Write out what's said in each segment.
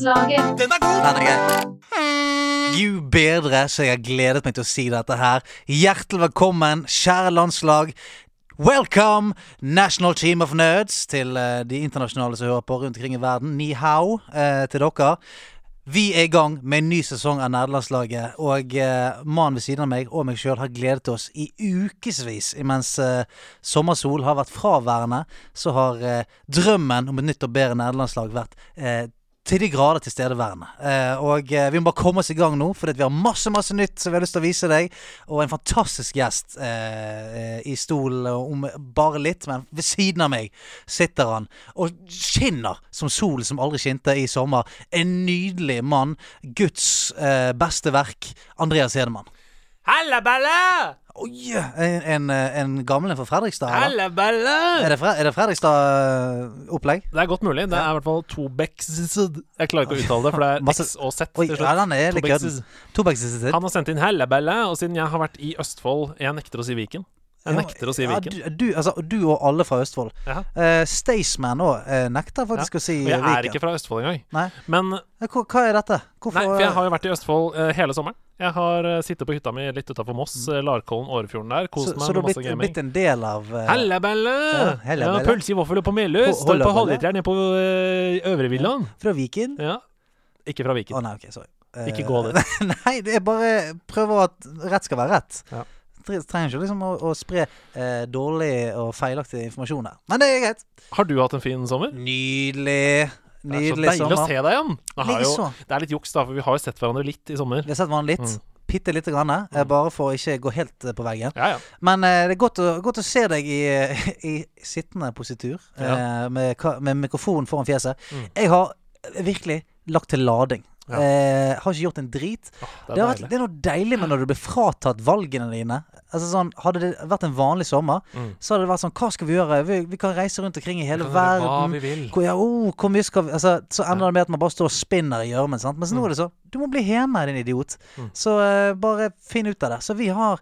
Nederlandslaget. Den er god! Den er gøy. Gud bedre, så jeg har gledet meg til å si dette her. Hjertelig velkommen, kjære landslag. Welcome, National Team of Nerds, til uh, de internasjonale som hører på rundt omkring i verden. Ni hao uh, til dere. Vi er i gang med en ny sesong av Nerdelandslaget, og uh, mannen ved siden av meg og meg sjøl har gledet oss i ukevis. Mens sommersol har vært fraværende, så har drømmen om et nytt og bedre nerdelandslag vært til de grader tilstedeværende. Eh, og eh, vi må bare komme oss i gang nå, fordi vi har masse masse nytt som vi har lyst til å vise deg. Og en fantastisk gjest eh, eh, i stolen om bare litt, men ved siden av meg sitter han og skinner som solen som aldri skinte i sommer. En nydelig mann. Guds eh, beste verk. Andreas Hedemann. Halla, balla! Oi! En, en, en gammel en fra Fredrikstad? eller? Halla, balla! Er det, Fre er det Fredrikstad-opplegg? Det er godt mulig. Det er i hvert fall Tobex Jeg klarer ikke å uttale det, for det er Masse- X og Z Oi, til ja, den er litt Tobex. Han har sendt inn 'halla, balla', og siden jeg har vært i Østfold Jeg nekter å si Viken. Jeg nekter å si Ja, Viken. du, du, altså, du og alle fra Østfold. Ja. Uh, Staysman òg uh, nekter faktisk å si Viken. jeg er ikke fra Østfold engang. Nei. Men Eh, Hva, hva er dette? Hvorfor Nei, for jeg har jo vært i Østfold uh, hele sommeren. Jeg har eh, sittet på hytta mi litt utafor Moss, uh, Larkollen, Årefjorden der. Mm. så, Kost så meg du med har masse blitt, gaming. blitt en del av uh, Hellebelle! Ja, Ja. Pølse i vaffel på Meløs. Ho- Står på halvliteren nede på uh, Øvrevillaen. Fra Viken? Ja. Ikke fra Viken. Å oh, nei, ok, sorry. Eh, Ikke gå dit. nei, det er bare prøver at rett skal være rett. Ja. Tre- Trenger ikke liksom å, å spre eh, dårlig og feilaktig informasjon her. Men det er greit. Har du hatt en fin sommer? Nydelig. Det er så Nydelig deilig å se deg igjen. Jo, det er litt juks, da, for vi har jo sett hverandre litt i sommer. Vi har sett hverandre litt. Mm. Bitte lite grann. eh, Bare for å ikke gå helt eh, på veggen. Ja, ja. Men eh, det er godt å, godt å se deg i, i sittende positur, eh, med, med mikrofonen foran fjeset. Mm. Jeg har virkelig lagt til lading. Ja. Eh, har ikke gjort en drit. Oh, Det, det er har vært, det er noe deilig med når du blir fratatt valgene dine. Altså sånn, Hadde det vært en vanlig sommer, Mm. så hadde det vært sånn Hva skal vi gjøre? Vi, vi kan reise rundt omkring i hele verden. Hvor, ja, oh, hvor mye skal vi altså, Så ender det med at man bare står og spinner i gjørmen. Men Mens nå Mm. er det sånn Du må bli hjemme, din idiot. Mm. Så eh, bare finn ut av det. Så vi har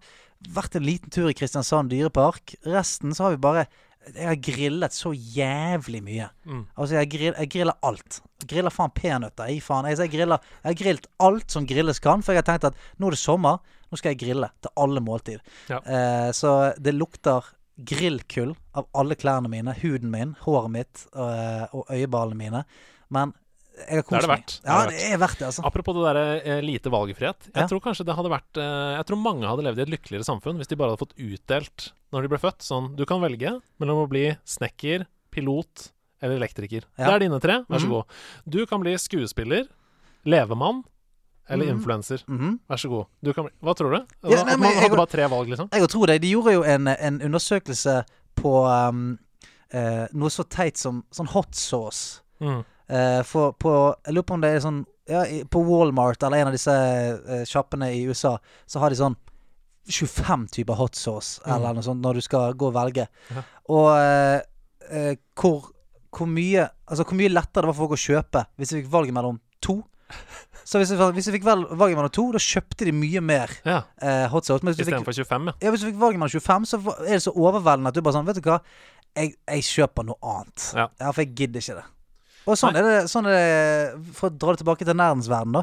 vært en liten tur i Kristiansand dyrepark. Resten så har vi bare Jeg har grillet så jævlig mye. Mm. Altså, jeg, grill, jeg griller alt. Griller faen peanøtter. Jeg, faen. Jeg, jeg, griller, jeg har grillet alt som grilles kan, for jeg har tenkt at nå er det sommer. Nå skal jeg grille til alle måltid. Ja. Eh, så det lukter grillkull av alle klærne mine, huden min, håret mitt eh, og øyeballene mine. Men jeg har Det er kost det meg. verdt. Det er Ja, det det er verdt det, altså. Apropos det derre eh, lite valgfrihet. Jeg Ja. tror kanskje det hadde vært eh, Jeg tror mange hadde levd i et lykkeligere samfunn hvis de bare hadde fått utdelt når de ble født. Sånn Du kan velge mellom å bli snekker, pilot eller elektriker. Ja. Det er dine tre. Vær så Mhm. god. Du kan bli skuespiller, levemann eller mm. influenser. Mhm. Vær så god. Du kan bli Hva tror du? Ja, nei, men man jeg- bare tre valg, liksom? Jeg tror det. De gjorde jo en, en undersøkelse på um, eh, noe så teit som sånn hot sauce. Mm. Eh, for på Jeg lurer på om det er sånn ja, På Walmart eller en av disse sjappene i USA, så har de sånn 25 typer hot sauce Mm. eller noe sånt når du skal gå og velge. Ja. Og uh, hvor, hvor mye Altså hvor mye lettere det var for folk å kjøpe hvis vi fikk valget mellom to. Så hvis vi, fikk valget mellom to, da kjøpte de mye mer Ja. eh, hot sauce. Istedenfor 25, ja. ja, hvis du fikk valget mellom 25, så er det så overveldende at du bare sånn Vet du hva, jeg, jeg kjøper noe annet. Ja. for jeg gidder ikke det. Og sånn er det, sånn er det For å dra det tilbake til nerdens verden, da.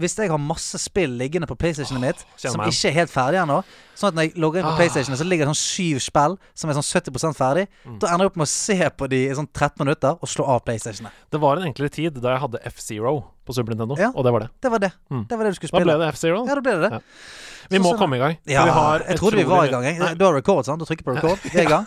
Hvis jeg har masse spill liggende på PlayStationet mitt som man. ikke er helt ferdig ennå, sånn at når jeg logger inn på Ah. PlayStation, så ligger det sånn syv spill som er sånn 70 ferdig, Mm. da ender jeg opp med å se på de i sånn 13 minutter og slå av PlayStationet. Det var en enklere tid da jeg hadde F-Zero på Super Nintendo, Ja. og det var det. Det var det. Mm. Det var det du skulle spille. Da ble det F-Zero. Ja, da ble det det. Ja. Vi må sånn- komme i gang. Ja, vi har jeg trodde vi var i gang. jeg. Nei, Du har record, sant? Du trykker på record. Vi er i gang.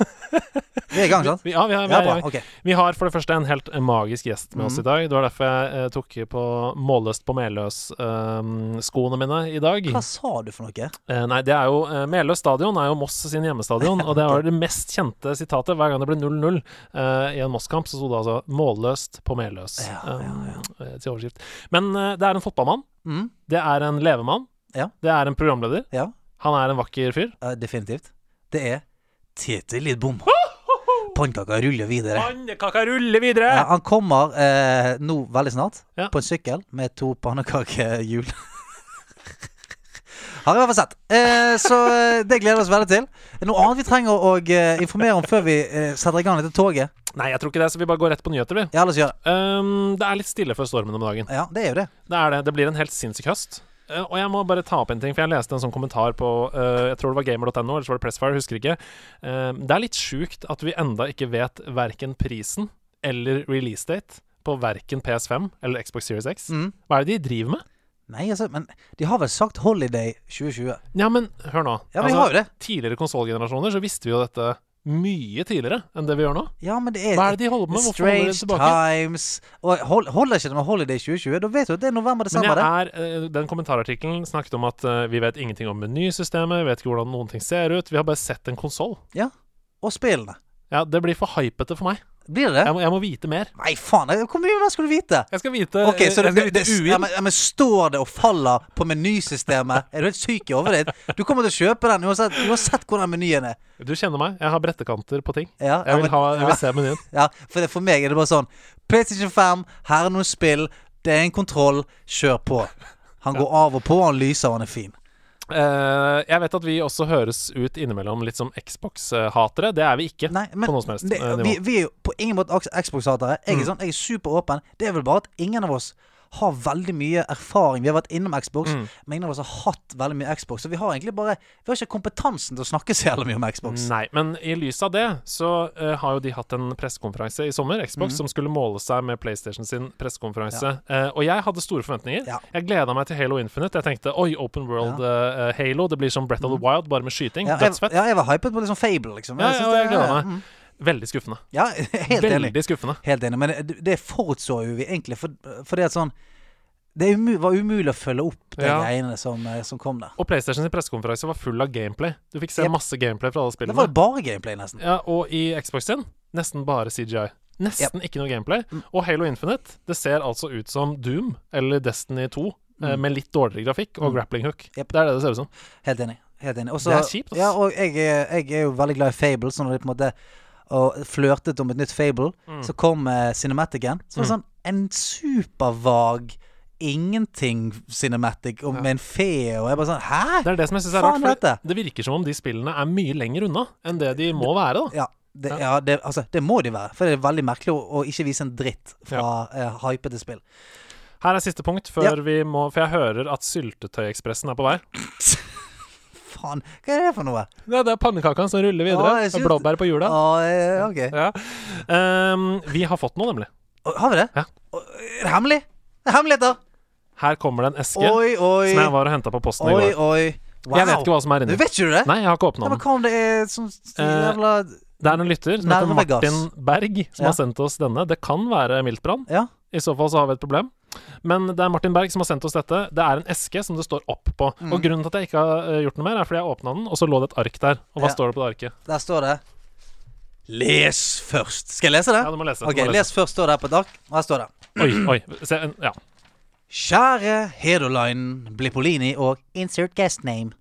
Vi er i gang, sant? vi, ja, vi, er, vi, er bra. gang. Vi har for det første en helt magisk gjest med oss Mhm. i dag. Det var derfor jeg eh, tok på målløst på Meløs-skoene mine i dag. Hva sa du for noe? Eh, nei, det er jo eh, Meløs stadion er jo Moss sin hjemmestadion, og det var det mest kjente sitatet. Hver gang det ble 0-0 eh, i en Moss-kamp, så sto det altså 'målløst på Meløs' Ja, eh, ja, eh, til overskrift. Men eh, det er en fotballmann. Mm, Det er en levemann. Ja. Det er en programleder. ja, Han er en vakker fyr. eh, definitivt. Det er Tete Lidbom. Pannekaka ruller videre. Pannekaka ruller videre! Ja, han kommer eh, nå veldig snart Ja. på en sykkel med to pannekakehjul. Har jeg i hvert fall sett. Eh, så eh, det gleder vi oss veldig til. Noe annet vi trenger å eh, informere om før vi eh, setter i gang dette toget? Nei, jeg tror ikke det, så vi bare går rett på nyheter, vi. Ja, la oss gjøre det. Um, det er litt stille før stormen om dagen. Ja, det er jo det. Det er det. Det blir en helt sinnssyk høst. Eh, og jeg må bare ta opp en ting, for jeg leste en sånn kommentar på uh, Jeg tror det var gamer.no, eller så var det Pressfire, husker ikke. Uh, det er litt sjukt at vi enda ikke vet verken prisen eller release date på verken PS5 eller Xbox Series X. Mm. Hva er det de driver med? Nei, altså, men de har vel sagt Holiday 2020? Ja, men hør nå. Ja, men altså, har jo det. Tidligere konsollgenerasjoner så visste vi jo dette mye tidligere enn det vi gjør nå. Ja, men det er Hva er det de holder på med? Hvorfor holder de tilbake? Times Og hold, Holder ikke det med Holiday 2020? Da vet du at det er november-desember, er, eh, den kommentarartikkelen snakket om at uh, vi vet ingenting om menysystemet, vi vet ikke hvordan noen ting ser ut. Vi har bare sett en konsoll. Og spillene. Ja, det blir for hypete for meg. Blir det? Jeg må, jeg må vite mer. Nei, faen. Hvor mye mer skal du vite? Jeg skal vite Ok, så det, det, det, ja, men, ja, men Står det og faller på menysystemet? Er du helt syk i hodet ditt? Du kommer til å kjøpe den uansett, uansett hvordan menyen er. Du kjenner meg. Jeg har brettekanter på ting. Ja, Jeg vil, men- ha, jeg vil se menyen. Ja, for, det, for meg er det bare sånn PlayStation 5, her er noen spill, det er en kontroll, kjør på. Han går av og på, han lyser, og han er fin. Eh, jeg vet at vi også høres ut innimellom litt som Xbox-hatere. Det er vi ikke. Nei, men på noe som helst det, nivå. vi, vi er jo på ingen måte Xbox-hatere. Jeg Mm. sånn, jeg er superåpen. Det er vel bare at ingen av oss har veldig mye erfaring. Vi har vært innom Xbox, Mm. men ingen av oss har hatt veldig mye Xbox. Så vi har egentlig bare Vi har ikke kompetansen til å snakke så jævlig mye om Xbox. Nei, men i lys av det så uh, har jo de hatt en pressekonferanse i sommer, Xbox, mm. som skulle måle seg med PlayStation sin pressekonferanse. Eh, og jeg hadde store forventninger. Ja. Jeg gleda meg til Halo Infinite. Jeg tenkte oi, Open World uh, Halo. Det blir som Brett of the Wild, bare med skyting. Ja, Dødsfett. ja, jeg var hypet på liksom Fable, liksom. Ja, synes ja, det- jeg gleder meg. mm. Veldig skuffende. Ja, helt enig. Veldig skuffende. Helt enig. Men det, det forutså jo vi egentlig, for, fordi at sånn Det var umulig å følge opp de Ja. greiene som, eh, som kom der. Og PlayStation sin pressekonferanse var full av gameplay. Du fikk se Yep. masse gameplay fra alle spillene. Det var bare gameplay, nesten. Ja, og i Xbox sin nesten bare CGI. Nesten ikke noe gameplay. Og Halo Infinite, det ser altså ut som Doom eller Destiny 2 eh, Mm. med litt dårligere grafikk og Mm. grappling hook. Yep. Det er det det ser ut som. Helt enig. Helt enig. Også, Det er kjipt, altså. Ja, og jeg, jeg er jo veldig glad i Fable, så når det på en måte og flørtet om et nytt Fable, Mm. så kom uh, Cinematicen. Så var det sånn en supervag ingenting cinematic Ja. med en fe, og jeg bare sånn Hæ? Det er det som jeg syns er rart. For det virker som om de spillene er mye lenger unna enn det de må være. da Ja, det, Ja. ja det, altså, det må de være. For det er veldig merkelig å, å ikke vise en dritt fra eh, hypete spill. Her er siste punkt, før Ja. vi må For jeg hører at Syltetøyekspressen er på vei. Faen, hva er det for noe? Ja, det er pannekakene som ruller videre. Å, synes- blåbær på hjula. Å, okay. Ja. um, vi har fått noe, nemlig. Har vi det? Ja. Er det hemmelig? Det er hemmeligheter! Her kommer det en eske Oi, oi. som jeg var og henta på posten i går. oi. Wow. Jeg vet ikke hva som er Du inni. vet ikke du det? Nei, jeg har ikke Ja, åpna den. om det er som, så Eh, jævla Det er en lytter som heter Martin Berg, som Ja. har sendt oss denne. Det kan være miltbrann. Ja. I så fall så har vi et problem. Men det er Martin Berg som har sendt oss dette. Det er en eske som det står opp på. Mm. Og grunnen til at jeg ikke har eh, gjort noe mer, er fordi jeg åpna den, og så lå det et ark der. Og hva Ja. står det på det arket? Der står det Les først. Skal jeg lese det? Ja, du må lese. du Ok, må lese. Les først står det her på et ark. Og her står det. Oi, oi. Se, ja. Kjære Hedolainen, Blippolini og Insert guest name.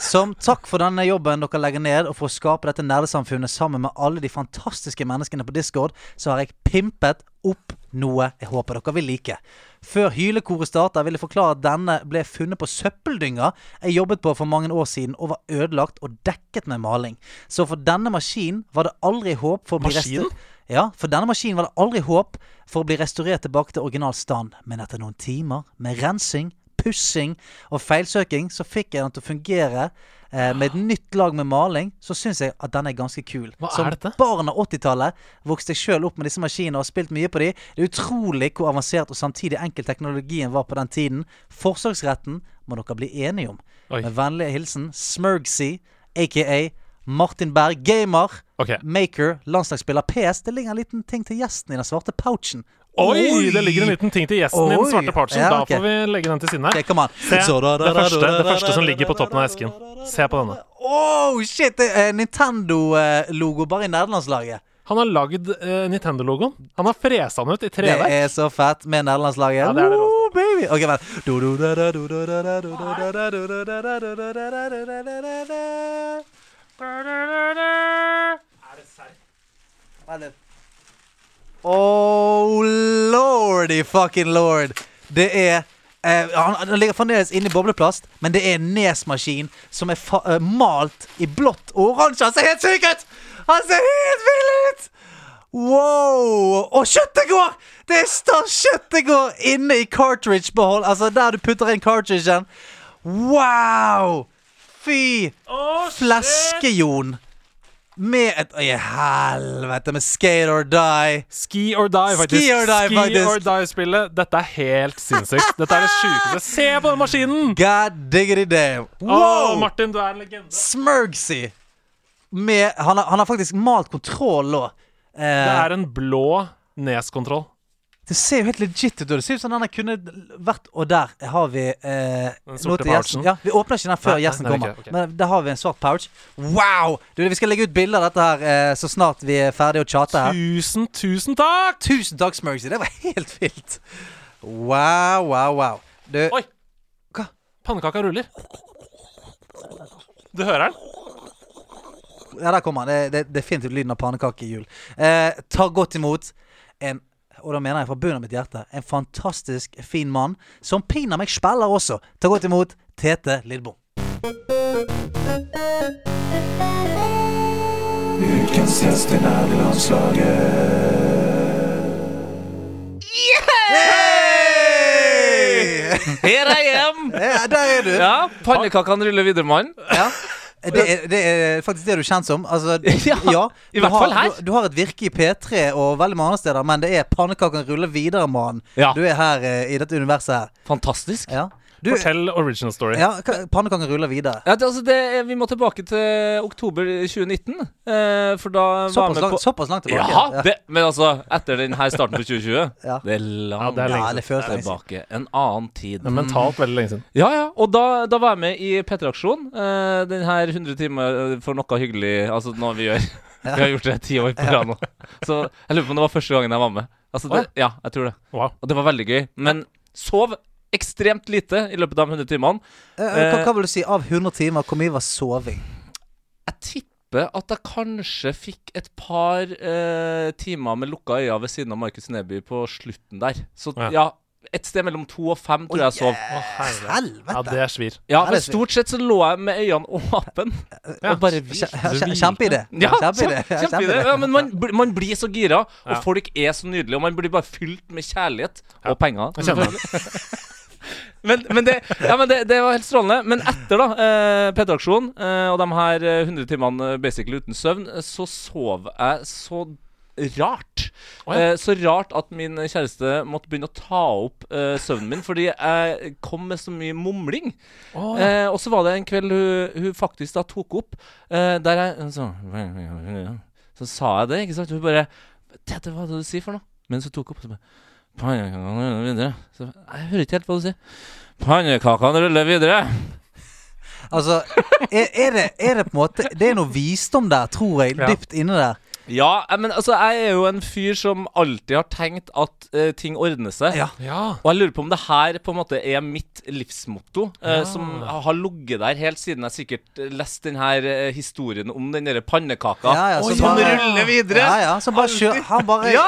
Som takk for denne jobben dere legger ned, og for å skape dette nerdesamfunnet sammen med alle de fantastiske menneskene på Discord, så har jeg pimpet opp noe jeg håper dere vil like. Før hylekoret starter, vil jeg forklare at denne ble funnet på søppeldynga jeg jobbet på for mange år siden, og var ødelagt og dekket med maling. Så for denne maskinen var det aldri håp for å bli restaurert. Ja, for denne maskinen var det aldri håp for å bli restaurert tilbake til original stand. Men etter noen timer med rensing, pussing og feilsøking, så fikk jeg den til å fungere. Eh, med et nytt lag med maling, så syns jeg at den er ganske kul. Hva Som er dette? barn av 80-tallet vokste jeg sjøl opp med disse maskinene og har spilt mye på de. Det er utrolig hvor avansert og samtidig enkel teknologien var på den tiden. Forsøksretten må dere bli enige om. Oi. Med vennlig hilsen Smergsy, aka Martin Berg, gamer. okay. Maker, landslagsspiller PS. Det ligger en liten ting til gjesten i den svarte pouchen. Oi! Det ligger en liten ting til gjesten i den svarte pouchen. Ja, Da får vi legge den til siden her. Ok, come on. Se, det første, det første som ligger på toppen av esken. Se på denne. Oh, shit! Det Nintendo-logo bare i nederlandslaget. Han har lagd uh, Nintendo-logoen. Han har fresa den ut i Det er så fett med nederlandslaget. Ja, det er det Woo, baby. Ok, vent. Du, det serr? Vent litt. Oh lordy fucking lord. Det er eh, han, han ligger fremdeles inne i bobleplast, men det er en Nes-maskin som er fa eh, malt i blått og oransje. Han ser helt syk ut! Han ser helt vill ut! Wow! Og kjøttet går! Det står kjøttet går inne i cartridge-behold. Altså der du putter inn cartridgen. Wow! Fy fleske-Jon. Med et i helvete, med skate or die. Ski or die, faktisk. Ski or die, Ski faktisk. or die-spillet. Dette er helt sinnssykt. Dette er det sjukeste. Se på den maskinen! God diggity damn. Wow! Wow! Martin, du er en legende. Smurgsy. Med han har, han har faktisk malt kontroll òg. Det Eh, er en blå neskontroll. Det ser jo helt legit ut. Det ser ut som den kunne vært Og der har vi eh, Den sorte pouchen. Ja, Vi åpner ikke den før Nei, gjesten nei, kommer. ok, ok. Men der har vi en svart pouch. Wow! Du, Vi skal legge ut bilder av dette her eh, så snart vi er ferdige å chate her. Tusen, tusen takk! Tusen takk, Smurgsy. Det var helt vilt. Wow, wow, wow. Du Oi! Hva? Pannekaka ruller. Du hører den? Ja, der kommer den. Det det er definitivt lyden av pannekakehjul. Eh, ta godt imot en og da mener jeg fra bunnen av mitt hjerte en fantastisk fin mann som pinadø meg spiller også. Ta godt imot Tete Lidbom. Ukens gjest i nærlandslaget. Hey! er jeg hjem! Ja, der er du. Ja, Pannekakene ruller videre, mann. Ja. Det er, det er faktisk det du er kjent som. Altså, Ja, ja, i hvert har, fall her. Du, du har et virke i P3 og veldig mange andre steder, men det er 'Pannekaken ruller videre-mann. Ja. Du er her eh, i dette universet her. Fantastisk. Ja. Du, Fortell original story. ja, Pannekaker ruller videre. Ja, det, altså det, vi må tilbake til oktober 2019, eh, for da var Såpass, jeg med langt, på såpass langt tilbake. Ja, det, men altså, etter den her starten på 2020 Ja. Det er langt Ja, det er lenge Ja, det føles tilbake. En annen tid. Er mentalt veldig lenge siden. Ja, ja. Og da, da var jeg med i P3-aksjon. Eh, den her 100 timer eh, for noe hyggelig Altså noe vi gjør. Vi har gjort det ti år på rad nå. Så jeg lurer på om det var første gangen jeg var med. Altså det, ja, jeg tror det. Wow. Og det var veldig gøy. Men sov ekstremt lite i løpet av de 100 timene. Eh, Hva, hva vil du si av 100 timer? Hvor mye var soving? Jeg tipper at jeg kanskje fikk et par eh, timer med lukka øyne ved siden av Markus Neby på slutten der. Så Ja. ja, et sted mellom to og fem tror jeg jeg sov. Å, helvete. Ja, det er svir. Ja, men stort sett så lå jeg med øynene åpne Ja. og bare hvilte. Kjempeidé. Ja, Kjempeidé. kjempe- kjempeidé. Ja, men man, man blir så gira, og Ja. folk er så nydelige, og man blir bare fylt med kjærlighet og penger. Men, men, det, ja, men det, det var helt strålende. Men etter da eh, P3-aksjonen eh, og de her eh, 100 timene eh, basically uten søvn, eh, så sov jeg så rart. Oh, ja. eh, så rart at min kjæreste måtte begynne å ta opp eh, søvnen min, fordi jeg kom med så mye mumling. Oh, ja. Eh, og så var det en kveld hun, hun faktisk da tok opp, eh, der jeg så, så sa jeg det, ikke sant? Hun bare Tete, hva er det du sier for noe? Mens hun tok opp, så bare Pannekakene ruller videre. Så, jeg hører ikke helt hva du sier. Pannekakene ruller videre. Altså, er, er, det, er det på en måte Det er noe visdom der, tror jeg, Ja. dypt inne der. Ja, eh, men altså, jeg er jo en fyr som alltid har tenkt at eh, ting ordner seg. Ja. ja. Og jeg lurer på om det her på en måte er mitt livsmotto, eh, Ja. som har ligget der helt siden jeg sikkert eh, leste den her eh, historien om den derre pannekaka. Ja, ja, Oi, som bare- ruller videre! Ja, ja, så bare kjør Han bare Ja.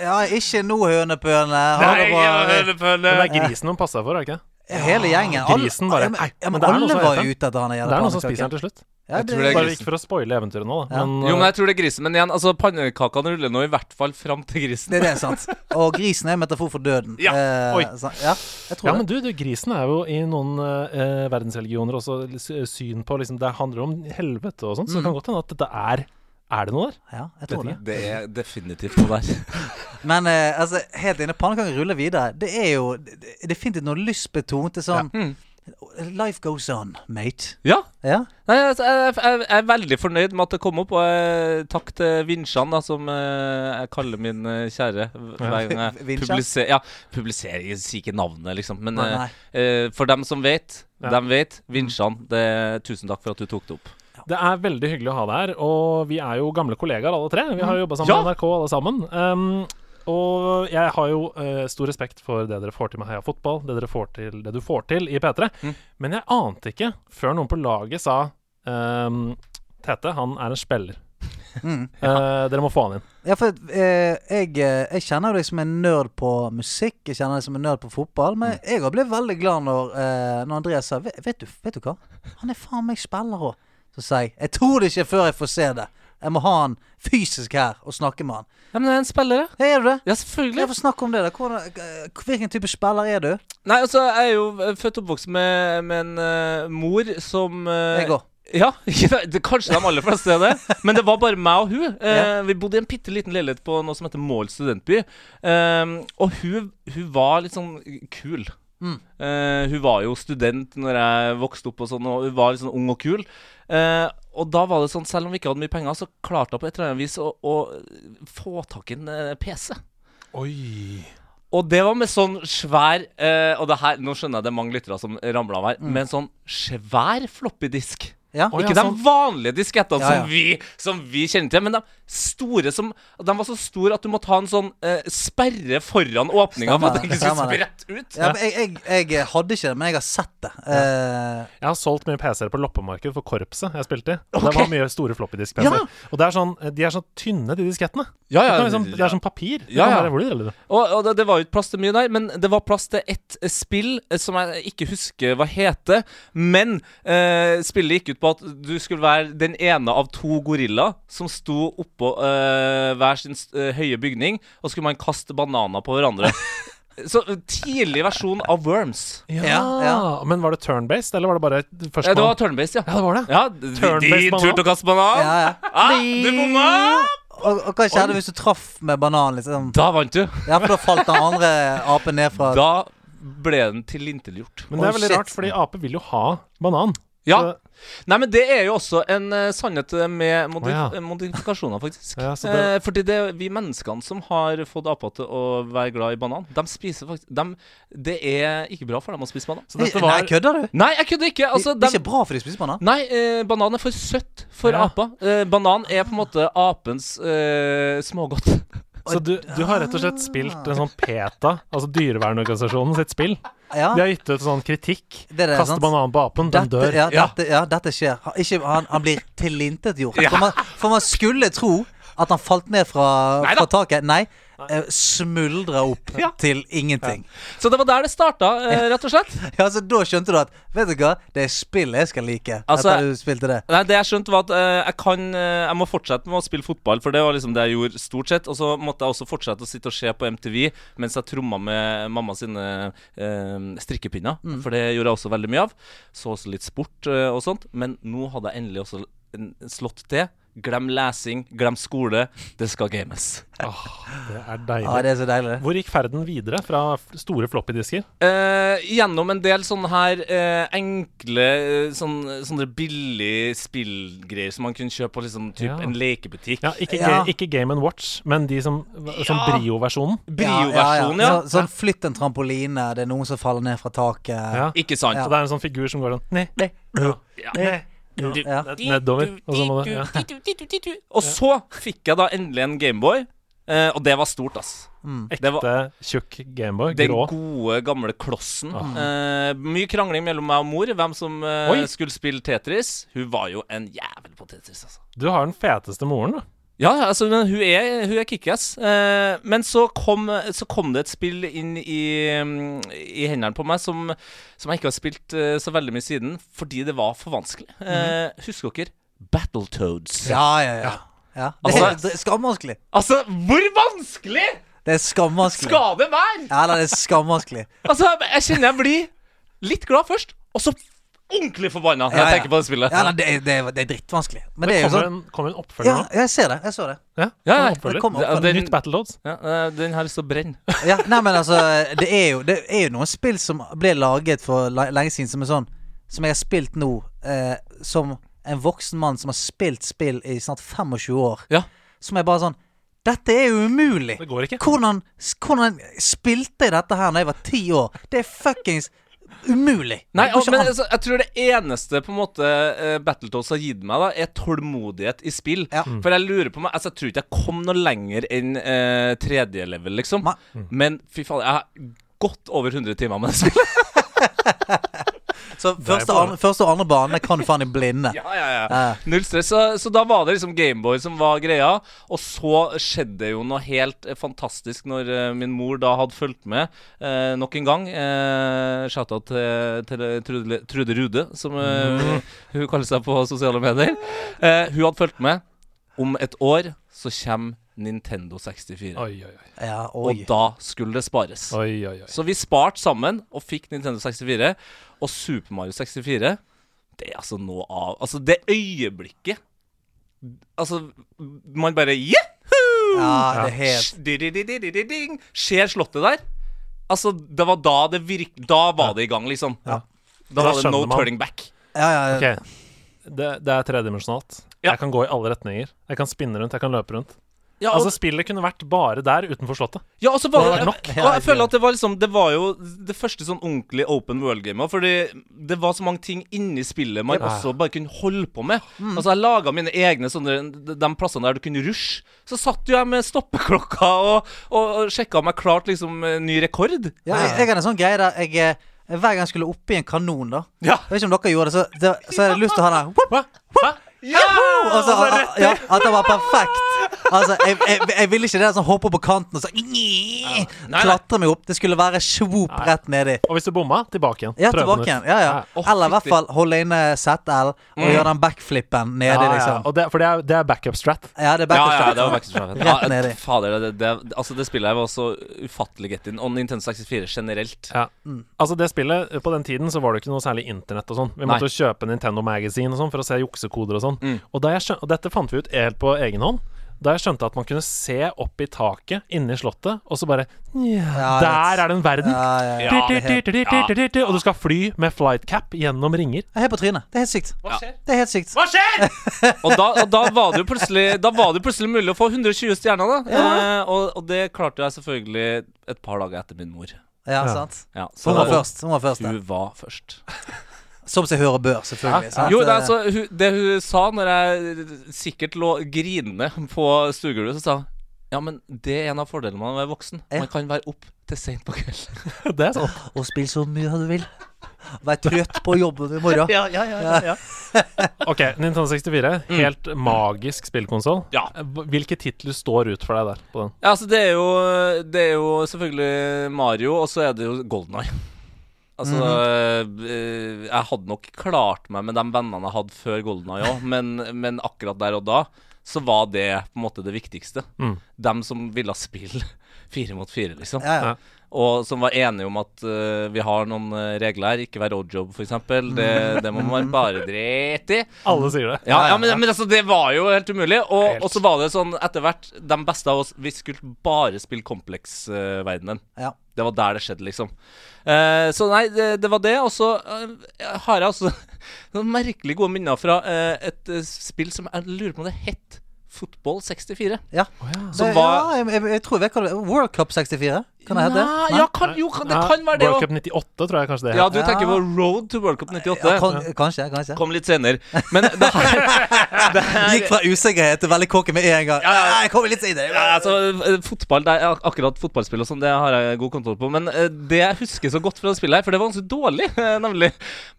ja ikke noe hønepøle. Ha det bra. det er grisen hun passer for, er det ikke? Hele gjengen. Alle- Grisen bare, ja, men, nei, ja, men men det er noe alle som var heter jo ute etter han Det er noen som spiser den til slutt. Ja, Jeg tror det er Bare grisen. ikke for å spoile eventyret nå, da. Ja. Men, Jo, men eh, jeg tror det er grisen. Men igjen, altså, pannekakene ruller nå i hvert fall fram til grisen. det er det, sant. Og grisen er en metafor for døden. Ja. Eh, Oi. så- ja jeg tror ja, men det. du, du, grisen er jo i noen eh, verdensreligioner også s- syn på liksom, Det handler om helvete og sånn, så det kan godt hende at dette er Er det noe der? Ja, jeg tror det. Det er definitivt noe der. Men eh, altså, helt inne, pannekaker ruller videre. Det er jo det- det- definitivt noe lystbetont. Det er sånn Mm. Life goes on, mate. Ja. Ja. Nei, jeg, jeg, jeg er veldig fornøyd med at det kom opp, og takk til Vinsjan, da, som eh, jeg kaller min eh, kjære hver gang jeg publiserer Ja, publiserer jeg sier ikke navnet, liksom, men Nei, eh, nei. for dem som vet, Ja. dem vet. Vinsjan, tusen takk for at du tok det opp. Det er veldig hyggelig å ha deg her, og vi er jo gamle kollegaer alle tre. Vi har jo jobba sammen Ja. med NRK alle sammen. Um, og jeg har jo uh, stor respekt for det dere får til med Heia Fotball, det, dere får til, det du får til i P3. Mm. Men jeg ante ikke, før noen på laget sa um, Tete, han er en spiller. Mm. Eh, dere må få han inn. Ja, for uh, jeg, jeg kjenner deg som en nerd på musikk, jeg kjenner deg som en nerd på fotball. Men Mm. jeg har blitt veldig glad når, uh, når Andreas sa vet, vet, du, vet du hva? Han er faen meg spiller òg. Så sa jeg jeg tror det ikke før jeg får se det. Jeg må ha han fysisk her og snakke med han. Ja, men jeg er en spiller. Ja, Er du det? Ja, selvfølgelig. Jeg får snakke om det. da Hvordan, eh, Hvilken type spiller er du? Nei, altså, jeg er jo født og oppvokst med, med en uh, mor som uh, Jeg òg. Ja, det, kanskje de aller fleste er det. Men det var bare meg og hun. Eh, Ja. Vi bodde i en bitte liten leilighet på noe som heter Mål studentby. Eh, og hun, hun var litt sånn kul. Mm. Eh, hun var jo student når jeg vokste opp, og sånn Og hun var litt sånn ung og kul. Og da var det sånn, selv om vi ikke hadde mye penger, så klarte jeg på et eller annet vis å, å få tak i en eh, PC. Oi. Og det var med sånn svær eh, Og det her, nå skjønner jeg det er mange lyttere som ramler av her, Mm. med en sånn svær floppy-disk. Ja. Ikke ja, de sånn. vanlige diskettene Ja, ja. Som, vi, som vi kjenner til, men de store som De var så store at du måtte ha en sånn eh, sperre foran åpninga for at det ikke skulle stemmer det. sprette ut. Ja, men jeg, jeg, jeg hadde ikke det, men jeg har sett det. Eh, Jeg har solgt mye PC-er på loppemarked for korpset jeg spilte i. Og Ok. Det var mye store floppy-disk-PC-er. Og det er sånn, de er så tynne, de diskettene. Ja, ja, kan liksom, det er som papir. Du Ja, kan ja. bare- hvor er det? Og, og det, det var jo ikke plass til mye der, men det var plass til ett eh, spill eh, som jeg ikke husker hva heter. Men eh, spillet gikk ut på at du skulle være den ene av to gorillaer som sto oppå uh, hver sin uh, høye bygning, og skulle man kaste bananer på hverandre. Så tidlig versjon av Worms. Ja, ja. Men var det turn-based, eller var det bare Eh, først det var turn-based, ja. Ja, det var det. Ja, Turn-based de turte å kaste banan. ja, ja. Ah, du bomma! Og, og hva skjedde hvis du traff med banan? Liksom? Da vant du. Ja, for da falt den andre apen ned fra Da ble den tilintetgjort. Men det er veldig oh, rart, fordi ape vil jo ha banan. Ja. Så, Nei, men det er jo også en uh, sannhet med modi oh, ja. eh, modifikasjoner, faktisk. Ja, det- eh, fordi det er vi menneskene som har fått aper til å være glad i banan. De spiser faktisk de, Det er ikke bra for dem å spise banan. så dette Nei, var kødder du? Nei, jeg kødder ikke! Altså, det er de, ikke bra for de spiser banan? Nei, eh, banan er for søtt for Ja. aper. Eh, banan er på en måte apens eh, smågodt. Så du, du har rett og slett spilt en sånn PETA, altså dyrevernorganisasjonen sitt spill. Ja. De har gitt ut sånn kritikk. Det det, Kaste sant? banan på apen, den dør. ja, Ja. dette, ja, dette skjer. Han, ikke, han, han blir tilintetgjort. Ja. For, man, for man skulle tro at han falt ned fra, fra taket. Nei. eh, Smuldra opp Ja. til ingenting. Så det var der det starta, eh, rett og slett. Ja, så Da skjønte du at Vet du hva, det er spill jeg skal like. Altså, etter du spilte det. Nei, Det jeg skjønte, var at uh, jeg kan uh, Jeg må fortsette med å spille fotball, for det var liksom det jeg gjorde stort sett. Og så måtte jeg også fortsette å sitte og se på MTV mens jeg tromma med mamma sine uh, strikkepinner. Mm. For det gjorde jeg også veldig mye av. Så også litt sport eh, og sånt. Men nå hadde jeg endelig også slått til. Glem lesing, glem skole. Det skal games. Oh, det er Ja, deilig. det er så deilig. Hvor gikk ferden videre fra store floppy-disker? Eh, gjennom en del sånne her eh, enkle eh, sånn, Sånne billige spillgreier som man kunne kjøpe på liksom, typ Ja. en lekebutikk. Ja, ikke, Ja. Ikke Game Watch, men de som, som Ja. Brio-versjonen. Brio-versjonen, ja. Så, sånn flytt en trampoline, det er noen som faller ned fra taket. Ja. Ikke sant? Så det er en sånn figur som går sånn Nei, nei, nei, ned, Ja. nedover. Og så må det ja. Og så fikk jeg da endelig en Gameboy, eh, og det var stort, ass. Det var Ekte tjukk Gameboy. den Grå. gode, gamle klossen. Mm. Eh, mye krangling mellom meg og mor hvem som eh, skulle spille Tetris. Hun var jo en jævel på Tetris, altså. Du har den feteste moren, da. Ja, altså, men hun er, hun er kickass. Eh, men så kom, så kom det et spill inn i, i hendene på meg som, som jeg ikke har spilt eh, så veldig mye siden, fordi det var for vanskelig. Eh, husker dere Battletoads? Ja, ja, ja. ja. Det, Altså- er, det er skamvanskelig. Altså, hvor vanskelig Det er skamvanskelig. skal det være?! Ja, da, det er skamvanskelig. Altså, jeg kjenner jeg blir litt glad først, og så ordentlig forbanna når Ja, jeg tenker på det spillet. Ja, nei, det, er, det, er, det er drittvanskelig. Men det er jo kommer, sånn en, kommer en oppfølger Ja, jeg ser det. Jeg så det. Ja, Ja, ja, en oppfølger. det oppfølger. den- Nytt Battletoads. Ja, eh, den har lyst til å brenne. Ja, nei, men altså Det er jo, det er jo noen spill som ble laget for lenge siden, som er sånn Som jeg har spilt nå, eh, som en voksen mann som har spilt spill i snart 25 år. Ja. Som er bare sånn Dette er jo umulig! Det går ikke. Hvordan, hvordan spilte jeg dette her Når jeg var ti år? Det er fuckings umulig! Nei, og, men altså, jeg tror det eneste på en måte uh, Battletoads har gitt meg, da er tålmodighet i spill. Ja. For jeg lurer på meg Altså, jeg tror ikke jeg kom noe lenger enn uh, tredje level, liksom. Mm. Men fy faen, jeg har godt over 100 timer med det spillet. Så første, andre, første og andre bane kan du faen i blinde. ja, ja, ja. Null stress. Så, så da var det liksom Gameboy som var greia. Og så skjedde jo noe helt eh, fantastisk når uh, min mor da hadde fulgt med uh, nok en gang. Uh, Shout-out til, til Trude, Trude Rude, som uh, hun kaller seg på sosiale medier. Hun hadde fulgt med. om et år så kommer Nintendo 64. Oi, oi, oi. Ja, oi. Og da skulle det spares. oi, oi, oi. Så vi sparte sammen og fikk Nintendo 64. Og Super Mario 64 Det er altså noe av Altså, det øyeblikket Altså, man bare Yahoo! Ja, det er helt Ser slottet der? Altså, det var da det virk... Da var det i gang, liksom. Ja. Da Da var det no man. turning back. Ja, ja, ja. Okay. det, det er tredimensjonalt. Ja. Jeg kan gå i alle retninger. Jeg kan spinne rundt, jeg kan løpe rundt. Ja, og, Altså, spillet kunne vært bare der utenfor slottet. ja, og så var Det nok. og jeg føler at det var liksom Det var jo det første sånn ordentlig open world-gamet. Fordi det var så mange ting inni spillet man Ja. også bare kunne holde på med. Mm. Altså Jeg laga mine egne sånne De, plassene der du kunne rushe. Så satt jo jeg med stoppeklokka og, og, og sjekka om jeg klarte liksom eh, ny rekord. ja jeg, jeg er en sånn greie der jeg eh, hver gang jeg skulle oppi en kanon, da Ja. Jeg vet ikke om dere gjorde det, så, det, så hadde jeg lyst til å ha den whoop, Hva? Hva? og så, ja, At det var perfekt. Altså, jeg, jeg, jeg ville ikke det der sånn hoppe på kanten og så ja. klatre meg opp. Det skulle være svop Nei. rett nedi. Og hvis du bomma, tilbake igjen. Ja, tilbake igjen. Ja, ja. Oh, Eller i hvert fall holde inne ZL og gjøre den backflippen nedi, Ja, ja, liksom. Og det, for det er, det er backup strat. Ja, det er backup backup ja, strat. det var strat. Rett nedi. Fader, det, det, altså det spillet her var så ufattelig get in. Og Nintendo 64 generelt. Ja. Altså det spillet, På den tiden så var det ikke noe særlig internett og sånn. Vi måtte jo kjøpe Nintendo Magazine og sånn for å se juksekoder og sånn. Mm. Og, da jeg skjøn- og dette fant vi ut helt på egen hånd. Da jeg skjønte at man kunne se opp i taket inne i slottet, og så bare Ja, Der er det en verden! Ja, ja, ja. Ja, er Og du skal fly med flight cap gjennom ringer. Jeg er helt på trynet. Det er helt sykt. Hva skjer? Det er helt sykt. Hva skjer?! Og da, og da var det jo plutselig Da var det jo plutselig mulig å få 120 stjerner, da. Eh, og, og det klarte jeg selvfølgelig et par dager etter min mor. Ja, Ja. sant. Ja, Hun var og først. Hun var først. Hun var først. Som seg hør og bør, selvfølgelig. sant? Jo, det, altså, hun, det hun sa når jeg sikkert lå grinende på stuegulvet, så sa hun ja, men det er en av fordelene med å være voksen. Man kan være opp til seint på kvelden. Det er sånn. Og spille så mye du vil. Vær trøtt på jobben i morgen. Ja, ja, ja, ja, Ok, Nintendo 64. Helt magisk spillkonsoll. Ja. Hvilke titler står ut for deg der? på den? Ja, altså, det er jo, det er jo selvfølgelig Mario, og så er det jo Golden Eye. Altså, eh, jeg hadde nok klart meg med de vennene jeg hadde før Golden Eye òg, men, men akkurat der og da så var det på en måte det viktigste. Mm. Dem som ville spille fire mot fire, liksom. Ja, ja. Ja. Og som var enige om at uh, vi har noen eh, regler her. Ikke være oddjob, f.eks. Det, det må man bare drite i. Alle sier det. Ja, ja men, men altså, det var jo helt umulig. Og, Helt. og så var det sånn etter hvert De beste av oss Vi skulle bare spille kompleksverdenen. Ja. Det var der det skjedde, liksom. Uh, så nei, det, det var det. Og så har jeg også noen merkelig gode minner fra et spill som jeg lurer på om det het Football 64. Ja. Som Det- var- ja, jeg, jeg, jeg tror jeg vet hva det er. World Cup 64? Kan det hete? Nei, ja, kan, jo, kan, det kan være det World. Cup 98, tror jeg kanskje det Ja, du tenker på Road to World Cup 98. Ja, kan, kanskje, kanskje. Kom litt senere. Men det her, det her Gikk fra usikkerhet til veldig cocky med en gang. Ja. Jeg kommer litt senere. Ja, altså, eh, fotball, det er akkurat fotballspill og sånn, det har jeg god kontroll på. Men eh, det jeg husker så godt fra det spillet her, for det var ganske dårlig, eh, nemlig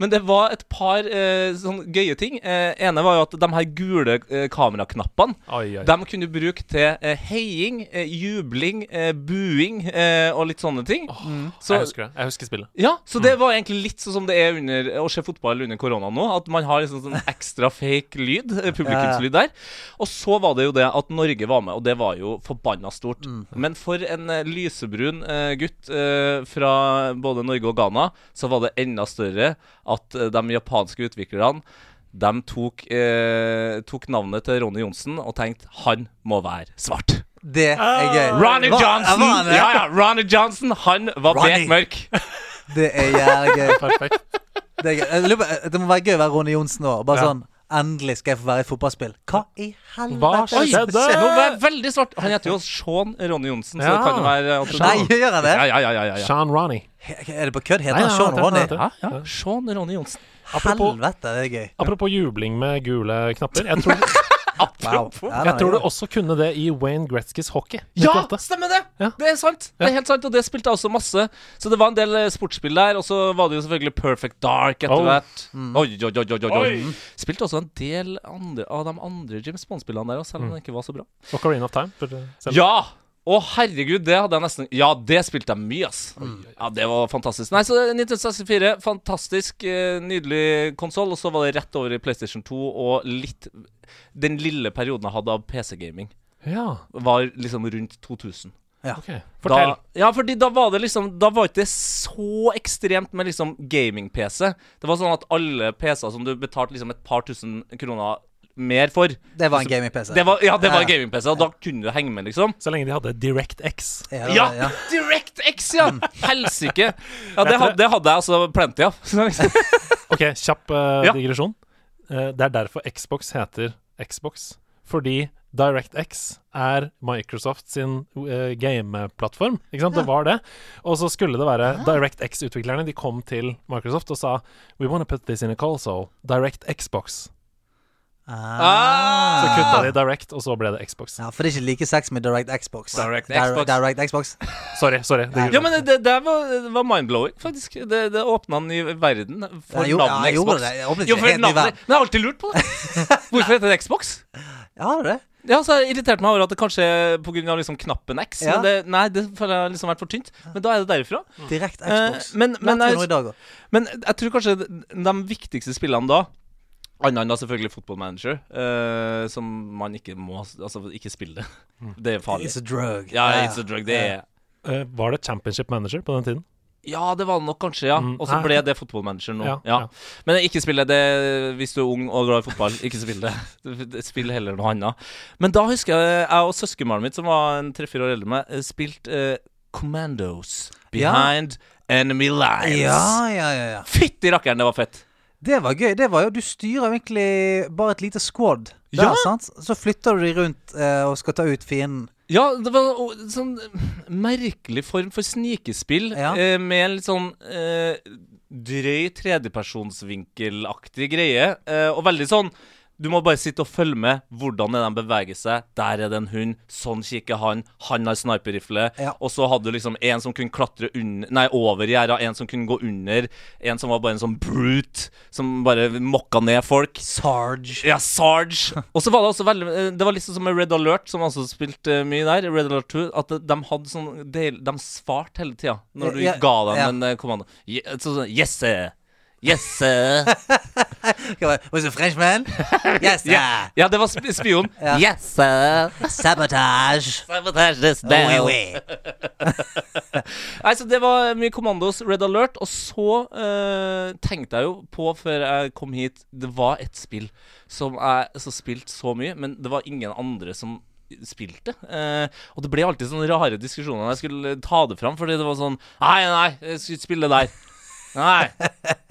Men det var et par sånn gøye ting. Ene var jo at de her gule kameraknappene, de kunne du bruke til heiing, jubling, buing eh, og litt sånne ting. Så- jeg husker det. Jeg husker spillet. Ja, så det var egentlig litt sånn som det er under å se fotball under korona nå. At man har liksom sånn ekstra fake lyd, eh, publikumslyd der. Og så var det jo det at Norge var med, og det var jo forbanna stort. Men for en eh, lysebrun uh, gutt uh, fra både Norge og Ghana, så var det enda større at uh, de japanske utviklerne de tok, eh, tok navnet til Ronny Johnsen og tenkte han må være svart. Det er gøy. Ronny Johnson! Hva. Ja, ja, Ronny Johnson, han var Ronny. bekmørk. Det er jævlig gøy. Perfekt. Det, er gøy. På- det må være gøy å være Ronny Johnsen nå. Bare Ja. sånn Endelig skal jeg få være i fotballspill. Hva i helvete? Hva er skjedde? Nå var jeg veldig svart. Han heter jo Sean Ronny Johnsen, så det kan jo være Nei, gjør han det? Ja, ja, ja, ja. Sean Ronny. Er det på kødd? Heter han Sean Ronny? Ja, ja. Sean Ronny Johnsen. Apropos- Helvete, det er gøy. Apropos jubling med gule knapper. Jeg tror, Wow. Jeg tror du også kunne det i Wayne Gretzkys hockey. Ja, stemmer det! Ja. Det er sant. Det er helt sant, og det spilte jeg også masse. Så det var en del eh, sportsspill der, og så var det jo selvfølgelig Perfect Dark etter Oh. hvert. Oi, oi, oi, oi, oi, oi. Spilte også en del andre av de andre James Bond-spillene der, også, selv om det ikke var så bra. Ocarina of Time. burde- Ja! Å, herregud, det hadde jeg nesten Ja, det spilte jeg mye, ass. Ja, det var fantastisk. Nei, så 1964, fantastisk, eh, nydelig konsoll. Og så var det rett over i PlayStation 2 og litt Den lille perioden jeg hadde av PC-gaming, Ja, var liksom rundt 2000. ok. Fortell. Da, ja, fordi da var det liksom Da var ikke det så ekstremt med liksom gaming-PC. Det var sånn at alle PC-er som du betalte liksom et par tusen kroner mer for Det var en gaming-PC. det var, Ja, det var Ja. gaming-PC, og da kunne du henge med, liksom. Så lenge de hadde DirectX. Ja, Ja! ja. DirectX, ja! Helsike. Ja, det, had, det hadde jeg altså plenty av. Ok, kjapp uh, digresjon. Uh, det er derfor Xbox heter Xbox. Fordi DirectX er Microsoft sin uh, gameplattform. Ikke sant? Det var det. Og så skulle det være DirectX-utviklerne. De kom til Microsoft og sa We want to put this in a console. Direct Xbox. Ah. Så kutta de Direct, og så ble det Xbox. Ja, for det er ikke like sex med Direct Xbox. Direct Xbox. Direct Xbox. Sorry. sorry. Ja, men det, det var, var mind-blowing, faktisk. Det, det åpna en ny verden for Ja, jo, ja, navnet gjorde Xbox. det. Jeg Jo, for navnet. Men jeg har alltid lurt på det. Hvorfor heter det Xbox? Ja, har du det? Ja, så har jeg irritert meg over at det kanskje er pga. Liksom knappen X. Ja. Men det, nei, det føler jeg liksom vært for tynt. Men da er det derifra. Direkt Eh, Xbox. men- men jeg-. Men jeg tror kanskje de viktigste spillene da Annet enn da selvfølgelig Football Manager, eh, som man ikke må Altså, ikke spille det. Det er farlig. It's a drug. Ja, it's a drug. Det er uh, var det Championship Manager på den tiden? Ja, det var det nok kanskje, ja. Mm, Og så ble det fotballmanager nå. Ja, Ja, ja. Men ikke spill det hvis du er ung og glad i fotball. Ikke spill det. Spill heller noe annet. Men da husker jeg jeg og søskenbarnet mitt, som var en tre-fire år eldre enn meg, eh, spilte eh, Commandos Behind Enemy Lines. Ja, ja, ja, ja. Fytti rakkeren, det var fett. Det var gøy. Det var jo, Du styrer egentlig bare et lite squad. Der, Ja. sant? Så flytter du de rundt eh, og skal ta ut fienden. Ja, det var en sånn merkelig form for snikespill Ja. eh, med en litt sånn eh, drøy tredjepersonsvinkelaktig greie. Eh, og veldig sånn Du må bare sitte og følge med. Hvordan er de beveger seg? Der er det en hund. Sånn kikker han. Han har sniperrifle. Ja. Og så hadde du liksom en som kunne klatre under, nei, over gjerda, en som kunne gå under. En som var bare en sånn brute, som bare mokka ned folk. Sarge. Ja, Sarge. Og så var det også veldig eh, Det var sånn som med Red Alert, som også spilte eh, mye der. Red Alert 2. At de hadde sånn De, de svarte hele tida når du Ja, ga dem ja. en eh, kommando. Så, sånn Yes, sir. Yes, sir. Was a Frenchman? Yes, sir. ja, det var sp spion. Ja. Yes, sir. Sabotage. Sabotage this Oui, bell. oui. Nei, så Det var mye kommandos, Red Alert. Og så uh, tenkte jeg jo på, før jeg kom hit Det var et spill som jeg så spilte så mye, men det var ingen andre som spilte. Eh, og det ble alltid sånne rare diskusjoner når jeg skulle ta det fram, fordi det var sånn Nei, nei, jeg skulle spille det der. Nei.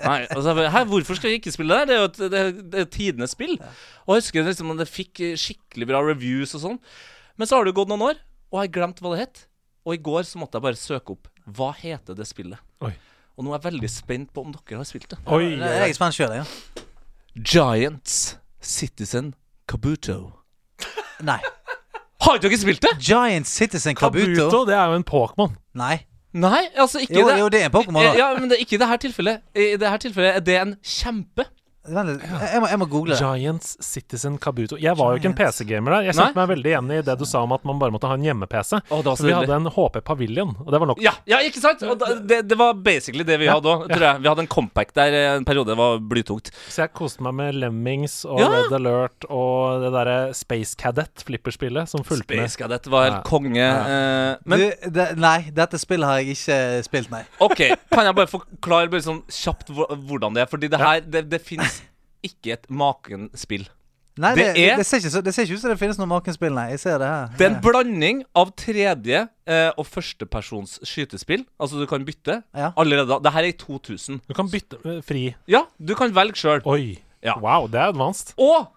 nei. Og så, jeg hvorfor skal jeg ikke spille det der? Det er jo et, det, det er tidenes spill. Og jeg husker liksom at det fikk skikkelig bra reviews og sånn. Men så har det jo gått noen år, og jeg har glemt hva det het. Og i går så måtte jeg bare søke opp hva heter det spillet. Oi. Og nå er jeg veldig spent på om dere har spilt det. Oi, Jeg oi, er spent sjøl, ja. Giants Citizen Kabuto. Nei. Har ikke dere spilt det? Giant Citizen Kabuto. Kabuto, det er jo en Pokémon. Nei. Nei, altså ikke Jo, det. jo, det er Pokémon, da. Ja, men det ikke i det her tilfellet. I det her tilfellet er det en kjempe. Vent litt. Jeg, må, jeg må google det. Giants Citizen Kabuto. Jeg var jo ikke en PC-gamer der. Jeg kjente meg veldig igjen i det du sa om at man bare måtte ha en hjemme-PC. Oh, vi veldig. hadde en HP Pavilion, og det var nok. Ja, ja, ikke sant? Og da, det, det var basically det vi Ja, hadde òg, tror jeg. Vi hadde en compact der eh, en periode. Det var blytungt. Så jeg koste meg med Lemmings og Ja. Red Alert og det derre Space Cadet flipperspillet som fulgte med. Space Cadet var helt Ja. konge. eh, men du, det, nei, dette spillet har jeg ikke spilt, nei. OK, kan jeg bare forklare bare sånn kjapt hvordan det er? Fordi det her Det, det fins ikke et makenspill. Nei, det, Det er- det, ser ikke, så- det ser ikke ut som det finnes noe makenspill, nei. Jeg ser det her. Det er en blanding av tredje- eh, og førstepersons skytespill. Altså, du kan bytte Ja. allerede da. Det her er i 2000. Du kan bytte eh, fri. Ja, du kan velge sjøl. Oi. Ja. Wow, det er advanced. Og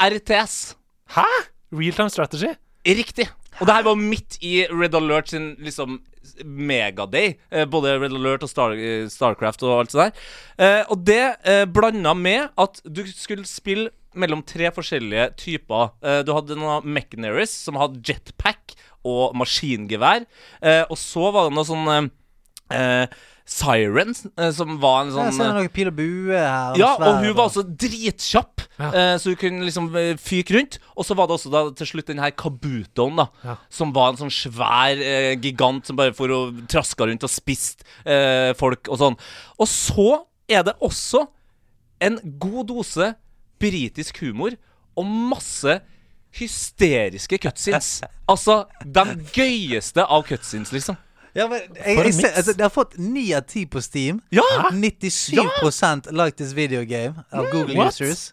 RTS. Hæ? Real time strategy? Riktig. Og det her var midt i Red Alert sin liksom megaday. Eh, både Red Alert og Star, eh, Starcraft og alt sånt der. Eh, og det blanda med at du skulle spille mellom tre forskjellige typer. Du hadde noen Mechanaries som hadde jetpack og maskingevær. Og så var det noe sånn eh, eh, Siren, uh, som var en sånn Jeg sånn ser noen pil og bue her. ja, og hun var også dritkjapp. Ja. uh, så hun kunne liksom fyke rundt. Og så var det også da til slutt den her kabutoen, da. Ja. Som var en sånn svær gigant som bare for å traska rundt og spiste eh, folk og sånn. Og så er det også en god dose britisk humor og masse hysteriske cutscenes. altså de gøyeste av cutscenes, liksom. Ja, men jeg, jeg, jeg altså, Det har fått 9 av 10 på Steam. Ja! 97 like this video game av Google What? users.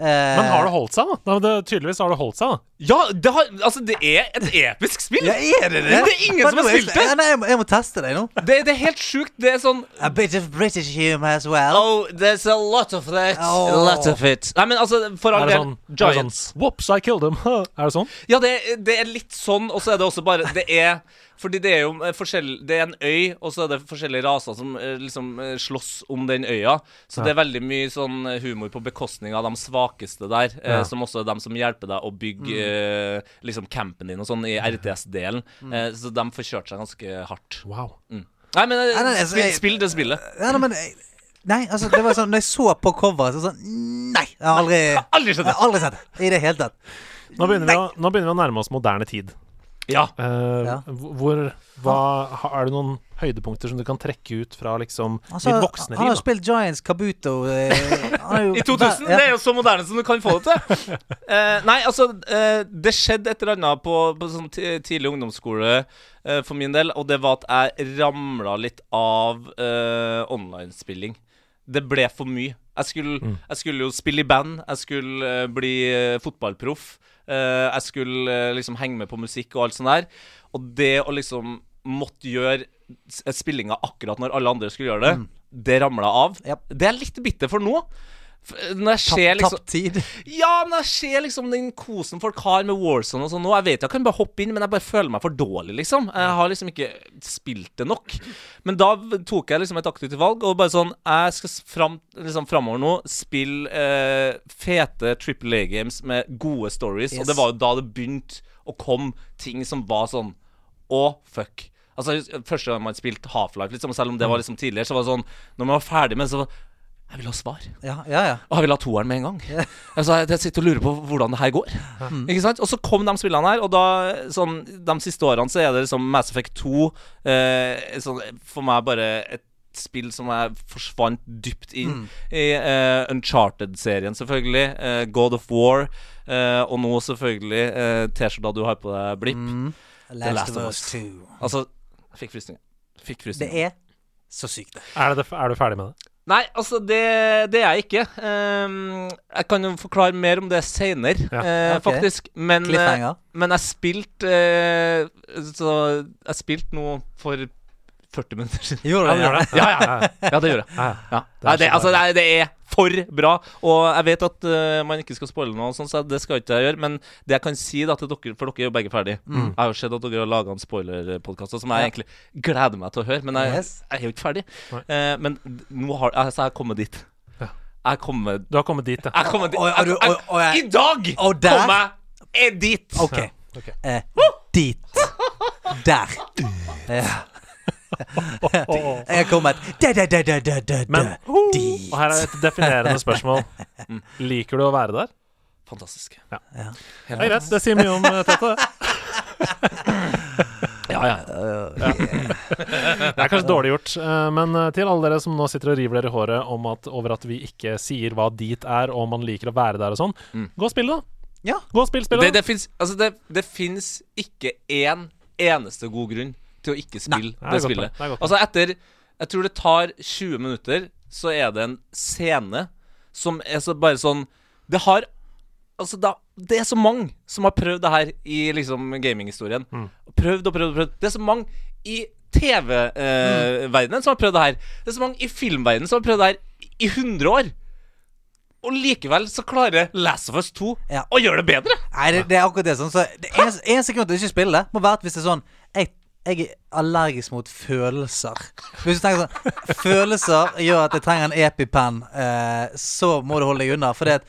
Eh, Men har det holdt seg, da? Det, tydeligvis har det holdt seg, da. Ja, det, har, altså, det er et episk spill! Ja, er det det? Men det er ingen Men som har spilt det. Nei, jeg, må, jeg må teste det nå. Det, det er helt sjukt. Det er sånn A bit of British humor as well. Oh, there's a lot of that. Oh. A lot of it. Nei, men altså, for all del sånn, Giants. sånn. Whoops, I killed them. er det sånn? Ja, det, det er litt sånn, og så er det også bare Det er Fordi det er jo eh, forskjell Det er en øy, og så er det forskjellige raser som eh, liksom eh, slåss om den øya. Så Ja. det er veldig mye sånn humor på bekostning av de svakeste der. eh, Ja. Som også er dem som hjelper deg å bygge eh, liksom campen din og sånn i RTS-delen. Eh, så de får kjørt seg ganske hardt. Wow. Nei, men Nei, nei, altså, spill, jeg- spill det spillet. Nei, nei, men jeg- Nei, altså, det var sånn Når jeg så på coveret, så sånn Nei! Jeg har aldri, jeg har aldri sett det. I det hele tatt. Nå begynner, vi å, nå begynner vi å nærme oss moderne tid. Ja. Uh, Ja. Hvor hva, Er det noen høydepunkter som du kan trekke ut fra liksom Altså, ditt voksne han har jo spilt Giants Kabuto eh, jo- I 2000? Ja. Det er jo så moderne som du kan få det til. uh, nei, altså uh, Det skjedde et eller annet på, på sånn tidlig ungdomsskole uh, for min del, og det var at jeg ramla litt av uh, online-spilling. Det ble for mye. Jeg skulle, Mm. jeg skulle jo spille i band, jeg skulle bli fotballproff. Eh, jeg skulle eh, liksom henge med på musikk og alt sånt der. Og det å liksom måtte gjøre spillinga akkurat når alle andre skulle gjøre det, det ramla av. Yep. Det er litt bitter for nå. Når ser liksom tapt tid. Ja, når jeg ser liksom den kosen folk har med Warzone og sånn nå Jeg vet jeg kan bare hoppe inn, men jeg bare føler meg for dårlig, liksom. Jeg har liksom ikke spilt det nok. Men da tok jeg liksom et aktivt valg, og bare sånn Jeg skal fram, liksom framover nå spille eh, fete Triple A-games med gode stories. Yes. Og det var jo da det begynte å komme ting som var sånn Å, fuck. Altså, Første gang man spilte Half-Life, liksom, selv om det var liksom tidligere, så var det sånn Når man var ferdig med det, så var Jeg vil ha svar. Ja, ja. ja. Og jeg vil ha toeren med en gang. Altså, jeg sitter og lurer på hvordan det her går. Ikke sant? Og så kom de spillene her, og da sånn, de siste årene så er det liksom Mass Effect 2 eh, sånn, For meg bare et spill som jeg forsvant dypt inn i. eh, Uncharted-serien, selvfølgelig. eh, God of War. eh, og nå selvfølgelig eh, T-skjorta du har på deg, Blipp. Mm. The Last of Us 2. Altså, jeg fikk frysninger. Fikk Det er så sykt, det. Er, det, er du ferdig med det? Nei, altså, det, det er jeg ikke. Ehm, jeg kan jo forklare mer om det seinere, Ja. uh, okay. faktisk. Men, uh, men jeg spilte uh, Så jeg spilte nå for 40 minutter siden. Gjorde det? Ja, ja. Ja, det gjorde jeg. Ja, Nei, det, altså, det, er, det er for bra. Og jeg vet at uh, man ikke skal spoile noe, og sånn, så det skal ikke jeg gjøre. Men det jeg kan si da til dere, for dere er jo begge ferdige Mm. Jeg har jo sett at dere har laga en spoilerpodkast som jeg egentlig gleder meg til å høre. Men jeg, Yes. jeg er jo ikke ferdig. Eh, men nå har altså, jeg har kommet dit. Ja. Jeg kommer Du har kommet dit, ja. Jeg kommet dit. Og- og og- og jeg- I dag Og der- kom jeg dit. OK. okay. Uh, dit. Der. Ja. Jeg kommer da, Men. Og her er et definerende spørsmål. Liker du å være der? Fantastisk. Ja. Det er greit. Det sier mye om eh, Tete. Ja, ja. Det er kanskje dårlig gjort, eh, men eh, til alle dere som nå sitter og river dere i håret om at, over at vi ikke sier hva dit er, og om man liker å være der og sånn, Mm. gå og spill da. Ja. Gå og spill Det, spillet. det fins altså det, det finnes ikke én eneste god grunn til å ikke spille Nei, det det spillet. det Altså etter Jeg tror det tar 20 minutter, så er det en scene som er så bare sånn Det har Altså, da, det er så mange som har prøvd det her i liksom gaminghistorien. Mm. Prøvd og prøvd og prøvd. Det er så mange i TV-verdenen som har prøvd det her. Det er så mange i filmverdenen som har prøvd det her i 100 år. Og likevel så klarer Last of Us 2 Ja. å gjøre det bedre. Nei, det, det er akkurat det. Sånn, så det er eneste grunn til å ikke spille det, må være at hvis det er sånn jeg, jeg er allergisk mot følelser. Hvis du tenker sånn Følelser gjør at jeg trenger en EpiPen, eh, så må du holde deg unna. For det at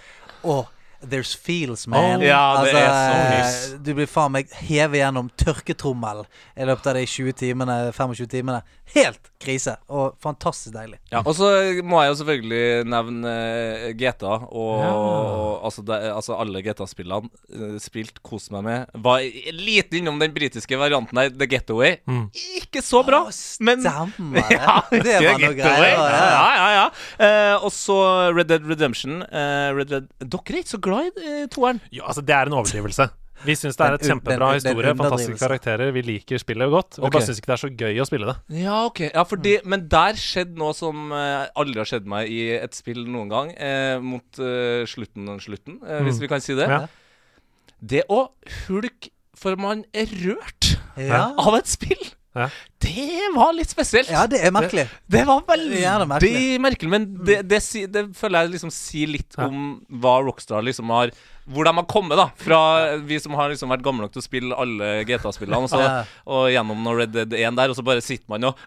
Å, There's feels, man. Oh, ja, det altså, er så nys. Du blir faen meg hevet gjennom tørketrommel i løpet av de 20 timene, 25 timene. Helt krise, og fantastisk deilig. Ja, og så må jeg jo selvfølgelig nevne eh, GTA og, Ja. og altså, det, altså alle GTA-spillene eh, spilt, kost meg med. Var lite innom den britiske varianten her, The Getaway. Mm. Ikke så bra, men Stemmer det. Ja, det var noe greier. Ja, Ja, ja. ja. Eh, og så Red Dead Redemption. Uh, Red Dead Dere er ikke så glad i eh, toeren? Ja, altså, det er en overdrivelse. Vi syns det er et kjempebra historie, fantastiske karakterer. Vi liker spillet godt. Vi okay. bare syns ikke det er så gøy å spille det. Ja, ok. Ja, fordi, Men der skjedde noe som eh, aldri har skjedd meg i et spill noen gang. Eh, mot eh, slutten av slutten, eh, hvis Mm. vi kan si det. Ja. Det å hulke for man er rørt Ja. av et spill, Ja. det var litt spesielt. ja, det er merkelig. Det var veldig det er merkelig. merkelig. Men det, det, si, det føler jeg liksom sier litt Ja. om hva Rockstar liksom har Hvor de har kommet, da. Fra vi som har liksom vært gamle nok til å spille alle GTA-spillene, og, og gjennom noe Red Dead 1 der, og så bare sitter man og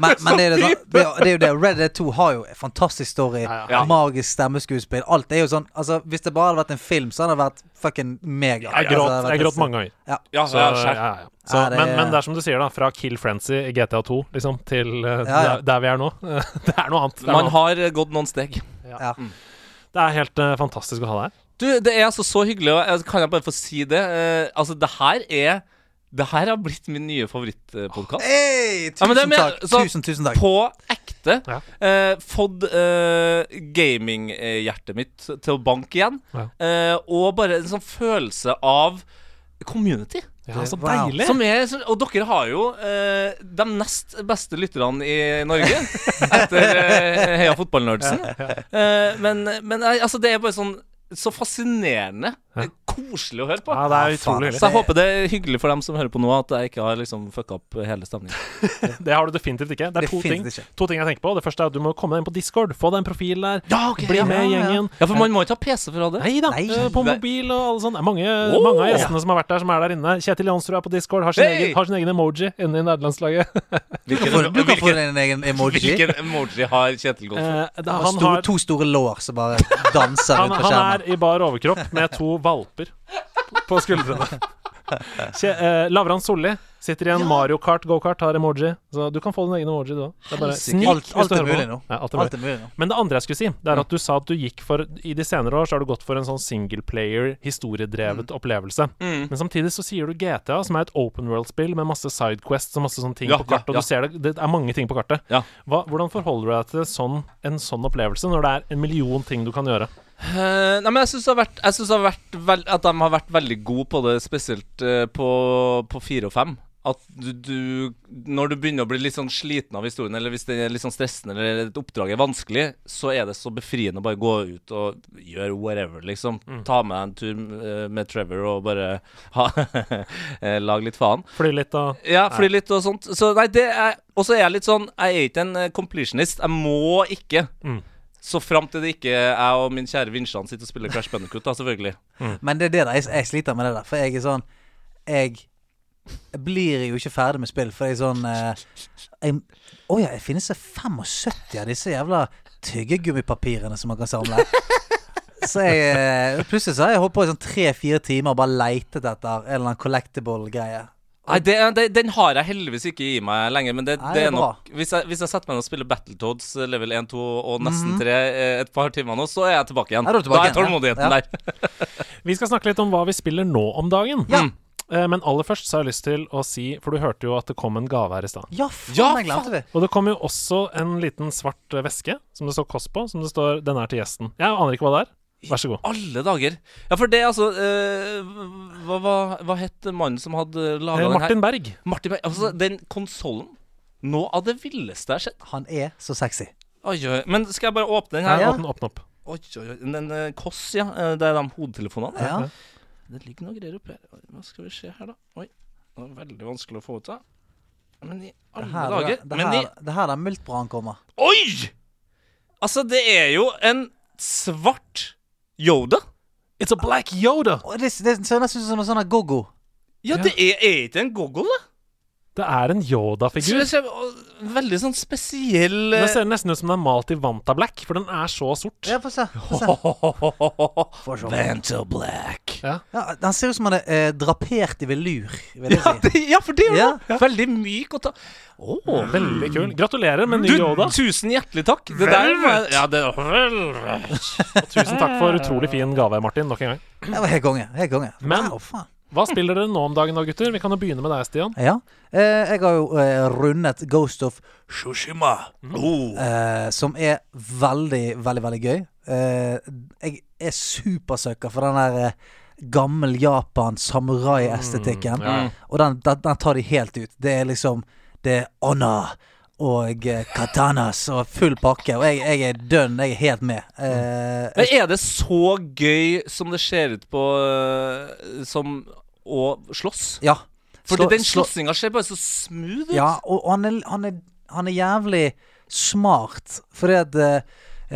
Men, men det, er det, det, er- jo det. Red Dead 2 har jo en fantastisk story. Ja, ja. Magisk stemmeskuespill. Alt er jo sånn Altså Hvis det bare hadde vært en film, så hadde det vært fucking mega. Jeg gråt, altså, jeg gråt mange ganger. Ja. Ja, Så, ja, ja, ja. Så, Ja, det- men, men det er som du sier, da. Fra Kill Frenzy i GTA 2 liksom, til Ja, ja. Der, der vi er nå. det er noe annet. Er, Man noe annet. har gått noen steg. Ja. Det er helt uh, fantastisk å ha deg her. Du, det er altså så hyggelig, og kan jeg bare få si det? Uh, altså, det her er Det her har blitt min nye favorittpodkast. Hey, Ja, tusen men med- så- tusen, tusen takk. På ekte. Ja. Eh, fått eh, gaminghjertet mitt til å banke igjen. Ja. Eh, og bare en sånn følelse av community. Ja, så deilig! Som er, og dere har jo eh, de nest beste lytterne i Norge. etter eh, Heia fotballnerdsen. Eh, men men altså, det er bare sånn så fascinerende. Ja. eh, Koselig å høre på. Ja, det er utrolig. Så jeg håper det er hyggelig for dem som hører på nå, at jeg ikke har liksom fucka opp hele stemningen. Det har du definitivt ikke. Det er to ting, ikke. to ting jeg tenker på. Det første er at du må komme deg inn på Discord. Få deg en profil der. Ja, ok, Bli med i ja, ja. gjengen. Ja, for man må ikke ha PC for å ha det. Nei da, Nei. eh, på mobil og alle sånne. Det er mange, oh, mange av gjestene som har vært der, som er der inne. Kjetil Jansrud er på Discord, har sin, Hey! egen, har sin egen emoji inne i nederlandslaget. hvilken, du kan få din egen emoji. Hvilken emoji har Kjetil gått for? Eh, Han har, to store lår som bare danser rundt på skjermen. Er i bar overkropp med to valper på skuldrene. Kje, eh, Lavran Solli sitter i en Mario Kart go-kart, har emoji. Så du kan få din egen emoji, du òg. Alt, alt er mulig nå. Ja, alt er mulig. Alt mulig nå. Men det andre jeg skulle si, det er at du sa at du gikk for I de senere år så har du gått for en sånn singleplayer, historiedrevet opplevelse. Mm. Men samtidig så sier du GTA, som er et open world-spill med masse sidequests og masse sånne ting Ja, på kartet. ja, Og ja. du ser det, det er mange ting på kartet. Ja. Hva, hvordan forholder du deg til sånn, en sånn opplevelse, når det er en million ting du kan gjøre? Eh, nei, men jeg syns at de har vært veldig gode på det, spesielt uh, på, på fire og fem. At du, du Når du begynner å bli litt sånn sliten av historien, eller hvis det er litt sånn stressende, eller et oppdrag er vanskelig, så er det så befriende å bare gå ut og gjøre whatever, liksom. Ta med en tur eh, med Trevor og bare ha Lag litt faen. Fly litt og Ja, fly litt og sånt. Så nei, det er Og så er jeg litt sånn Jeg er ikke en completionist. Jeg må ikke. Mm. Så fram til det ikke jeg og min kjære Vinsjan sitter og spiller Crash Bandicoot, da, selvfølgelig. Men det er det der jeg, jeg sliter med det der. For jeg er sånn Jeg blir jo ikke ferdig med spill, for jeg er sånn eh, Å ja, det finnes 75 av disse jævla tyggegummipapirene som man kan samle. Så jeg eh, Plutselig så har jeg holdt på i sånn tre-fire timer og bare leitet etter en eller annen collectible-greie. Nei, det, det, Den har jeg heldigvis ikke i meg lenger, men det, Nei, det er nok Hvis jeg, hvis jeg setter meg ned og spiller Battletoads eh, level 1, 2 og nesten Mhm. 3 eh, et par timer nå, så er jeg tilbake igjen. Er tilbake da er tålmodigheten Ja. der. Vi skal snakke litt om hva vi spiller nå om dagen. Ja. Mm. Eh, Men aller først så har jeg lyst til å si For du hørte jo at det kom en gave her i stad. Ja, faen, Ja, jeg glemte det. Og det kom jo også en liten svart veske som det står Kåss på, som det står 'Den er til gjesten'. Jeg aner ikke hva det er. Vær så god. Alle dager. Ja, for det, altså eh, hva, hva, hva het mannen som hadde laga Eh, den her? Martin Berg. Martin Berg. Altså, den konsollen Noe av det villeste jeg har sett. Han er så sexy. Oi, oi. Men skal jeg bare åpne den her? Ja. Åpne, åpne opp. Oi, oi, oi. Den uh, Koss, ja. Eh, det er de hodetelefonene. Ja. Det ligger noe greier oppi her. Hva skal vi se her, da? Oi. Det var veldig vanskelig å få ut av. Men i Det alle her, dager det, det Men i her, det her der multbrannen kommer. Oi! Altså, det er jo en svart Yoda. It's a black Yoda! Å, det, det ser nesten ut som en sånn her go-go. Ja, det er, er ikke en goggle, det. Det er en Så Yoda-figur. det ser- og Veldig sånn spesiell Den ser nesten ut som den er malt i Vanta Black, for den er så sort. Ja, få se. Få se. Få se. Vanta Black. Ja. Ja, han ser ut som han er eh, drapert i velur, vil jeg Ja, si. det, ja, for det er jo Ja. Veldig myk og ta... Åh. Veldig kul. Gratulerer med ny Du, Yoda. tusen hjertelig takk. Det der var Ja, det Og tusen takk for utrolig fin gave, Martin, nok en gang. Det var helt konge. Helt konge. Men- wow, faen. Hva spiller dere nå om dagen da, gutter? Vi kan jo begynne med deg, Stian. Ja. Eh, jeg har jo eh, rundet Ghost of Shushima, oh. eh, som er veldig, veldig, veldig gøy. Eh, jeg er supersøker for den der eh, gammel Japan-samurai-estetikken. Mm, ja. Og den, den, den tar de helt ut. Det er liksom Det er honor og eh, katanas og full pakke. Og jeg, jeg er dønn. Jeg er helt med. Eh, Men er det så gøy som det ser ut på øh, Som å slåss? ja. Fordi Slå- den slå- slåssinga ser bare så smooth ut. Ja, og og han er, han er, han er jævlig smart, fordi at eh,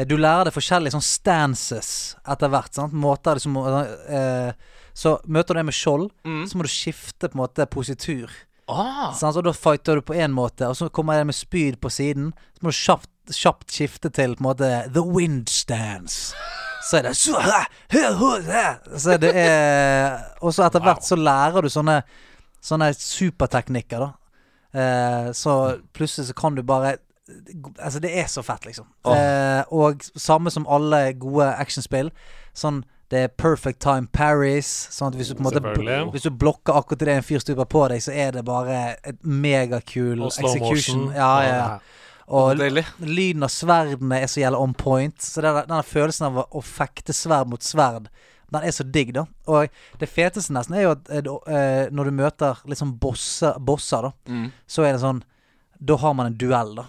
du lærer deg forskjellige sånn stances etter hvert. Sant? Måter liksom eh, Så møter du en med skjold, Mm. så må du skifte på en måte positur. Ah. Sant? Og da fighter du på én måte, og så kommer en med spyd på siden. Så må du kjapt, kjapt skifte til på en måte the wind stance. Så er det så, så det er Og så etter hvert så lærer du sånne Sånne superteknikker, da. Eh, så plutselig så kan du bare Altså, det er så fett, liksom. Oh. Eh, og samme som alle gode actionspill. Sånn det er perfect time parries. Sånn at hvis du på en måte Hvis du blokker akkurat idet en fyr stuper på deg, så er det bare et megakul execution. Ja, ja, ja. Og lyden av sverdene er så jævla on point. Så den, denne følelsen av å, fekte sverd mot sverd, den er så digg, da. Og det feteste nesten er jo at eh, eh, når du møter liksom bosser, bosser, da, Mm. så er det sånn Da har man en duell, da.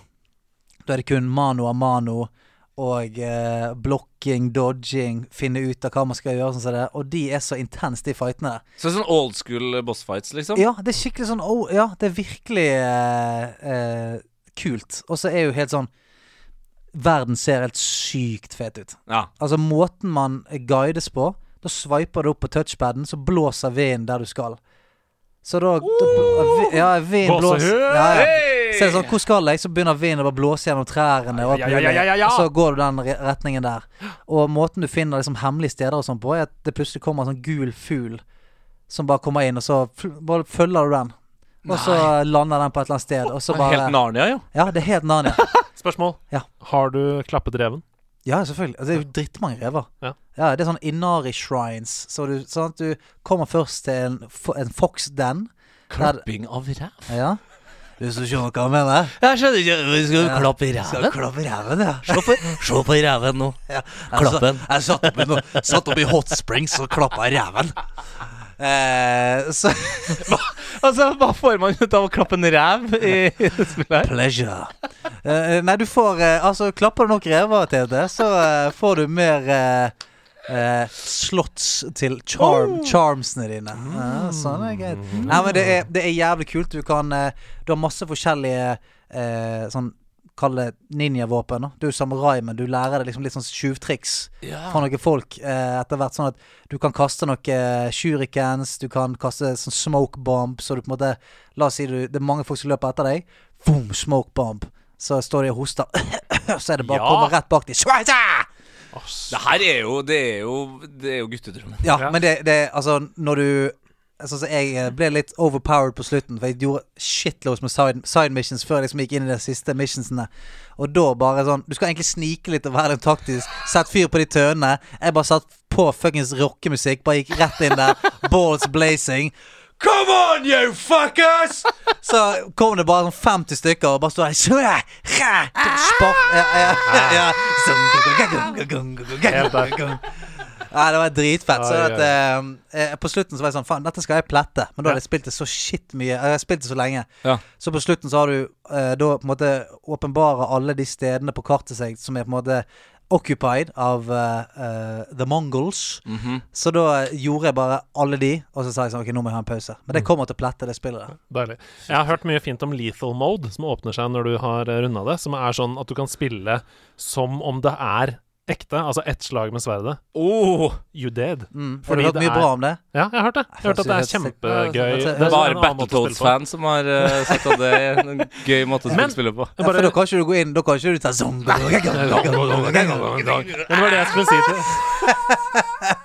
Da er det kun mano a mano og eh, blokking, dodging, finne ut av hva man skal gjøre. Sånn. Og de er så intense, de fightene. Så det er sånn old school boss fights, liksom? Ja, det er skikkelig sånn oh, Ja, det er virkelig eh, eh, kult. Og så er jo helt sånn Verden ser helt sykt fet ut. Ja. Altså måten man guides på Da sveiper du opp på touchpaden, så blåser vinden der du skal. Så da, da Ja, vinden blåser ja, ja. Så er det sånn, hvor skal jeg? Så begynner vinden å bare blåse gjennom trærne, og, alt Ja, ja, ja, ja, ja, ja. og så går du den re- retningen der. Og måten du finner liksom hemmelige steder og sånn på, er at det plutselig kommer en sånn gul fugl som bare kommer inn, og så fl- bare følger du den. Og så lander den på et eller annet sted, og så bare Helt Narnia, jo. Ja, det er helt Narnia. Spørsmål. Ja. Har du klappet reven? Ja, selvfølgelig. Altså, det er jo drittmange rever. Ja. det er sånn Inari-shrines. Så du, sånn at du kommer først til en, en fox den. Klapping av rev? Ja. Hvis du skjønner hva jeg mener? Jeg skjønner ikke Vi skal Ja. klappe i Skal ræven. klappe i ræven, ja. Se på, se på ræven nå. ja. Klappen. Jeg satt oppi, no, satt oppi hot springs og klappa i ræven. Eh, så Altså, hva får man ut av å klappe en ræv i spillet her? Pleasure. Eh, nei, du får eh, Altså, klapper du nok rever det, så eh, får du mer eh, eh, slots til charm, charmsene dine. Ja, sånn er greit. Nei, men det er, det er jævlig kult. Du kan eh, Du har masse forskjellige eh, sånn Kall det ninjavåpen. Du er samurai, men du lærer deg liksom litt sånn tjuvtriks fra noen folk eh, etter hvert. Sånn at du kan kaste noen eh, shurikens, du kan kaste sånn smoke bomb, så du på en måte La oss si du, det er mange folk som løper etter deg. Boom, smoke bomb. Så står de og hoster. så er det bare å Ja. komme rett bak dem. Det her er jo Det er jo, det er jo guttedrømmen. Ja, Ja. men det, det Altså, når du Sånn som jeg eh, ble litt overpowered på slutten, for jeg gjorde shitloads med side, side missions før jeg liksom gikk inn i de siste missionsene. Og da bare sånn Du skal egentlig snike litt og være litt taktisk. Sett fyr på de tønene. Jeg bare satt på fuckings rockemusikk, bare gikk rett inn der. Balls blazing. Come on, you fuckers! Så kom det bare sånn 50 stykker og bare stod der «Sjø! Hæ! Spark ja, ja, ja. Helt der. Nei, det var dritfett. Så at, eh, eh, på slutten så var jeg sånn Faen, dette skal jeg plette. Men da hadde jeg spilt det så shit mye. Jeg har spilt det så lenge. Ja. Så på slutten så har du eh, da på en måte åpenbare alle de stedene på kartet seg som er på en måte occupied av eh, eh, The Mongols. Mhm. Så da gjorde jeg bare alle de, og så sa jeg sånn Ok, nå må jeg ha en pause. Men det kommer til å plette, det spillet der. Deilig. Jeg har hørt mye fint om lethal mode, som åpner seg når du har runda det. Som er sånn at du kan spille som om det er Ekte. Altså ett slag med sverdet. Oh, You dead. Mm. Har du hørt mye er- bra om det? Ja, jeg har hørt det. Jeg har hørt at det er kjempegøy. Det er bare en annen måte å spille på. Battletoads-fan som har uh, sett at det er en gøy måte å spille på. Ja, for da kan ikke du gå inn Da kan ikke du ta zombie det var det jeg skulle si til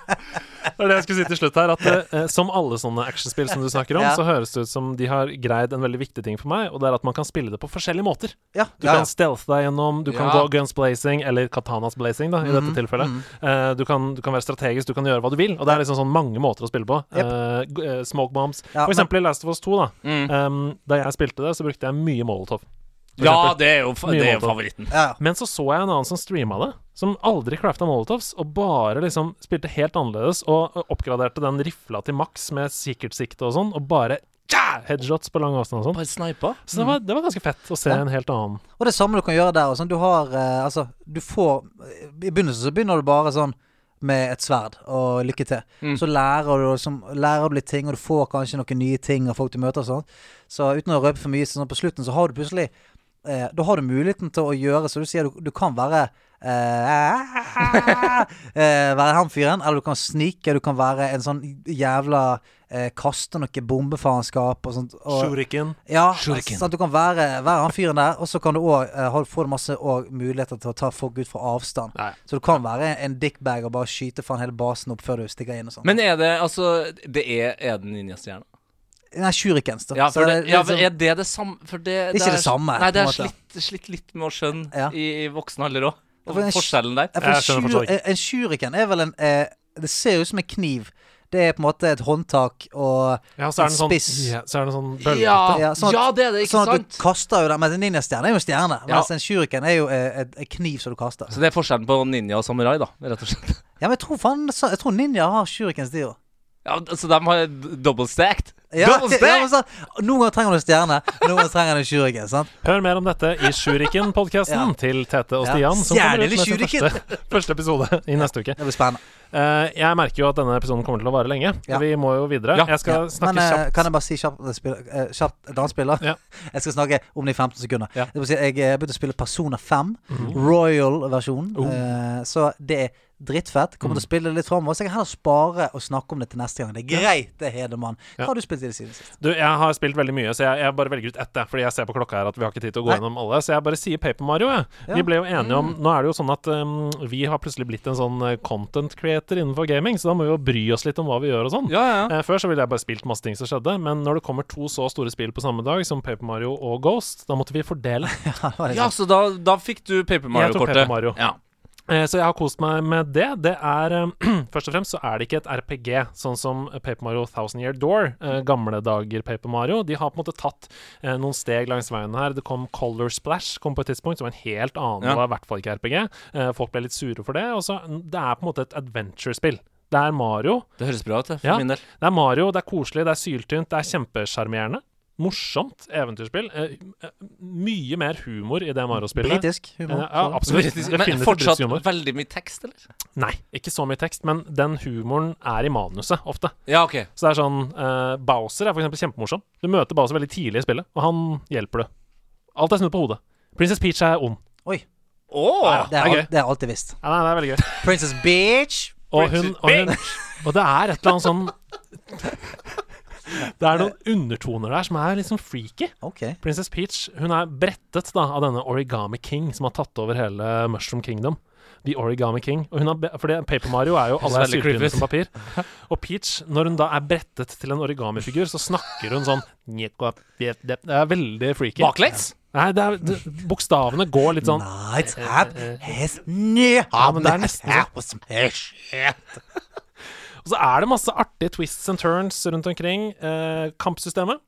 Det det jeg skulle si til slutt her. At eh, Som alle sånne actionspill som du snakker om, Ja. så høres det ut som de har greid en veldig viktig ting for meg, og det er at man kan spille det på forskjellige måter. Ja, Du ja, kan stealth deg gjennom, du kan gå guns blazing, eller katanas blazing, da, i dette tilfellet. Eh, du, kan, du kan være strategisk, du kan gjøre hva du vil, og det er liksom sånn mange måter å spille på. Yep. Uh, eh, smoke bombs. For eksempel i Last of Us 2, da. Mm. Um, da jeg spilte det, så brukte jeg mye Molotov. Ja, det er jo, fa- det er jo favoritten. ja. Men så så jeg en annen som streama det, som aldri crafta molotovs, og bare liksom spilte helt annerledes, og og oppgraderte den rifla til maks med sikkert sikte og sånn, og bare tja, headshots på lang avstand og sånn. Bare sniper. Så det var, det var ganske fett å se Ja. en helt annen Og det samme du kan gjøre der. Og sånn, du har eh, Altså, du får I begynnelsen så begynner du bare sånn med et sverd og lykke til. Mm. Så lærer du, liksom, lærer du litt ting, og du får kanskje noen nye ting av folk du møter og sånn. Så uten å røpe for mye, sånn på slutten så har du plutselig eh, Da har du muligheten til å gjøre Så du sier du, du kan være eh, eh, Være han fyren, eller du kan snike. Du kan være en sånn jævla eh, Kaste noe bombefaenskap og sånt. Og, Shuriken. ja, Shuriken. sånn at du kan være, være han fyren der, og så kan du òg få masse muligheter til å ta folk ut fra avstand. Nei. Så du kan være en dickbag og bare skyte faen hele basen opp før du stikker inn og sånn. Men er det altså Det er, er den ninjastjerne? Nei, shurikens, da. Ja, Så for det, ja, liksom- for er det det samme For det, Det er ikke det samme, Nei, det er slitt, slitt litt med å skjønne Ja. i, i voksen alder òg. Og for Forskjellen der. For en, skjønner shur, en shuriken er vel en eh, Det ser ut som en kniv. Det er på en måte et håndtak og Ja, så er den sånn, Spiss. ja, så er det sånn bølgete. Ja, Ja, sånn at- ja, det er det, ikke Sånn at du kaster jo den Men en ninjastjerne er jo en stjerne. Ja. Mens en shuriken er jo eh, et, et kniv som du kaster. Så det er forskjellen på ninja og samurai, da, rett og slett. Ja, men jeg tror faen Jeg tror ninja har shurikens, de òg. Ja, Så de har double stacked? Ja, ja, så, noen ganger trenger du stjerne, noen ganger trenger du en shuriken. Sant? Hør mer om dette i Shuriken-podkasten Ja. til Tete og Stian, som kommer stjerne ut med sin første, første episode i neste uke. Det blir spennende. uh, jeg merker jo at denne episoden kommer til å vare lenge. Ja. Vi må jo videre. Ja. Jeg skal Ja. snakke Men eh, kjapt. kan jeg bare si kjapt, eh, kjapt? Ja. Jeg skal snakke om det i 15 sekunder. Ja. Det si, jeg begynte å spille Persona 5, Mhm. Royal-versjonen. Oh. Eh, så det er drittfett. Kommer til å Mm. spille det litt framover, så jeg kan heller spare og snakke om det til neste gang. Det er greit, det, Hedemann. Hva Ja. har du spilt i det siden sist? Du, jeg har spilt veldig mye, så jeg, jeg bare velger ut ett. jeg, Fordi jeg ser på klokka her at vi har ikke tid til å gå Nei. gjennom alle. Så jeg bare sier Paper Mario. Jeg. Ja. Vi ble jo enige om Nå er det jo sånn at um, vi har plutselig blitt en sånn eh, content creator innenfor gaming, så da må vi jo bry oss litt om hva vi gjør og sånn. Ja, ja. Eh, Før så ville jeg bare spilt masse ting som skjedde, men når det kommer to så store spill på samme dag, som Paper Mario og Ghost, da måtte vi fordele. Ja, sant. så da, da fikk du Paper Mario-kortet. Mario. Ja. Eh, Så jeg har kost meg med det. Det er eh, Først og fremst så er det ikke et RPG, sånn som Paper Mario Thousand Year Door, eh, gamle dager Paper Mario. De har på en måte tatt noen steg langs veien her. Det kom Color Splash kom på et tidspunkt, som var en helt annen, Ja. var i hvert fall ikke RPG. Folk ble litt sure for det. Og så Det er på en måte et adventure-spill. Det er Mario. Det høres bra ut, for Ja. min del. Det er Mario, det er koselig, det er syltynt, det er kjempesjarmerende. Morsomt eventyrspill. Eh, eh, mye mer humor i det Mario-spillet. Britisk humor. Eh, ja, absolutt. Men fortsatt humor. veldig mye tekst, eller? Nei, ikke så mye tekst, men den humoren er i manuset ofte. Ja, OK. Så det er sånn uh, Bowser er for eksempel kjempemorsom. Du møter Bowser veldig tidlig i spillet, og han hjelper deg. Alt er snudd på hodet. Princess Peach er ond. Oi, Åh! det, er, det er gøy. det er alltid visst. Ja, nei, det er veldig gøy. Princess Beach. Og hun, og hun Og det er et eller annet sånn Det er noen undertoner der som er litt sånn freaky. Okay. Princess Peach hun er brettet da av denne Origami King som har tatt over hele Mushroom Kingdom. The Origami King. Og hun har fordi Paper Mario er jo alle er syltynne som papir. Og Peach, når hun da er brettet til en origamifigur, så snakker hun sånn Det er veldig freaky. Baklengs? Nei, det er, det, bokstavene går litt sånn Night men det er nesten sånn. sånn. Og så er det masse artige twists and turns rundt omkring. Eh, kampsystemet,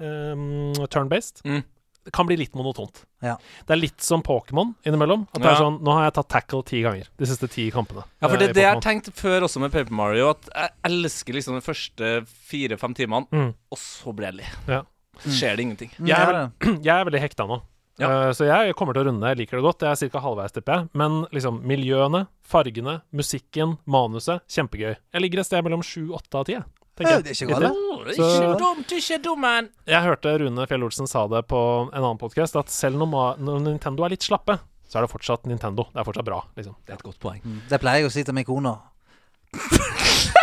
eh, turn-based, Mm. det kan bli litt monotont. Ja. Det er litt som Pokémon innimellom. At det Ja. er sånn Nå har jeg tatt tackle ti ganger de siste ti kampene. Ja, for eh, det er det jeg har tenkt før også med Paper Mario, at jeg elsker liksom de første fire-fem timene, Mm. og så blir jeg lei. Ja. Så skjer det ingenting. Mm, Jeg er, jeg er veldig hekta nå. Ja. Uh, så jeg kommer til å runde. Jeg liker det godt. Jeg er ca. halvveis, tipper jeg. Men liksom miljøene, fargene, musikken, manuset kjempegøy. Jeg ligger et sted mellom sju, åtte av ti. jeg, Ja, det er ikke galt, det. Så- Ikke dumt, ikke dum, man! Jeg hørte Rune Fjell Olsen sa det på en annen podkast, at selv når, når Nintendo er litt slappe, så er det fortsatt Nintendo. Det er fortsatt bra, liksom. Det er et godt poeng. Det pleier jeg å si til min kone.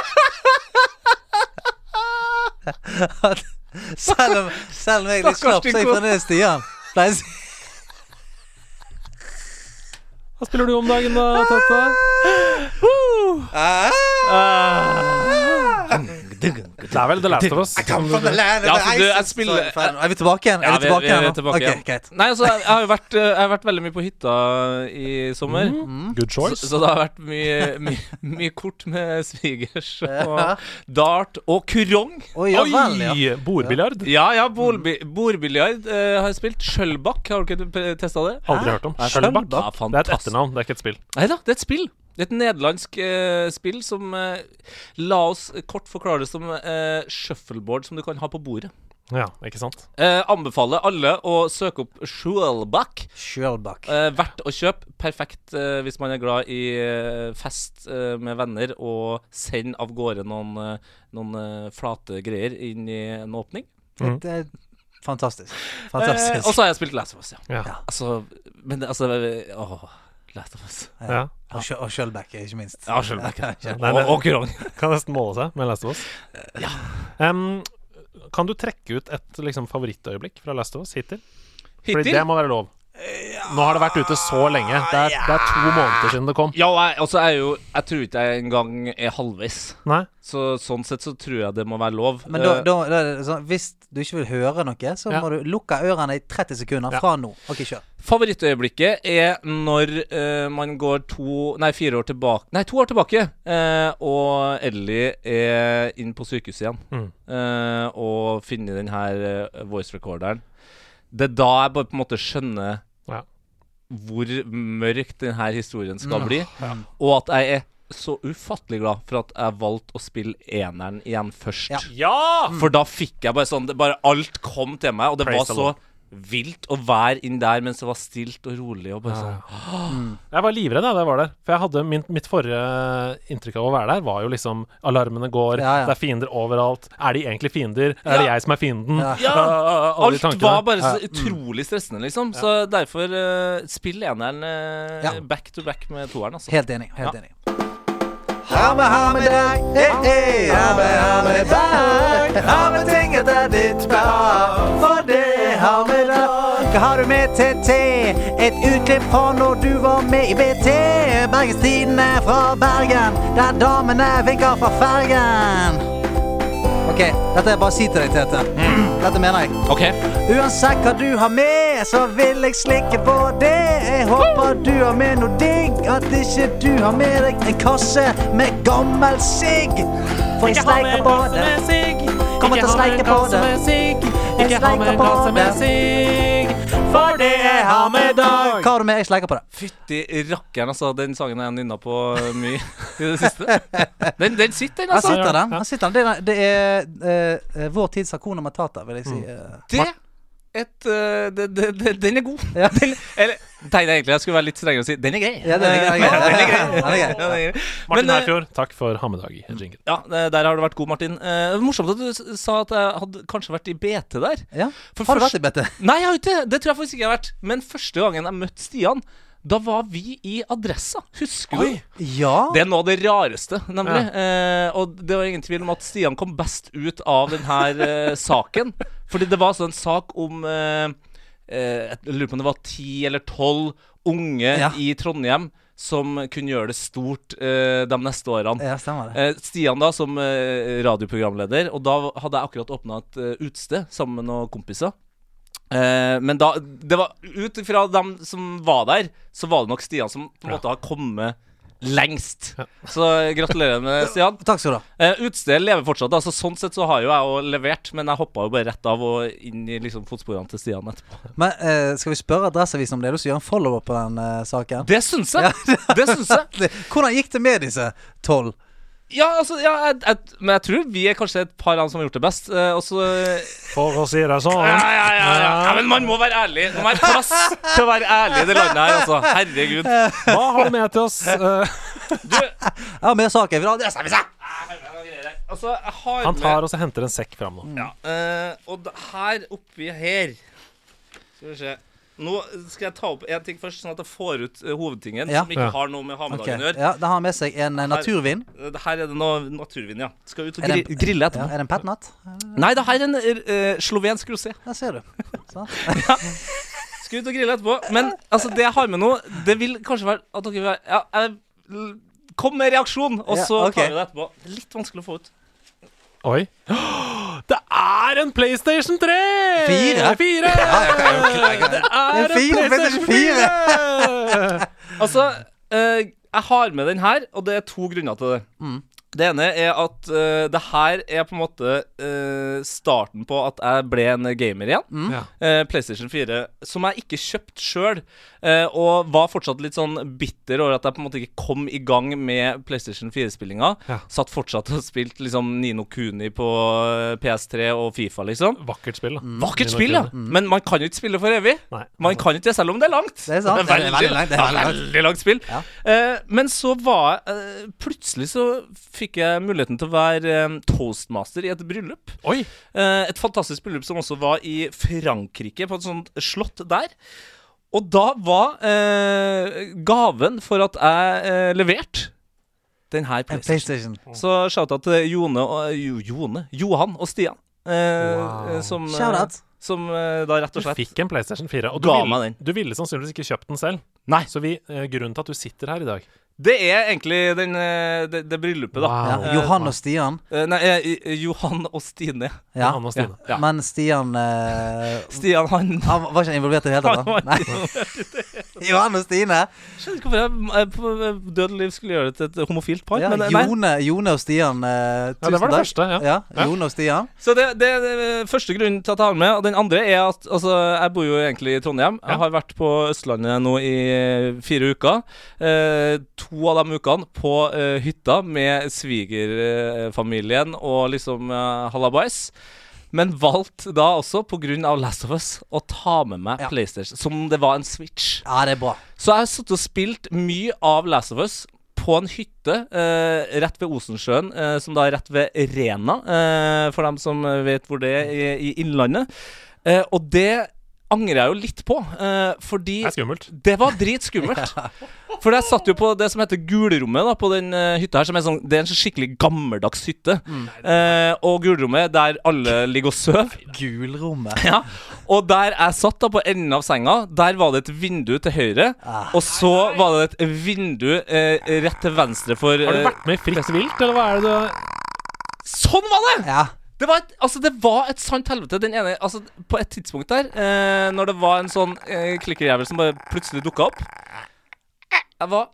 Selv, om, selv om jeg er litt Stakkars slapp, så er jeg fremdeles Stian. Pleier å si. Hva spiller du om dagen, da, Tete? Det er vel The Last of Us. Ja, du, jeg spiller- Er vi tilbake igjen? Ja, er vi tilbake vi- vi er tilbake igjen. Okay, Nei, altså, jeg har jo vært, eh, jeg har vært veldig mye på hytta i sommer. Mm. Good choice. så det har vært mye, mye, mye kort med svigers og dart og kurong. Oi. Oi! Bordbiljard. Ja, ja, bordbiljard uh, har jeg spilt. Skjølbakk, har du ikke testa det? Aldri hørt om. Skjølbakk. Ja, Det er et etternavn, det er ikke et spill. Nei da, det er et spill. Det et nederlandsk eh, spill som eh, La oss kort forklare det som eh, shuffleboard som du kan ha på bordet. Ja, ikke sant? Eh, anbefaler alle å søke opp Skjølbakk. Sjølbakk. Eh, verdt å kjøpe. Perfekt eh, hvis man er glad i eh, fest eh, med venner og sende av gårde noen, noen eh, flate greier inn i en åpning. Mm. Det er fantastisk. Eh, Fantastisk. og så har jeg spilt Last of Us, ja. Ja. Ja. Altså, men det- altså Åh, Last of Us. ja. Og sjø- Og Sjølbakk, ikke minst. Ja, Skjølbakk. Og, kurong. Kan nesten måle seg med Last of Us. Ja. Um, kan du trekke ut et liksom, favorittøyeblikk fra Last of Us hittil? Fordi det må være lov. Nå har det vært ute så lenge. Det er, det er to måneder siden det kom. Ja, og altså, er jo Jeg tror ikke jeg engang er halvveis. Nei? Så sånn sett så tror jeg det må være lov. Men da, Eh, da, da så, sånn, hvis du ikke vil høre noe, så Ja. må du lukke ørene i 30 sekunder Ja. fra nå. Ok, kjør. Favorittøyeblikket er når uh, man går to Nei, fire år tilbake Nei, to år tilbake, Uh, og Ellie er inn på sykehuset igjen Mm. uh, og finner den her voice recorderen. Det er da jeg bare på en måte skjønner Ja. Hvor mørk denne historien skal bli, Ja. og at jeg er så ufattelig glad for at jeg valgte å spille eneren igjen først. Ja. Ja! For da fikk jeg bare sånn Bare alt kom til meg, og det Praise var så. Vilt å være inn der mens det var stilt og rolig. Og bare Ja. sånn Jeg var livredd da jeg var der. For jeg hadde min, mitt forrige inntrykk av å være der, var jo liksom Alarmene går, Ja, ja. det er fiender overalt. Er de egentlig fiender? Er det jeg som er fienden? Ja. Ja! Uh, Alt var bare så Ja. utrolig stressende, liksom. Så derfor uh, spill eneren uh, Ja. back to back med toeren, altså. Helt enig. Helt Ja. enig. Ha med, ha med deg, hey, hey. ha med, ha med deg. Ha med ting etter ditt behag, Hva har du med til te? Et utklipp fra når du var med i BT. Bergenstidene fra Bergen, der damene vinker fra fergen. OK, dette er bare å si til deg, Tete. Dette mener jeg. OK. Uansett hva du har med, så vil jeg slikke på det. Jeg håper du har med noe digg, at ikke du har med deg en kasse med gammel sigg. For jeg sleiker på det. Kommer til å sleike på det. Jeg sleiker på det. For det er har med i dag. Hva har du med? Jeg sleiker på det. Fytti rakkeren, altså. Den sangen har jeg nynna på mye i det siste. Den, den sitter, den, Her altså. sitter den. Ja. Her sitter den. Det er, det er eh, vår tids Hakuna Matata, vil jeg si. Mm. Det et, uh, de, de, de, Den er god. Ja. Den, eller tenkte jeg egentlig jeg skulle være litt strengere og si den er grei. Ja, den er grei. Eh, den er grei. Den er grei. Ja, den er grei. Martin Men, eh, Herfjord, takk for ha med dag-jingle. Ja, eh, der har du vært god, Martin. Uh, morsomt at du sa at jeg hadde kanskje vært i BT der. Ja. For Har du først- vært i BT? Nei, jeg har ikke det. Tror jeg faktisk ikke jeg har vært. Men første gangen jeg møtte Stian, da var vi i Adressa. Husker du? Ja. Det er noe av det rareste, nemlig. Eh, og det var ingen tvil om at Stian kom best ut av denne eh, saken. Fordi det var sånn en sak om eh, eh, Jeg lurer på om det var ti eller tolv unge Ja. i Trondheim som kunne gjøre det stort eh, de neste årene. Ja, stemmer det. Eh, Stian da som eh, radioprogramleder, og da hadde jeg akkurat åpna et eh, utested sammen med noen kompiser. Eh, men da det var Ut ifra dem som var der, så var det nok Stian som på en måte har kommet lengst. Så eh, gratulerer med Stian. Takk skal du ha. Eh, Utstedet lever fortsatt. Altså, sånn sett så har jo jeg òg levert, men jeg hoppa jo bare rett av og inn i liksom fotsporene til Stian etterpå. Men eh, skal vi spørre Adresseavisen om det? Du skal gjøre en follow-up på den eh, saken. Det syns jeg! Det syns jeg. Hvordan gikk det med disse tolv? Ja, altså, ja, jeg, jeg, men jeg tror vi er kanskje et par land som har gjort det best. Uh, og så For å si det sånn. Ja, ja, ja, ja. ja, men man må være ærlig. Det må være plass til å være ærlig i det landet her, altså. Herregud. Hva har du med til oss? Eh, Du Jeg har med saker. fra Adresseavisa. Altså, han tar og og henter en sekk fram nå. ja, uh, Og her oppi her Skal vi se Nå skal jeg ta opp én ting først, sånn at jeg får ut eh, hovedtingen, Ja. som ikke har noe med hamedagen å gjøre. Ja, Da har han med seg en her, naturvin. Eh, Her er det noe naturvin, ja. Skal ut og gri en- grille Ja, etterpå. er det en petnat? Nei, det her er en uh, slovensk rosé. Der ser du. Sånn. Skal ut og grille etterpå. Men altså, det jeg har med nå, det vil kanskje være at dere vil Ja, jeg, kom med reaksjon, og Ja, så tar vi det etterpå. Er litt vanskelig å få ut. Oi. Det er en PlayStation 3! Fire? Fire! Det er en fire, PlayStation 4! Altså, eh, jeg har med den her, og det er to grunner til det. Mm. Det ene er at uh, det her er på en måte uh, starten på at jeg ble en gamer igjen. Mm. Ja. Uh, PlayStation 4, som jeg ikke kjøpte sjøl, og var fortsatt litt sånn bitter over at jeg på en måte ikke kom i gang med PlayStation 4-spillinga. Ja. Satt fortsatt og spilte liksom Nino Kuni på eh, PS3 og Fifa, liksom. Vakkert spill, da. Vakkert Nino spill, ja! Mm. Men man kan jo ikke spille for evig. Nei. Man kan ikke det selv om det er langt. Det er sant. Det er Det er veldig, veldig langt, det er veldig langt. langt spill. Ja. Eh, men så var jeg Plutselig så fikk jeg muligheten til å være eh, toastmaster i et bryllup. Oi! Eh, et fantastisk bryllup som også var i Frankrike, på et sånt slott der. Og da var eh, gaven for at jeg eh, leverte den her PlayStation. PlayStation. Så shout-out til Jone og jo, Jone, Johan og Stian. Eh, Wow. Som, eh, Shout-out. som eh, da rett og slett Du fikk en PlayStation 4, og du ville, du ville sannsynligvis ikke kjøpt den selv. Nei. Så vi, eh, grunnen til at du sitter her i dag Det er egentlig den, eh, det, det bryllupet, da. Wow. Ja, Eh, Johan og Stian. Eh, nei, Johan og Stine. Ja. Johan og Stine. Ja. Men Stian uh, Stian, han Han var ikke involvert i det hele tatt? da? Johan og Stine. Skjønner ikke hvorfor jeg på død liv skulle gjøre det til et homofilt par. Ja, men nei. Jone, Jone og Stian. eh, Ja, det var det takk. første, ja. Jone og Stian. Så det, det er første grunnen til at jeg har med. Og den andre er at altså, jeg bor jo egentlig i Trondheim. Jeg har vært på Østlandet nå i fire uker. Eh, to av de ukene på uh, hytta med svigerfamilien og liksom uh, hallabais. Men valgte da også, pga. Last of Us, å ta med meg Ja. PlayStation som det var en Switch. Ja, det er bra. Så jeg har sittet og spilt mye av Last of Us på en hytte eh, rett ved Osensjøen, eh, som da er rett ved Rena, eh, for dem som vet hvor det er i, i Innlandet. Eh, og det angrer jeg jo litt på, Uh, fordi Det er skummelt. det var dritskummelt. For jeg satt jo på det som heter Gulrommet da, på den uh, hytta her. Som er sånn, det er en så skikkelig gammeldags hytte. Eh, og Gulrommet der alle ligger og sover. Gulrommet. Ja, og der jeg satt da på enden av senga, der var det et vindu til høyre. Ah. Og så var det et vindu eh, rett til venstre for Har du vært med i Fritt vilt, eller hva er det du Sånn var det! Ja. Det var, et, altså, det var et sant helvete. Den ene, altså, på et tidspunkt der, eh, når det var en sånn eh, klikkerjævel som bare plutselig dukka opp Jeg var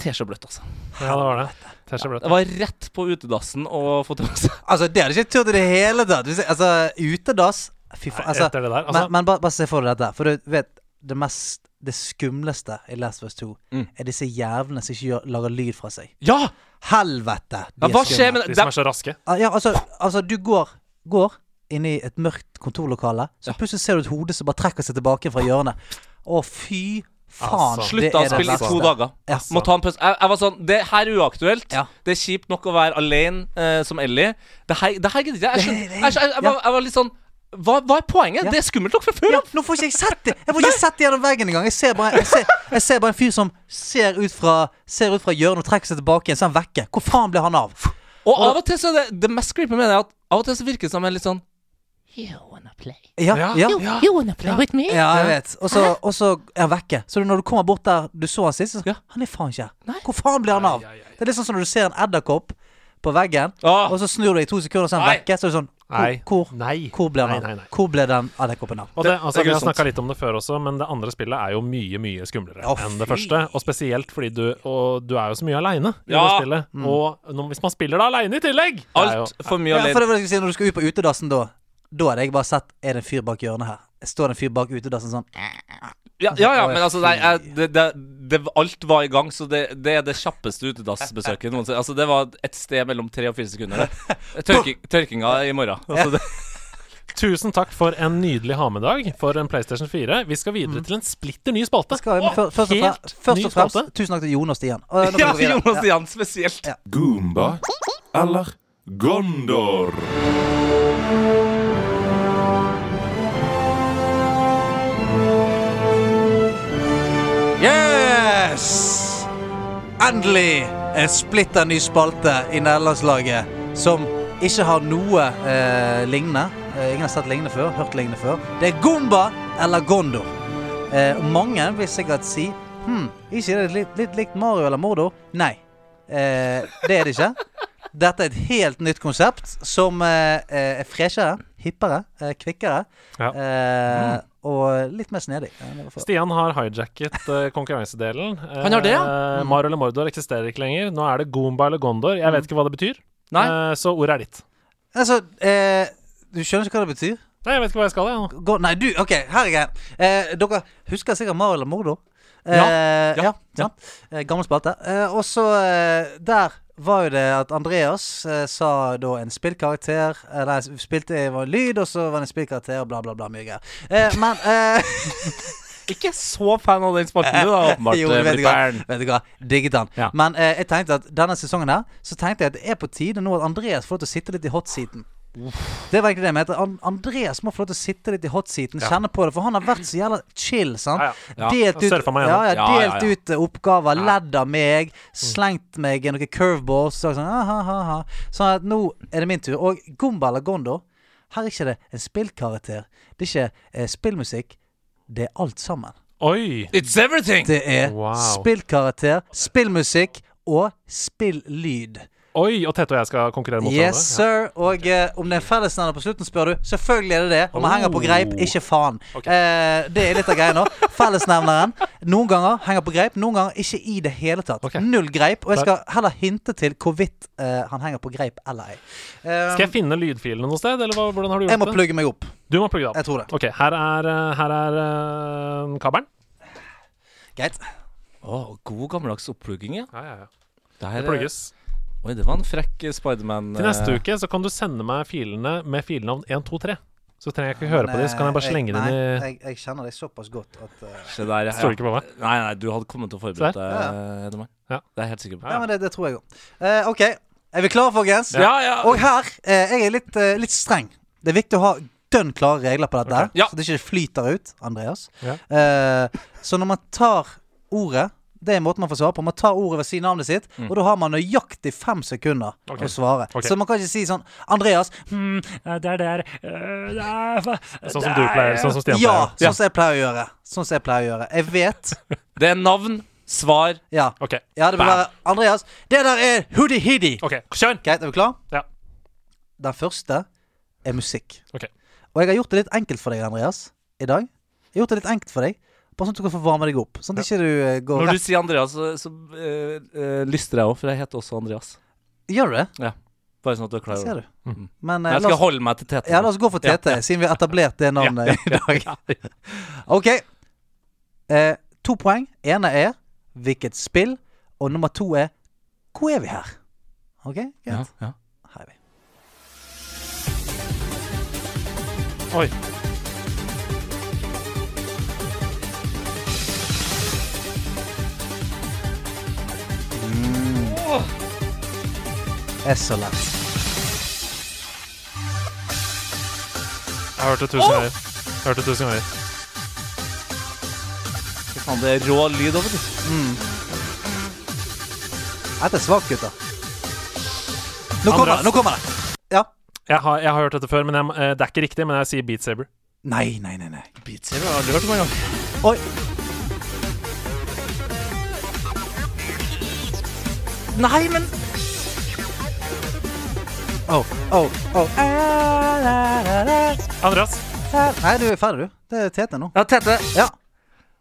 teskjebløtt, altså. Ja, det var det. Tesha Bløtt. Jeg var rett på utedassen og fotografert. Altså, det hadde jeg ikke turt i det hele tatt. Hvis jeg- Altså, utedass Fy faen. Altså, Etter det der. men, Altså, men bare, bare se for deg dette. For du vet, det mest Det skumleste i Last of Us 2 Mm. er disse jævlene som ikke gjør, lager lyd fra seg. Ja! Helvete! de ja hva skjer med de som er så raske. Ah, Ja, altså, altså du går Går inn i et mørkt kontorlokale, så Ja. plutselig ser du et hode som bare trekker seg tilbake fra hjørnet. Å, fy faen. Altså. Slutt å spille i to dager. Altså. Må ta en pause. Jeg, jeg var sånn Det her er uaktuelt. Ja. Det er kjipt nok å være alene eh, som Ellie. Det her, det her gidder ikke jeg. Jeg, jeg, jeg, jeg var litt sånn hva, hva er poenget? Ja. Det er skummelt nok fra før. Ja, nå får ikke jeg sett det! Jeg får ikke sett det gjennom veggen engang. Jeg ser bare jeg ser, jeg ser bare en fyr som ser ut fra Ser ut fra hjørnet og trekker seg tilbake igjen, så er han vekke. Hvor faen ble han av? Og av og til så er det Det mest creepy med det er at av og til så virker det som en litt sånn You wanna play? Ja, Ja. ja. You, you wanna play with me? Ja, jeg vet. Og så, og så er han vekke. Så når du kommer bort der du så han sist, så Ja. Han er faen ikke her. Hvor faen blir han av? Ai, ai, ai. Det er litt sånn som når du ser en edderkopp på veggen, ah, og så snur du deg i to sekunder, og så er han vekke. Så er det sånn Nei. Hvor, hvor, Nei. hvor ble han Nei, nei, nei. Hvor ble den edderkoppen av? Og det, altså, Vi har snakka litt om det før også, men det andre spillet er jo mye mye skumlere oh, enn det første. Og spesielt fordi du Og du er jo så mye aleine i Ja. det spillet. Og når, hvis man spiller det aleine i tillegg Altfor for mye Ja, for alene. det var det jeg si, Når du skal ut på utedassen da, da hadde jeg bare sett Er det en fyr bak hjørnet her. Står det en fyr bak utedassen sånn Ja, ja, ja men altså nei, jeg, det, det, det, Alt var i gang, så det, det er det kjappeste utedassbesøket noensinne. Altså, det var et sted mellom tre og fire sekunder. Tørking, tørkinga i morgen. Altså, det, Tusen takk for en nydelig ha-med-dag for en PlayStation 4 Vi skal videre til en splitter ny spalte. skal, men før, først, og helt fremst, først ny og fremst. Tusen takk til Jon og Stian. Og, ja, Jon og Stian spesielt. Ja. Goomba eller Gondor? Yes! Endelig en splitter ny spalte i nederlandslaget som ikke har noe eh, lignende. Eh, ingen har sett lignende før, hørt lignende før. Det er Gomba eller Gondor. Eh, mange vil sikkert si Hm, ikke det litt, litt likt Mario eller Mordor? Nei, eh, det er det ikke. Dette er et helt nytt konsept som eh, er freshere, hippere, eh, kvikkere. Ja. Eh, Og litt mer snedig. Stian har hijacket eh, konkurransedelen. Han har det, ja? Mm. Mario eller Mordor eksisterer ikke lenger. Nå er det Goomba eller Gondor. Jeg vet ikke hva det betyr, Nei. eh, så ordet er ditt. Altså, eh, du skjønner ikke hva det betyr? Nei, jeg vet ikke hva jeg skal, jeg. Gå, nei, du, OK, her er greia. Eh, dere husker sikkert Mario eller Mordor? Eh, Ja, ja, ja. ja. Eh, gammel spalte. Eh, og så eh, Der var jo det at Andreas eh, sa da en spillkarakter Eller spilte var lyd, og så var det en spillkarakter, og bla, bla, bla. Mye greier. Eh, men eh, Ikke så fan av den spalten du, da, åpenbart. Jo, eh, vet du hva, vet du hva, digget han. Ja. Men eh, jeg tenkte at denne sesongen her Så tenkte jeg at det er på tide nå at Andreas får lov til å sitte litt i hotseaten. Det var egentlig det jeg mente. Andreas må få lov til å sitte litt i hotseaten, Ja. kjenne på det. For han har vært så jævla chill. sant? Ja, Ja. Delt ut, ja, ja, Ja, ja, delt ut eh, oppgaver, ledd av meg, slengt meg i noen curveballs. Så sånn, aha, ah, ah, ah. sånn at nå er det min tur. Og Gomba eller Gondo, her er ikke det en spillkarakter. Det er ikke eh, spillmusikk. Det er alt sammen. Oi! It's everything! Det er Wow. spillkarakter, spillmusikk og spilllyd. Oi, og Tete og jeg skal konkurrere mot Yes, hverandre. sir. Og eh, om det er fellesnevner på slutten, spør du. Selvfølgelig er det det. Om man henger på Oh. greip, ikke faen. Okay. Eh, det er litt av greia nå. Fellesnevneren. Noen ganger henger på greip, noen ganger ikke i det hele tatt. Okay. Null greip. Og jeg skal heller hinte til hvorvidt eh, han henger på greip eller ei. Eh, Skal jeg finne lydfilene noe sted, eller hva, hvordan har du gjort jeg må det? plugge meg opp. Du må plugge deg opp. Jeg tror det. Ok, her er, eh, her er uh, kabelen. Greit. Å, god gammeldags opplugging, ja. Ja, ja, ja. Det Det plugges. Oi, det var en frekk eh, Spiderman. Til neste eh, uke så kan du sende meg filene med filnavn 1, 2, 3. Så trenger jeg ikke høre på dem, så kan jeg bare slenge dem nei, i jeg, jeg kjenner deg såpass godt at uh, Se der, jeg, Stoler ikke på meg. Nei, nei, du hadde kommet til å forberede deg, der. Edemann. Ja. Det er jeg helt sikker på. Ja, men det, det tror jeg òg. Uh, OK. Er vi klare, folkens? Ja, ja. Og her uh, jeg er litt, uh, litt streng. Det er viktig å ha dønn klare regler på dette, okay. Ja. så det ikke flyter ut, Andreas. Ja. Eh, så når man tar ordet Det er en måte man får svare på. Man tar ordet ved å si navnet sitt, og da har man nøyaktig fem sekunder okay. Å svare. Okay. Så man kan ikke si sånn Andreas hmm, Det er der uh, det er, Sånn som du pleier, sånn som Stian Ja, pleier. sånn som jeg pleier å gjøre. Sånn som jeg pleier å gjøre. Jeg vet Det er navn, svar Ja. Ok, ja det vil være Andreas, det der er Hoodie Hiddy. ok, kjør! Greit, er vi klar? Ja. Den første er musikk. Ok. Og jeg har gjort det litt enkelt for deg, Andreas, i dag. Jeg har gjort det litt enkelt for deg, bare sånn at du kan få varme deg opp. Sånn at ikke du eh, går Når rett du sier Andreas, så, så eh, eh, lyster jeg òg, for jeg heter også Andreas. Gjør du det? Ja. Bare sånn at du er klar over det. du. Mhm. Men eh, Jeg la skal oss, holde meg til Tete. ja, la oss gå for Ja, TT, siden vi har etablert det navnet i dag. OK. Eh, to poeng. Ene er hvilket spill, og nummer to er hvor er vi her? OK? Greit. Ja, ja. Her er vi. Oi. Det er så lett. Jeg har hørt det tusen ganger. Jeg har hørt det tusen ganger. Fy faen, det er rå lyd over det. Mm. Jeg er svak, gutta. Nå kommer det. Nå kommer det. Ja. Jeg har, jeg har hørt dette før, men jeg, eh, det er ikke riktig. Men jeg sier Beat Saber. Nei, nei, nei. nei. Beat Saber har aldri hørt om engang. Oi. Nei, men Oh, oh, oh. Andreas. Nei, du er ferdig, du. Det er Tete nå. Ja, Tete. Ja.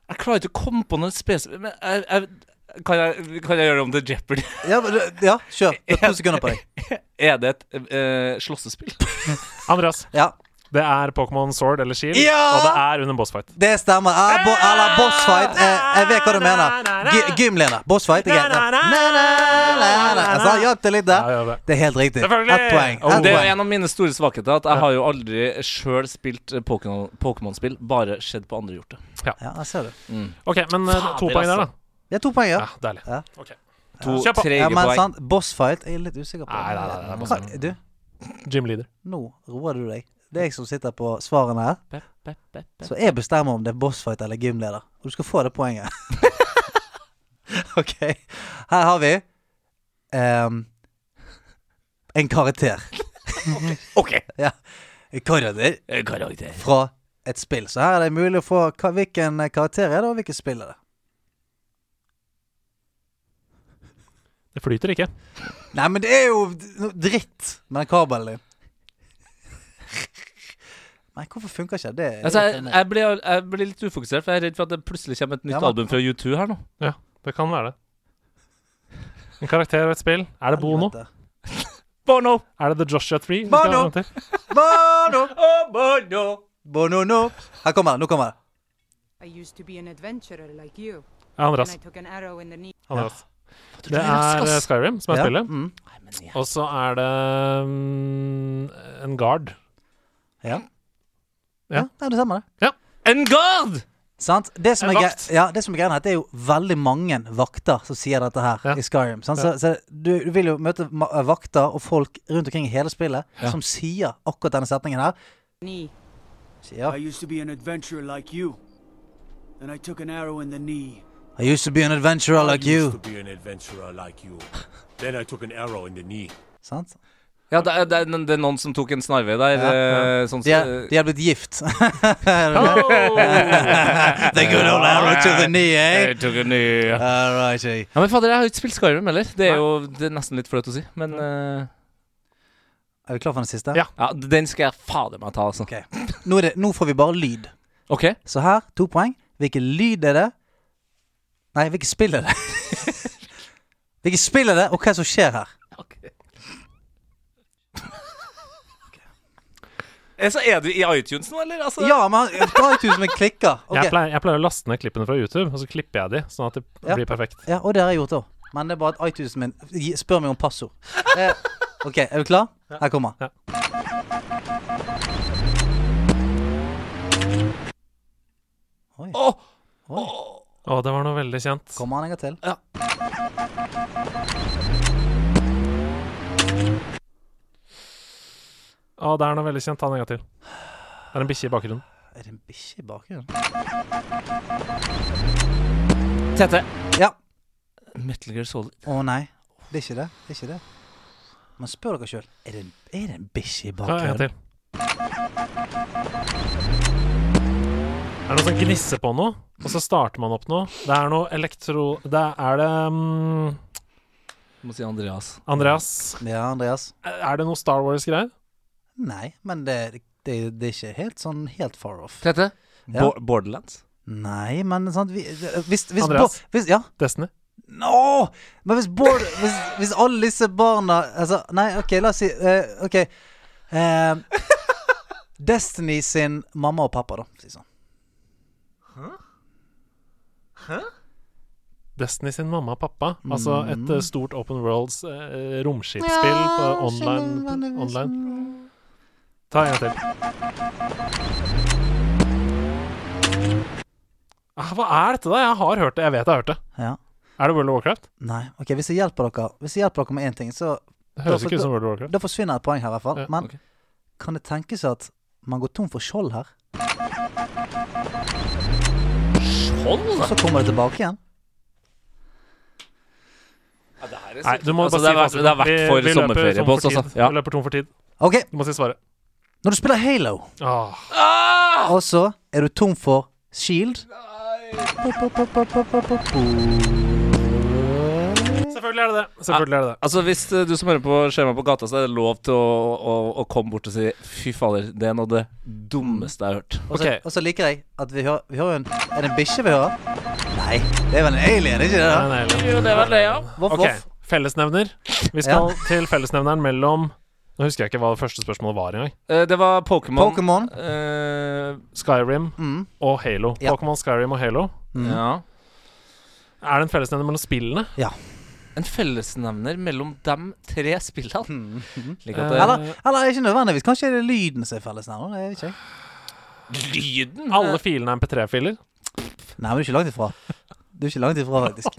Jeg klarer ikke å komme på noe spesifikt Men jeg, jeg, kan, jeg, kan jeg gjøre det om til Jeopardy? Ja, ja kjør. Du har to sekunder på deg. Er det et uh, slåssespill? Andreas. Ja. Det er Pokémon Sword eller Shield, Ja! og det er under bossfight. Det stemmer. Ah, bo, eller bossfight. Eh, jeg vet hva du mener. Gy- Gymleder. Bossfight Jeg. Altså, Hjalp det litt der? Ja, det. Det er helt riktig. Ett poeng. Et Det er en av mine store svakheter. At jeg har jo aldri sjøl spilt eh, Pokémon- Pokémon-spill. Bare sett på andre gjort det. Ja, jeg ser du. Ok, men eh, Fader, to poeng der, da. altså. Det er to poeng, ja. Ja, deilig. Ja. Okay. To ja. trege Ja, men poeng. sant, bossfight jeg er litt usikker på. Nei, nei, nei, nei, nei. Du, Gym leader. nå roer du deg. Det er jeg som sitter på svarene her. Bep, bep, bep. Så jeg bestemmer om det er bossfight eller gymleder. Og du skal få det poenget. OK. Her har vi um, en karakter. OK. Ja. En karakter Karakter. fra et spill. Så her er det mulig å få Hvilken karakter er det, og hvilket spill er det? Det flyter ikke. Nei, men det er jo dritt med den kabelen din. Nei, hvorfor funker ikke det? Altså, jeg, jeg, blir, jeg blir litt ufokusert, for jeg er redd for at det plutselig kommer et nytt Ja, men- album fra U2 her nå. Ja, Det kan være det. En karakter og et spill. Er det Bono? Bono! Er det The Joshua Tree? Bono! Bono! Oh, Bono! Bono, no. Her kommer det. Nå kommer det. I used to be an adventurer like you, Ja, Andreas. I took an arrow in the knee. Andreas. Ja. Det er eh. Skyrim som er Ja, spillet. Mm. Og så er det um, en guard. Ja. Ja. ja. det stemmer, det. En guard! Sant? Det som, er, ja, det som er greia, er at det er jo veldig mange vakter som sier dette her Ja. i Skyrim. Sant? Så, så du, du vil jo møte vakter og folk rundt omkring i hele spillet Ja. som sier akkurat denne setningen her. Knee. Sier I used to be an adventurer like you. Then I took an arrow in the knee. I used to be an adventurer like you. I used to be an adventurer like you. Then I took an arrow in the knee. Sant? Ja, det er, det, er, det er noen som tok en snarvei der. Ja, ja. Sånn, De er, de er blitt gift. Oh! the good old arrow to the knee, eh? Jeg tok knee. ny All righty. Ja, men fader, jeg har jo ikke spilt Skyrim heller. Det er jo det er nesten litt flaut å si, men uh... Er vi klar for den siste? Ja. Ja, den skal jeg fader meg ta, altså. Ok. Nå, er det, nå får vi bare lyd. OK. Så her, to poeng. Hvilken lyd er det? Nei, hvilket spill er det? hvilket spill er det, og hva er det som skjer her? Eh, Så er du i iTunes nå, eller? Altså, Ja, men dra iTunes med klikker. Ok. Jeg, pleier, jeg pleier å laste ned klippene fra YouTube, og så klipper jeg de, sånn at det Ja. blir perfekt. Ja, og det har jeg gjort òg. Men det er bare at iTunes min spør meg om passord. Eh, ok, er du klar? Her kommer Ja. Oi. Åh! oh. oh, det var noe veldig kjent. Kommer han en gang til? Å, det er noe veldig kjent. Ta den en gang til. Det er en bikkje i bakgrunnen. Er det en bikkje i bakgrunnen? Tete. Ja. Metal Gear Solid. Å nei, det er ikke det. Det er ikke det. Men spør dere sjøl. Er, det en- er det en bikkje i Ta en gang bakgrunnen? Er det noe som gnisser på noe, og så starter man opp noe? Det er noe elektro... Det er det um... Du må si Andreas. Andreas, Ja, Andreas? er det noe Star Wars-greier? Nei, men det, det, det er ikke helt sånn helt far off. Tete. Ja. Bo Borderlands. Nei, men sant vi, Hvis, hvis, Andreas? Bo- hvis Ja. Destiny? Nå! Men hvis, Bård, hvis, hvis alle disse barna Altså, nei, OK, la oss si uh, OK. Uh, Destiny sin mamma og pappa, da. for å Si det sånn. Destiny sin mamma og pappa. Altså et Mm. eh, stort open worlds uh, romskipsspill på online, online. Ta en gang til. Ah, hva er dette, da? Jeg har hørt det. Jeg vet jeg har hørt det. Ja. Er det World of Warcraft? Nei. OK, hvis jeg hjelper dere Hvis jeg hjelper dere med én ting, så Det høres Da- ikke ut som World of Warcraft. Da forsvinner et poeng her, i hvert fall. Ja, Men okay. kan det tenkes at man går tom for skjold her? Skjold? Og så kommer det tilbake igjen? Ja, det her er Nei, du må altså, bare det, har vært, det har vært for vi vi sommerferie på oss, altså. Ja. Vi løper tom for tid. OK, Du må si svaret. Når du spiller Halo, Åh, Ah! og så er du tom for shield. Selvfølgelig er det det. Selvfølgelig er det det. Altså Hvis eh, du som hører på ser meg på gata, så er det lov til å, å, å komme bort og si Fy fader, det er noe av det dummeste jeg har hørt. Og så, Ok. og så liker jeg at vi hører, vi hører en Er det en bikkje vi hører? Nei, det er vel en alien, ikke det? da? Nei, nei, nei. Jo, det er vel det, ja. Voff, Ok, voff. fellesnevner. Vi skal til fellesnevneren mellom Nå husker jeg ikke hva det første spørsmålet var engang. Eh, Det var Pokémon. Pokémon. Eh, Skyrim Mm. og Halo. Ja. Pokémon, Skyrim og Halo. Mm. ja. Er det en fellesnevner mellom spillene? Ja. En fellesnevner mellom de tre spillene. Mm. Slik at uh, Eller, eller ikke nødvendigvis. Kanskje er det lyden som er fellesnevner. Det vet ikke lyden Alle filene er MP3-filer. Nei, men du er ikke langt ifra. Du er ikke langt ifra, faktisk.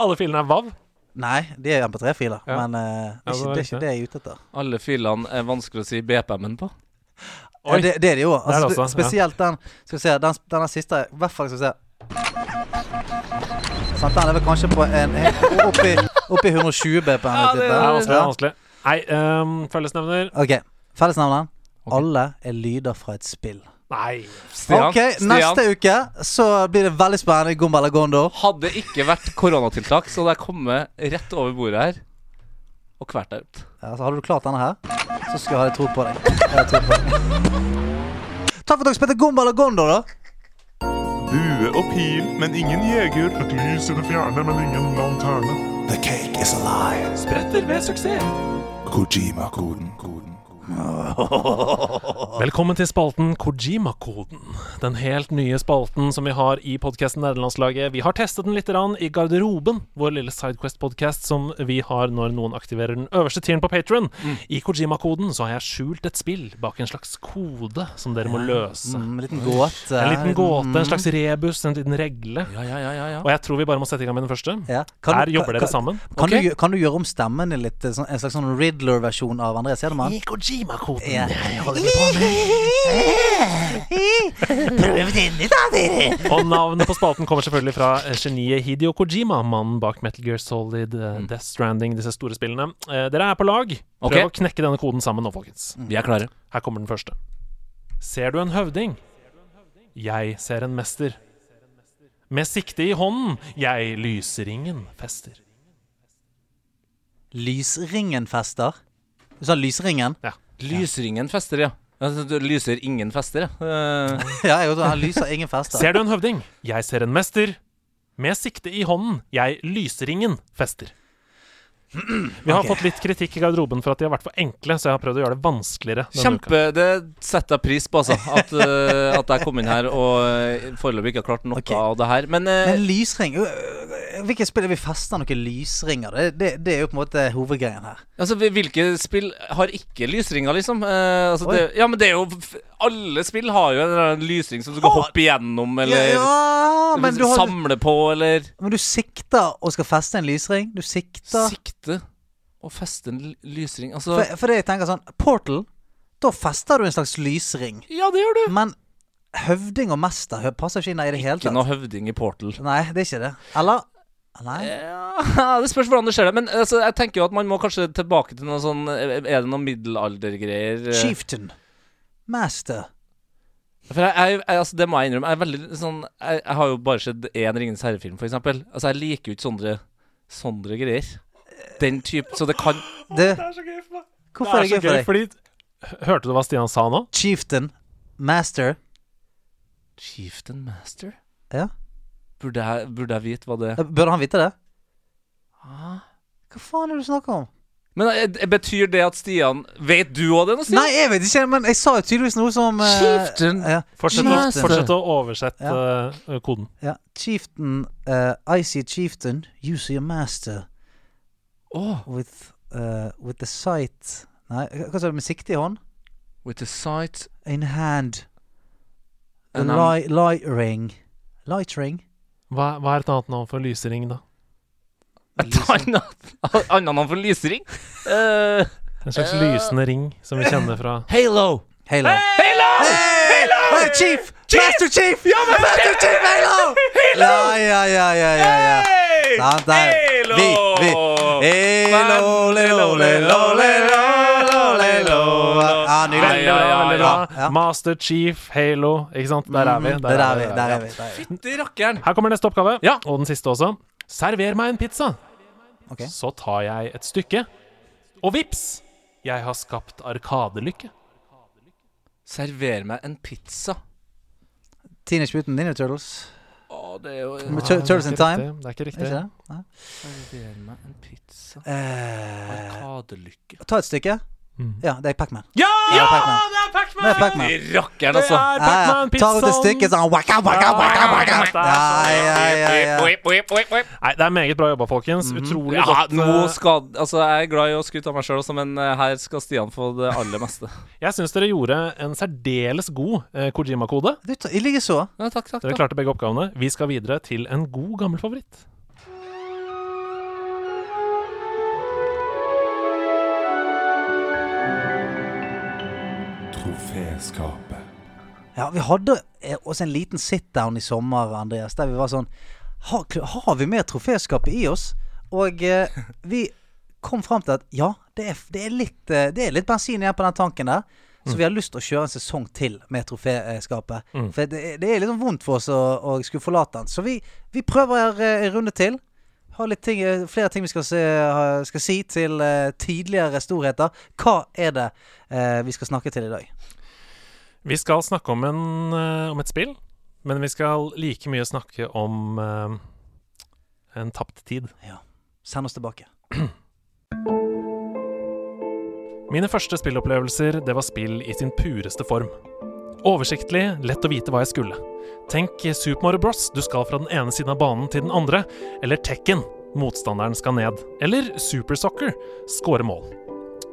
Alle filene er VAV. Nei, de er MP3-filer, Ja. men uh, det, er ikke, det er ikke det jeg er ute etter. Alle filene er vanskelig å si BPM-en på. Ja, det, det er det jo. Det er Altså, det også, spe- spesielt den Skal vi se, den, denne siste I hvert fall skal vi se Sant? Den er vel kanskje på en oppi, oppi 120 BPM. Ja, det Det er vanskelig. det er vanskelig Nei, um, fellesnevner Ok, Fellesnevneren. Alle er lyder fra et spill. Nei. Stian, Ok, Stian. Neste uke så blir det veldig spennende. Gomba eller Gondo. Hadde ikke vært koronatiltak, så hadde jeg kommet rett over bordet her og kvært deg ut. Ja, så Hadde du klart denne her, så skal jeg ha tro på deg. Tro på deg. Takk for at dere spilte Gomba eller Gondo, da. Bue og pil, men ingen jeger. Et lys i det fjerne, men ingen lanterne. The cake is alive. Spretter ved suksess. Kojima-koden. Velkommen til spalten Kojima-koden. Den helt nye spalten som vi har i podkasten Nederlandslaget. Vi har testet den litt i Garderoben, vår lille Sidequest-podkast som vi har når noen aktiverer den øverste tieren på Patron. I Kojima-koden så har jeg skjult et spill bak en slags kode som dere må løse. Mm, en liten gåte. En liten gåte, en Mm. slags rebus, en liten regle. Ja, ja, ja, ja, ja. Og jeg tror vi bare må sette i gang med den første. Ja. Her du- jobber kan- dere sammen. Kan, okay. du, kan du gjøre om stemmen litt? Sånn, en slags sånn Riddler-versjon av Andreas Hedemann? I Kojima-koden. med Prøv denne, da, dere! Og navnet på spalten kommer selvfølgelig fra eh, geniet Hidio Kojima, mannen bak Metal Gear Solid, eh, Death Stranding, disse store spillene. Eh, Dere er på lag. Prøv okay. å knekke denne koden sammen nå, folkens. Vi er klare. Her kommer den første. Ser du en høvding? Jeg ser en mester. Med sikte i hånden, jeg lysringen fester. Lysringen fester? Du sa lysringen? Ja. Lysringen fester, ja. Altså, du lyser ingen fester, ja. Ja, jeg, han lyser ingen fester. Ser du en høvding? Jeg ser en mester. Med sikte i hånden, jeg lysringen fester. Vi har okay. fått litt kritikk i garderoben for at de har vært for enkle, så jeg har prøvd å gjøre det vanskeligere. Kjempe, uka. Det setter jeg pris på, altså. At, uh, at jeg kom inn her og eh, foreløpig ikke har klart noe okay. av det her. Men, uh, Men lysring Hvilke spill er vi fester noen lysringer? Det, det, det er jo på en måte hovedgreien her. altså, hvil- hvilke spill har ikke lysringer, liksom? Uh, altså, det, ja, men det er jo Alle spill har jo en lysring som du skal Å, hoppe igjennom, eller ja, men du, har, samle på, eller men du sikter og skal feste en lysring. Du sikter Sikte og feste en lysring. Altså for, for det jeg tenker sånn Portal, da fester du en slags lysring. Ja, det gjør du. Men høvding og mester passer ikke inn i det hele tatt. Ikke noe høvding i Portal. Nei, det er ikke det. Eller? Nei. Ja, det spørs hvordan det. Men altså, jeg tenker jo at man må kanskje tilbake til noe sånn Er det noen middelaldergreier? Chieftain. Master. For jeg, jeg, jeg, altså, det må jeg innrømme. Jeg, er veldig, sånn, jeg, jeg har jo bare sett én Ringenes herre-film, for eksempel. Altså, jeg liker jo ikke sånne, sånne greier. Den type Så det kan Det, Det er så gøy for meg. hvorfor er det gøy for deg? fordi Hørte du hva Stian sa nå? Chieftain. Master. Chieftain Master? Ja. Burde jeg, burde jeg vite hva det er? Burde han vite det? ah. Hva faen er det du snakker om? Men eh, betyr det at Stian Vet du òg det nå, Stian? Nei, jeg vet ikke, men jeg sa jo tydeligvis noe som eh, Chieftain. Ja. Fortsett, å, fortsett å oversette eh, koden. ja. Chieftain uh, I see chieftain, you see a master Åh, with, uh, with the sight Nei, hva sa du med sikte i hånd? with the sight In hand. The And I'm- light, light ring. Light ring? Hva, hva er et annet navn for lysering, da? Et annet navn for lysring? Uh, En slags uh, lysende ring som vi kjenner fra Halo. Halo. Halo! Halo! Hey, chief! Master Chief! Ja, men Master Chief Halo! Ja, ja, ja, ja, ja, ja. Da, der. Halo! Vi, vi. Halo, lelo, lelo, lelo, lelo. Ja, nydelig. bra, ja, ja. bra. Ja. Master Chief, Halo. Ikke sant? Der er vi. Der er vi. Der er vi. Der er vi. Fytti rakkeren. Her kommer neste oppgave, Ja. og den siste også. Server meg en pizza. Okay. Så tar jeg et stykke, og vips! Jeg har skapt arkadelykke. Server meg en pizza. Teenage Mutant Ninja Turtles. Å, det er jo Men Tur- Turtles in Time. Det er ikke Er riktig. ikke det? Nei. Server meg en pizza. Eh, Arkadelykke. ta et stykke. Mm. Ja, det er Pac-Man. Ja! Ja, Det er Pac-Man! Det er Pac-Man. Fytti rakkeren, Det altså. Ja, ja. Pac-Man, Tar ut et pizzaen. stykke sånn waka, waka, waka, waka. Ja, Ja, ja, ja, ja. Nei, det er meget bra jobba, folkens. Utrolig Ja, godt. nå eh, skal Altså, jeg er glad i å skryte av meg sjøl også, men eh, her skal Stian få det aller meste. Jeg syns dere gjorde en særdeles god eh, Kojima-kode. Du, ta- så. Ja, takk, takk. Dere klarte begge oppgavene. Vi skal videre til en god, gammel favoritt. Troféskapet. Ja, vi hadde oss også en liten sit-down i sommer, Andreas, der vi var sånn har, har vi mer troféskapet i oss? Og eh, vi kom fram til at ja, det er, det er, litt, eh, det er litt bensin igjen på den tanken der. Så vi har lyst til å kjøre en sesong til med troféskapet. Mm. For det, det er litt sånn vondt for oss å, å skulle forlate den. Så vi, vi prøver eh, en runde til. Har litt ting, eh, flere ting vi skal, se, skal si til eh, tidligere storheter. Hva er det eh, vi skal snakke til i dag? Vi skal snakke om, en, eh, om et spill, men vi skal like mye snakke om uh, en tapt tid. Ja. Send oss tilbake. Mine første spillopplevelser, det var spill i sin pureste form. Oversiktlig, lett å vite hva jeg skulle. Tenk Super Mario Bros. Du skal fra den ene siden av banen til den andre. Eller Tekken. Motstanderen skal ned. Eller Super Soccer. Skåre mål.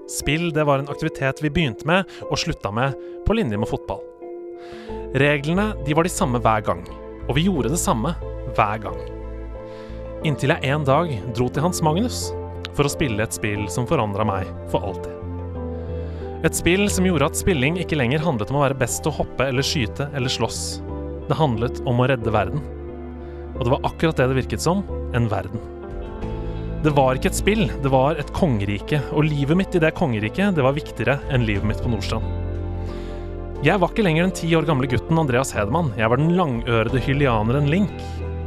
Spill det var en aktivitet vi begynte med og slutta med, på linje med fotball. Reglene de var de samme hver gang, og vi gjorde det samme hver gang. Inntil jeg en dag dro til Hans Magnus for å spille et spill som forandra meg for alltid. Et spill som gjorde at spilling ikke lenger handlet om å være best til å hoppe eller skyte eller slåss. Det handlet om å redde verden. Og det var akkurat det det virket som en verden. Det var ikke et spill, det var et kongerike, og livet mitt i det kongeriket det var viktigere enn livet mitt på Nordstrand. Jeg var ikke lenger den ti år gamle gutten Andreas Hedemann, jeg var den langørede hylianeren Link,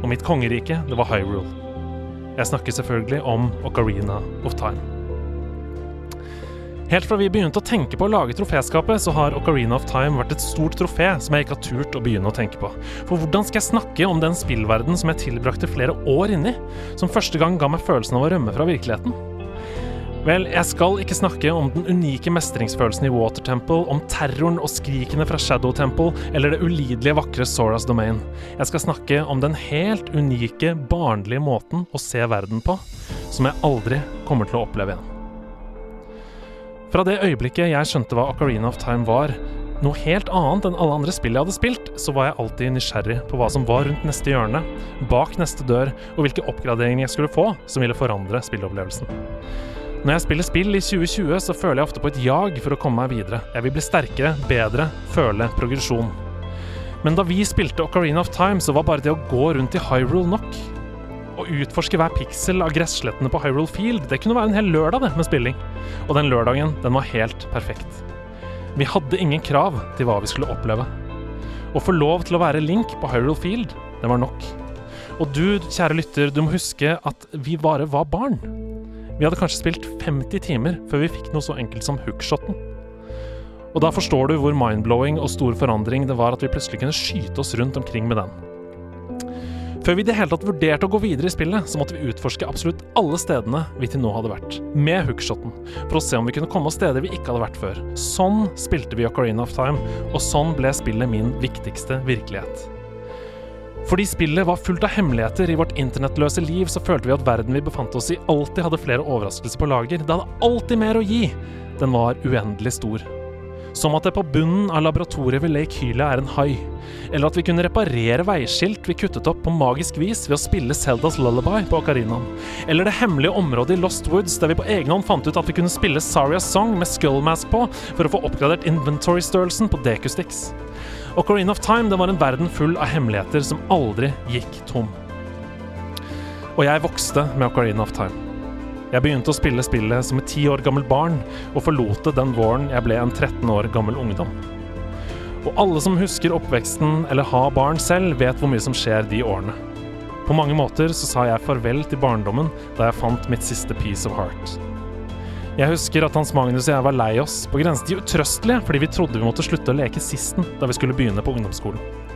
og mitt kongerike det var Hyrule. Jeg snakker selvfølgelig om Ocarina of Time. Helt fra vi begynte å tenke på å lage troféskapet, så har Ocarina of Time vært et stort trofé som jeg ikke har turt å begynne å tenke på. For hvordan skal jeg snakke om den spillverden som jeg tilbrakte flere år inni, som første gang ga meg følelsen av å rømme fra virkeligheten? Vel, jeg skal ikke snakke om den unike mestringsfølelsen i Water Temple, om terroren og skrikene fra Shadow Temple, eller det ulidelige vakre Soras Domain. Jeg skal snakke om den helt unike, barnlige måten å se verden på, som jeg aldri kommer til å oppleve igjen. Fra det øyeblikket jeg skjønte hva Ocarina of Time var, noe helt annet enn alle andre spill jeg hadde spilt, så var jeg alltid nysgjerrig på hva som var rundt neste hjørne, bak neste dør, og hvilke oppgraderinger jeg skulle få som ville forandre spillopplevelsen. Når jeg spiller spill i 2020, så føler jeg ofte på et jag for å komme meg videre. Jeg vil bli sterkere, bedre, føle progresjon. Men da vi spilte Ocarina of Time, så var bare det å gå rundt i Hyrule nok. Å utforske hver piksel av gresslettene på Hyrule Field, det kunne være en hel lørdag det med spilling. Og den lørdagen, den var helt perfekt. Vi hadde ingen krav til hva vi skulle oppleve. Å få lov til å være Link på Hyrule Field, det var nok. Og du, kjære lytter, du må huske at vi bare var barn. Vi hadde kanskje spilt 50 timer før vi fikk noe så enkelt som hookshoten. Og da forstår du hvor mindblowing og stor forandring det var at vi plutselig kunne skyte oss rundt omkring med den. Før vi i det hele tatt vurderte å gå videre i spillet, så måtte vi utforske absolutt alle stedene vi til nå hadde vært, med hookshoten, for å se om vi kunne komme oss steder vi ikke hadde vært før. Sånn spilte vi Ocarina of Time, og sånn ble spillet min viktigste virkelighet. Fordi spillet var fullt av hemmeligheter i vårt internettløse liv, så følte vi at verden vi befant oss i, alltid hadde flere overraskelser på lager. Det hadde alltid mer å gi. Den var uendelig stor. Som at det på bunnen av laboratoriet ved Lake Hylia er en hai. Eller at vi kunne reparere veiskilt vi kuttet opp på magisk vis ved å spille Seldas Lullaby på ocarinaen. Eller det hemmelige området i Lost Woods der vi på egen hånd fant ut at vi kunne spille Sarias Song med Skullmask på for å få oppgradert inventory-størrelsen på Decustix. Ocarina of Time det var en verden full av hemmeligheter som aldri gikk tom. Og jeg vokste med Ocarina of Time. Jeg begynte å spille spillet som et ti år gammelt barn, og forlot det den våren jeg ble en 13 år gammel ungdom. Og alle som husker oppveksten eller har barn selv, vet hvor mye som skjer de årene. På mange måter så sa jeg farvel til barndommen da jeg fant mitt siste piece of heart. Jeg husker at Hans Magnus og jeg var lei oss, på grensen til utrøstelige, fordi vi trodde vi måtte slutte å leke sisten da vi skulle begynne på ungdomsskolen.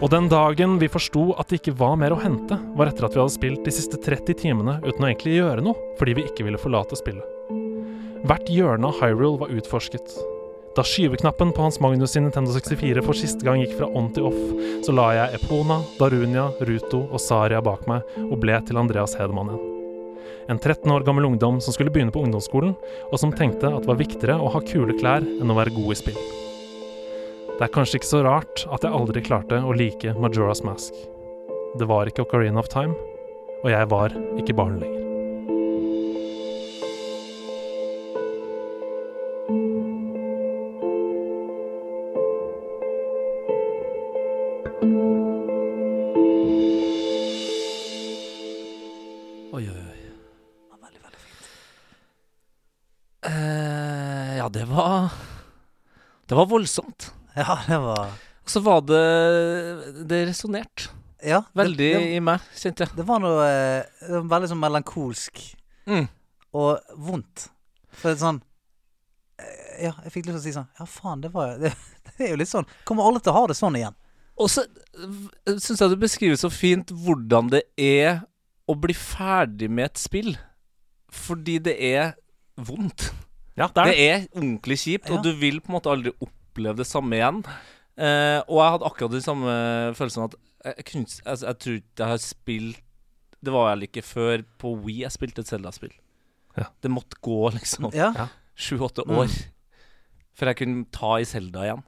Og den dagen vi forsto at det ikke var mer å hente, var etter at vi hadde spilt de siste 30 timene uten å egentlig gjøre noe, fordi vi ikke ville forlate spillet. Hvert hjørne av Hyrule var utforsket. Da skyveknappen på Hans Magnus sin Nintendo 64 for siste gang gikk fra on til off, så la jeg Epona, Darunia, Ruto og Saria bak meg og ble til Andreas Hedemann igjen. En 13 år gammel ungdom som skulle begynne på ungdomsskolen, og som tenkte at det var viktigere å ha kule klær enn å være god i spill. Det er kanskje ikke så rart at jeg aldri klarte å like Majoras Mask. Det var ikke Ocarina of Time, og jeg var ikke barn lenger. Oi, oi, oi. Det var veldig, veldig fint. Ja, det var... det var voldsomt. Ja, det var Og så var det Det resonnerte Ja. veldig Det, i meg, kjente jeg. det var noe eh, det var veldig sånn melankolsk Mm. og vondt. For sånn eh, Ja, jeg fikk lyst til å si sånn Ja, faen, det var Det, det er jo litt sånn Kommer alle til å ha det sånn igjen? Og så syns jeg du beskriver så fint hvordan det er å bli ferdig med et spill. Fordi det er vondt. Ja, det er Det det. er ordentlig kjipt, Ja. og du vil på en måte aldri oppleve det samme igjen. Eh, og jeg hadde akkurat de samme følelsene at jeg, jeg, kunne, ikke- altså, jeg tror ikke jeg har spilt Det var jeg ikke før på Wii jeg spilte et Zelda-spill. Ja. Det måtte gå liksom Ja. sju-åtte Mm. år før jeg kunne ta i Zelda igjen.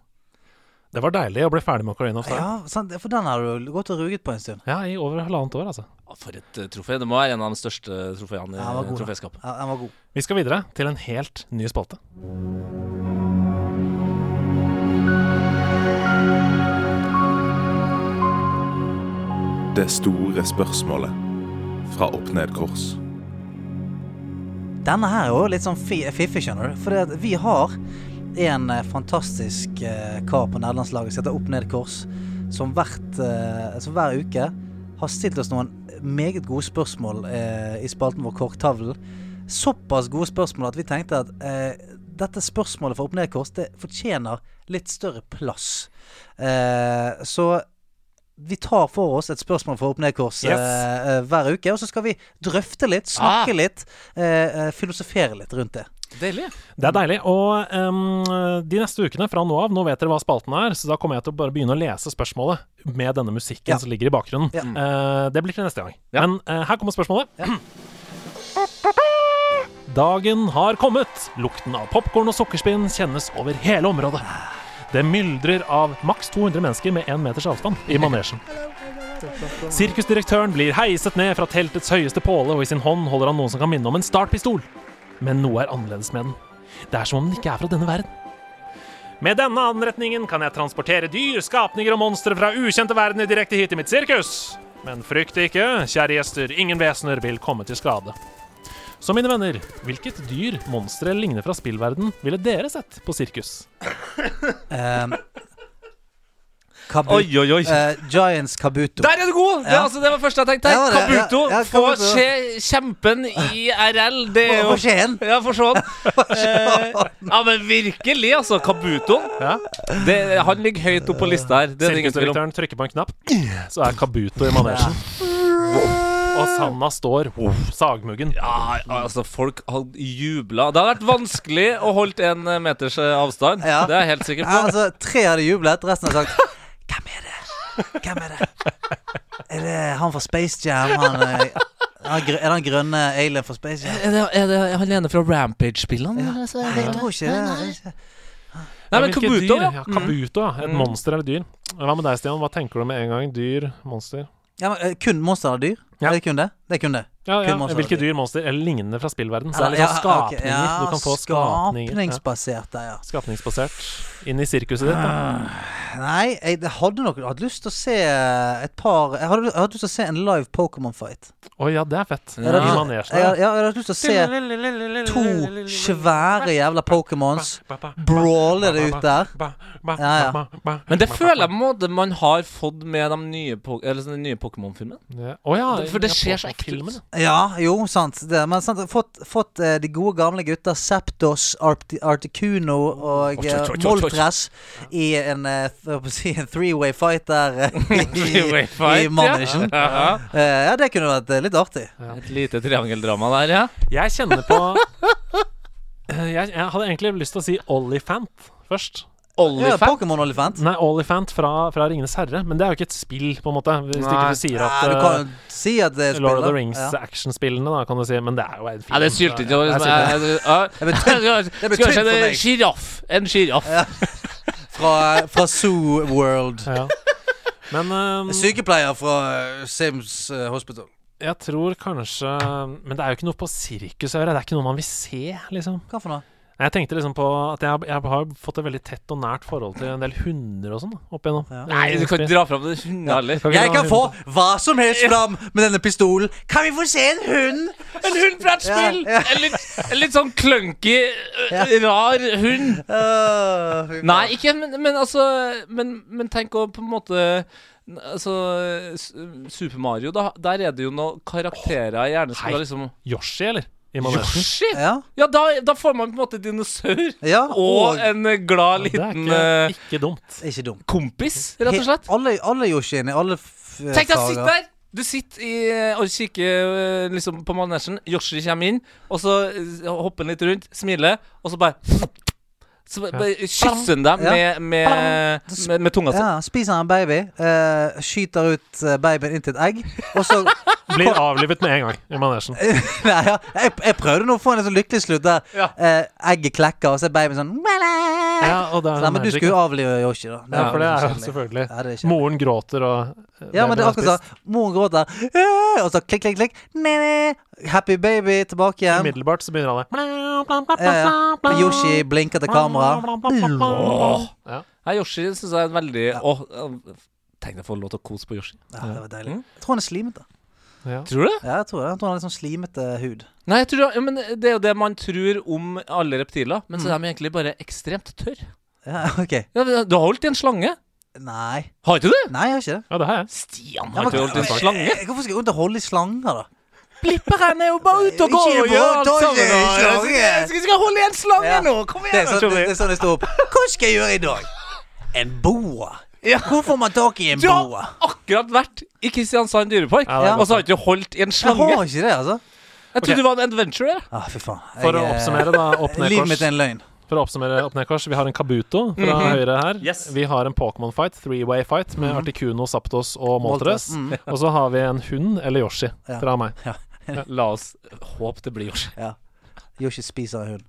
Det var deilig å bli ferdig med Ocarina of Time. ja sant, for den har du gått og ruget på en stund. Ja, i over halvannet år, altså. Ja, For et uh, trofé. Det må være en av de største trofeene i Ja, den troféskapet. Ja, den var god. Vi skal videre til en helt ny spalte. Det store spørsmålet fra Opp Ned Kors. Denne her er jo litt sånn fi- fiffig, skjønner du. For vi har en eh, fantastisk eh, kar på nederlandslaget som heter Opp Ned Kors, som, hvert, eh, som hver uke har stilt oss noen meget gode spørsmål i spalten vår Korktavlen. Såpass gode spørsmål at vi tenkte at eh, dette spørsmålet fra Opp Ned Kors det fortjener litt større plass. Eh, så vi tar for oss et spørsmål fra Opp Ned Kors Yes. eh, hver uke, og så skal vi drøfte litt, snakke litt, eh, eh, filosofere litt rundt det. Deilig. Det er deilig. Og um, de neste ukene fra nå av, nå vet dere hva spalten er, så da kommer jeg til å bare begynne å lese spørsmålet med denne musikken Ja. som ligger i bakgrunnen. Ja. Uh, det blir til neste gang. Ja. Men her kommer spørsmålet. Dagen har kommet. Lukten av popkorn og sukkerspinn kjennes over hele området. Det myldrer av maks 200 mennesker med én meters avstand i manesjen. Sirkusdirektøren blir heiset ned fra teltets høyeste påle, og i sin hånd holder han noe som kan minne om en startpistol. Men noe er annerledes med den. Det er som om den ikke er fra denne verden. Med denne anretningen kan jeg transportere dyr, skapninger og monstre fra ukjente verdener direkte hit i mitt sirkus. Men frykt ikke, kjære gjester, ingen vesener vil komme til skade. Så mine venner, hvilket dyr, monster eller lignende fra spillverden ville dere sett på sirkus? Um, Kabu Oi, oi, oi. Uh, Giants Kabuto. Der er du god! Det, Ja. altså, det var første jeg tenkte. Ja, det- Kabuto. ja, ja, Få se kjempen i RL. Det er For se Skien. Ja, for sånn. Eh, ja, men virkelig, altså. Kabuto. Ja. Det, han ligger høyt oppe på lista her. Er. Sirkusdirektøren trykker på en knapp, så er Kabuto i manesjen. Og Sanna står uff, sagmuggen. Ja, altså, folk har jubla. Det har vært vanskelig å holde en meters eh, avstand. Ja. Det er jeg helt sikker på. Ja, altså, tre hadde jublet, resten har sagt Hvem er det? Hvem er det? Er det han fra Space Jam? Han, er er det han grønne alien fra Space Jam? Er det, er det han ene fra Rampage-spillene? Ja. jeg tror ikke det. Nei, men Kabuto, dyr? ja. ja. Kabuto, ja. Et Mm. monster eller dyr. Hva med deg, Stian? Hva tenker du med en gang? Dyr, monster? Ja, men, eh, kun monster og dyr? Ja. Er det kun det? Det er kun det. Ja, ja. Kun monster Hvilke dyr. monster eller lignende fra spillverden? Så det er sånn ja, ok, skapninger. ja, Du kan få skapninger. Skapningsbasert der, ja. Skapningsbasert. Inn i sirkuset ditt, da. Nei, jeg hadde nok hatt lyst til å se et par Jeg hadde, jeg hadde lyst til å se en live Pokémon-fight. Å ja, det er fett. Ja. I manesjen. Jeg, hadde- jeg hadde hatt lyst til å se to svære jævla Pokémons brawle det ut der. Ja, ja. Men det føler jeg på en måte man har fått med de nye, po eller sånn den nye Pokémon-filmene. Ja. Oh, ja, For det skjer så ekte ut. ja. Jo, sant. Det. Men sant, fått, fått eh, de gode gamle gutta Septos, Arti Articuno og Oi, Moltres i en, eh, si, en three-way fight der eh, i, fight, i Manishen. Ja. Eh, ja, det kunne vært litt artig. Et lite triangeldrama der, ja. Jeg kjenner på jeg, jeg hadde egentlig lyst til å si Olifant først. Ja, Pokémon Olifant. Nei, Olifant fra, fra Ringenes herre. Men det er jo ikke et spill, på en måte. Hvis Nei. ikke du sier at, Nei, du eh, kan si at det er Lord of the spiller. Rings Ja. kan du si. Men det er jo en film. Ja, det syltet ikke. Tynt, Skal vi se en sjiraff. En sjiraff. Fra, fra Zoo World. Ja. Men um, Sykepleier fra eh, Sims eh, Hospital. jeg tror kanskje Men det er jo ikke noe på sirkus å gjøre. Det er ikke noe man vil se, liksom. Hva for noe? Jeg tenkte liksom på at jeg, jeg har fått et veldig tett og nært forhold til en del hunder og sånn opp igjennom. Ja. Nei, du kan ikke dra fram det heller. Kan Jeg kan få hva som helst fram med denne pistolen. Kan vi få se en hund? En hund fra et spill! Ja, ja. En, litt, en litt sånn klønky, rar hund. Uh. Nei, ikke men, men altså men, men tenk å på en måte Altså Super Mario, da, der er det jo noen karakterer jeg gjerne som Hei. liksom Yoshi, eller? I manesjen. Yoshi! Ja, Ja, da, da får man på en måte dinosaur. ja Og en eh, glad Det er liten ikke, eh, ikke dumt. Ikke dumt. kompis, rett og slett. He- Alle, alle Yoshiene, alle f- Tenk deg å sitte der! Du sitter i, eh, og kikker eh, liksom på manesjen. Yoshi kommer inn, og så eh, hopper han litt rundt, smiler, og så bare Så kysser han dem Ja. med, med, med, med tunga si. Ja, spiser en baby, uh, skyter ut eh, babyen inn til et egg, og så Blir avlivet med en gang i manesjen. Nei, ja. jeg, jeg prøvde nå å få en sånn lykkelig slutt der Ja. uh, egget klekker, og så er babyen sånn Ja, og det er Nei, men du skulle jo avlive Yoshi, da. Ja, for det er jo selvfølgelig Ja, er. Moren gråter og Ja, men det er akkurat sånn. Moren gråter, og så klikk, klikk, klikk. Happy baby tilbake igjen. Umiddelbart så begynner alle Ja, ja. Yoshi blinker til kamera. Ja. Yoshi syns jeg er en veldig eh, Tenk deg å få lov til å kose på Yoshi. Ja, det var deilig. Mm. Jeg tror han er slimete. Ja. Tror du det? Ja, jeg tror det. Jeg tror han har litt sånn slimete hud. Nei, jeg tror, ja, men det er jo det man tror om alle reptiler, men så er de egentlig bare ekstremt tørre. Ja, ok. Ja, du har holdt i en slange? Nei. Har ikke du det? Nei, jeg har ikke det. ja, det har jeg. Stian har ikke holdt i en slange. jeg, Hvorfor skal jeg og holde i slanger, da? Blipperen er jo bare ute og går Ikke og gjør alt sammen. Skal. Jeg skal- skal holde i en slange Ja. nå! Kom Det er igjen! sånn det er sånn det står opp. Hva skal jeg gjøre i dag? En boa. Ja. Hvor får man tak i en Du har akkurat vært i Kristiansand dyrepark, Ja, og så har ikke du holdt i en slange. Jeg har ikke det, altså. Jeg trodde du var en adventurer. jeg. Ah, fy faen. For å Jeg, eh, oppsummere, da, opp ned Livet mitt er en løgn. For å oppsummere opp ned kors, vi har en Kabuto fra Mhm. høyre her. Yes. Vi har en Pokémon fight, three-way fight, med Articuno, Saptos og Moltres. Mm. Og så har vi en hund, eller Yoshi, Ja. fra meg. La oss håpe det blir Yoshi. Ja. Yoshi spiser en hund.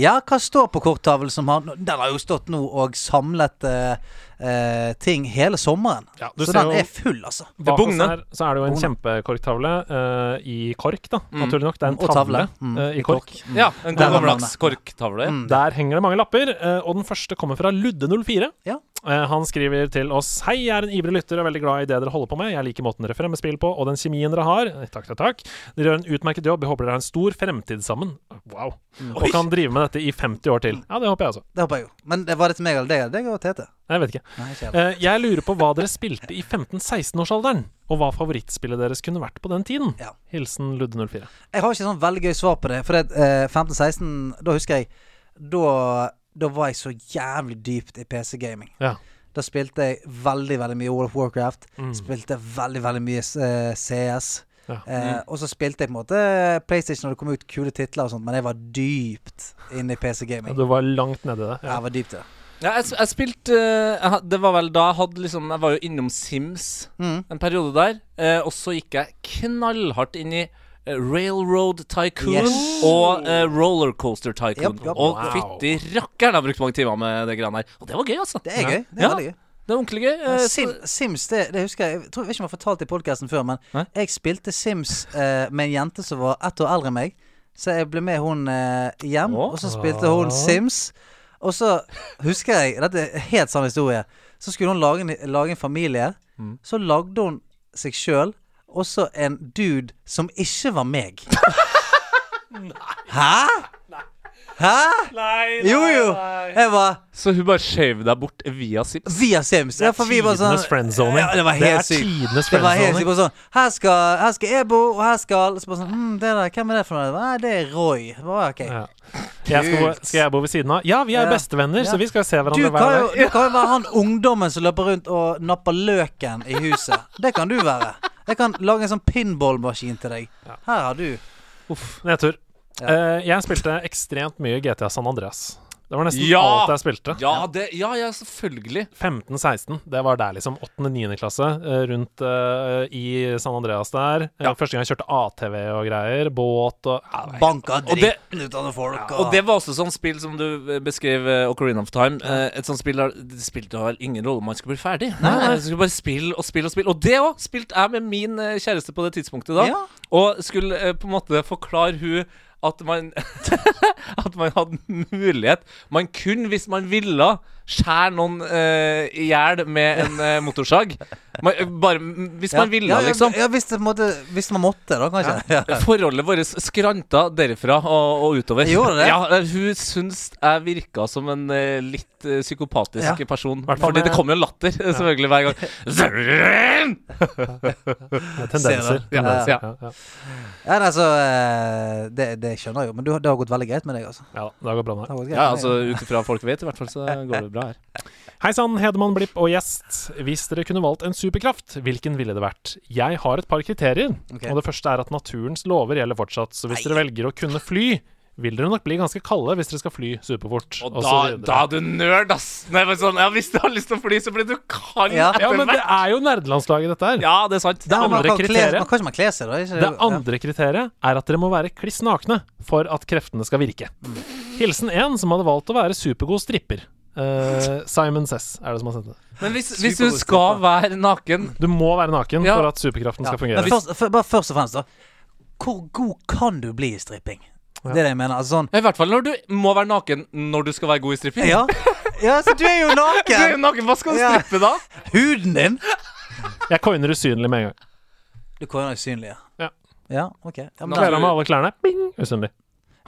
Ja, hva står på korttavlen som har Den har jo stått nå og samlet eh, eh, ting hele sommeren. Ja, Så den jo er full, altså. Bak oss her så er det jo en kjempekorktavle eh, i kork, da. Mm. Naturlig nok. Det er en tavle, Mm, eh, i kork. Mm. Ja, en god gammeldags korktavle. Mm. Der henger det mange lapper, eh, og den første kommer fra Ludde04. Ja. Eh, Han skriver til oss Hei, jeg er en ivrig lytter og veldig glad i det dere holder på med. Jeg liker måten dere fremmer spill på, og den kjemien dere har. Eh, Takk, takk, takk. Dere gjør en utmerket jobb. Jeg håper dere har en stor fremtid sammen. Wow. Og kan drive med dette i 50 år til. Ja, det håper jeg også. Det håper jeg jo. Men det var det til meg eller deg? Deg og Tete? Jeg vet ikke. Nei, ikke. Eh, Jeg lurer på hva dere spilte i 15-16-årsalderen, og hva favorittspillet deres kunne vært på den tiden. Ja. Hilsen Ludde04. Jeg har ikke sånn veldig gøy svar på det. For det, eh, 15-16, da husker jeg da, da var jeg så jævlig dypt i PC-gaming. Ja. Da spilte jeg veldig veldig mye World of Warcraft. Mm. Spilte veldig veldig mye uh, CS. Ja. Eh, og så spilte jeg på en måte PlayStation når det kom ut kule titler og sånt, men jeg var dypt inne i PC-gaming. du var langt nedi det. Ja, jeg var dypt i det. Ja, jeg, jeg spilte uh, Det var vel da jeg hadde liksom Jeg var jo innom Sims Mm. en periode der. Uh, og så gikk jeg knallhardt inn i eh, Railroad Tycoon Yes. og uh, Rollercoaster Tycoon. Yep, yep. Og Wow. fytti rakkeren, har brukt mange timer med det greiene her. Og det var gøy, altså. Det er gøy. Det er Ja. veldig gøy. Det er ordentlig gøy. Eh, Sim, Sims, det, det husker jeg Jeg tror jeg ikke om jeg har fortalt det i podkasten før, men Hæ? jeg spilte Sims uh, med en jente som var ett år eldre enn meg. Så jeg ble med hun eh, hjem, oh. og så spilte hun Sims. Og så husker jeg Dette er helt sann historie. Så skulle hun lage en, lage en familie. Mm. Så lagde hun seg sjøl, og så en dude som ikke var meg. Hæ? Hæ? Jo, jo. Jeg var Så hun bare skjøv deg bort via Sims? via Sims. Ja, for vi var sånn Tidenes friendzoning. Ja, det var er helt sykt. tidenes Det var helt sykt. friendzoning. Bare sånn Her skal, her skal jeg bo, og her skal Så bare sånn mm, det der, Hvem er det for noe? Nei, det er Roy. Bare, ok. Ja. Jeg skal, bo, skal jeg bo ved siden av? Ja, vi er Ja. bestevenner, Ja. så vi skal se Du hverandre kan, hver jo, dag. du kan jo være han ungdommen som løper rundt og napper løken i huset. Det kan du være. Jeg kan lage en sånn pinballmaskin til deg. Ja. Her har du. Nedtur. Ja. Uh, jeg spilte ekstremt mye GTA San Andreas. Det var nesten Ja! alt jeg spilte. Ja, det, ja, ja, selvfølgelig. 15-16, det var der liksom 8.-9. klasse, eh, rundt uh, i San Andreas der. Eh, Ja. Første gang jeg kjørte ATV og greier, båt og ja, Banka dritten ut av noen folk. Og det var også sånn spill som du beskrev, Ocarina of Time. Eh, et sånt spill der det spilte vel ingen rolle om man skulle bli ferdig. Nei, nei. Du skulle bare spille og spille og spille. Og det òg spilte jeg med min kjæreste på det tidspunktet da. Ja. Og skulle på en måte forklare hun at man At man hadde mulighet. Man kunne, hvis man ville, skjære noen eh, i hjel med en uh, motorsag. Man, bare hvis man ville, ja, ja, liksom. Ja, hvis, det, på hvis man måtte, da, kanskje. Ja. Forholdet vårt skranta derifra og, og utover. Gjorde det? Ja, Hun syns jeg virka som en uh, litt psykopatisk Ja. person. Hvertfall Fordi med- det kommer jo latter, selvfølgelig, hver gang. tendenser. Tendenser. Ja, ja. Ja, altså, det, det skjønner jeg jo, men du, det har gått veldig greit med deg, altså. ja, det går bra med meg. har gått Ja, altså ut ifra folk vet, i hvert fall, så går det bra her. Hei sann, Hedemann Blipp og gjest. Hvis dere kunne valgt en superkraft, hvilken ville det vært? Jeg har et par kriterier. okay. Og det første er at naturens lover gjelder fortsatt. Så hvis Nei. dere velger å kunne fly, vil dere nok bli ganske kalde hvis dere skal fly superfort. Og og da, da er du nerd, ass! Nei, men sånn, ja, Hvis du har lyst til å fly, så blir du kald Ja. Ja, men det er jo nerdelandslaget, dette her. Ja, det er sant. Det andre kriteriet da? Det andre kriteriet er at dere må være kliss nakne for at kreftene skal virke. Hilsen en som hadde valgt å være supergod stripper. Eh, Simon Cess er det som har sendt det. Men hvis, hvis du skal være naken Du må være naken Ja. for at superkraften Ja. skal fungere. Men først, for, bare først og fremst, da. Hvor god kan du bli i stripping? Det er det jeg mener. Altså sånn I hvert fall når du må være naken når du skal være god i stripping. Ja, ja så du er jo Du er jo naken! naken, Hva skal du Ja. strippe da? Huden din Jeg coiner usynlig med en gang. Du coiner usynlig, ja. Ja. Ja, ok. Ja, Kler av meg alle klærne. Bing! Usynlig.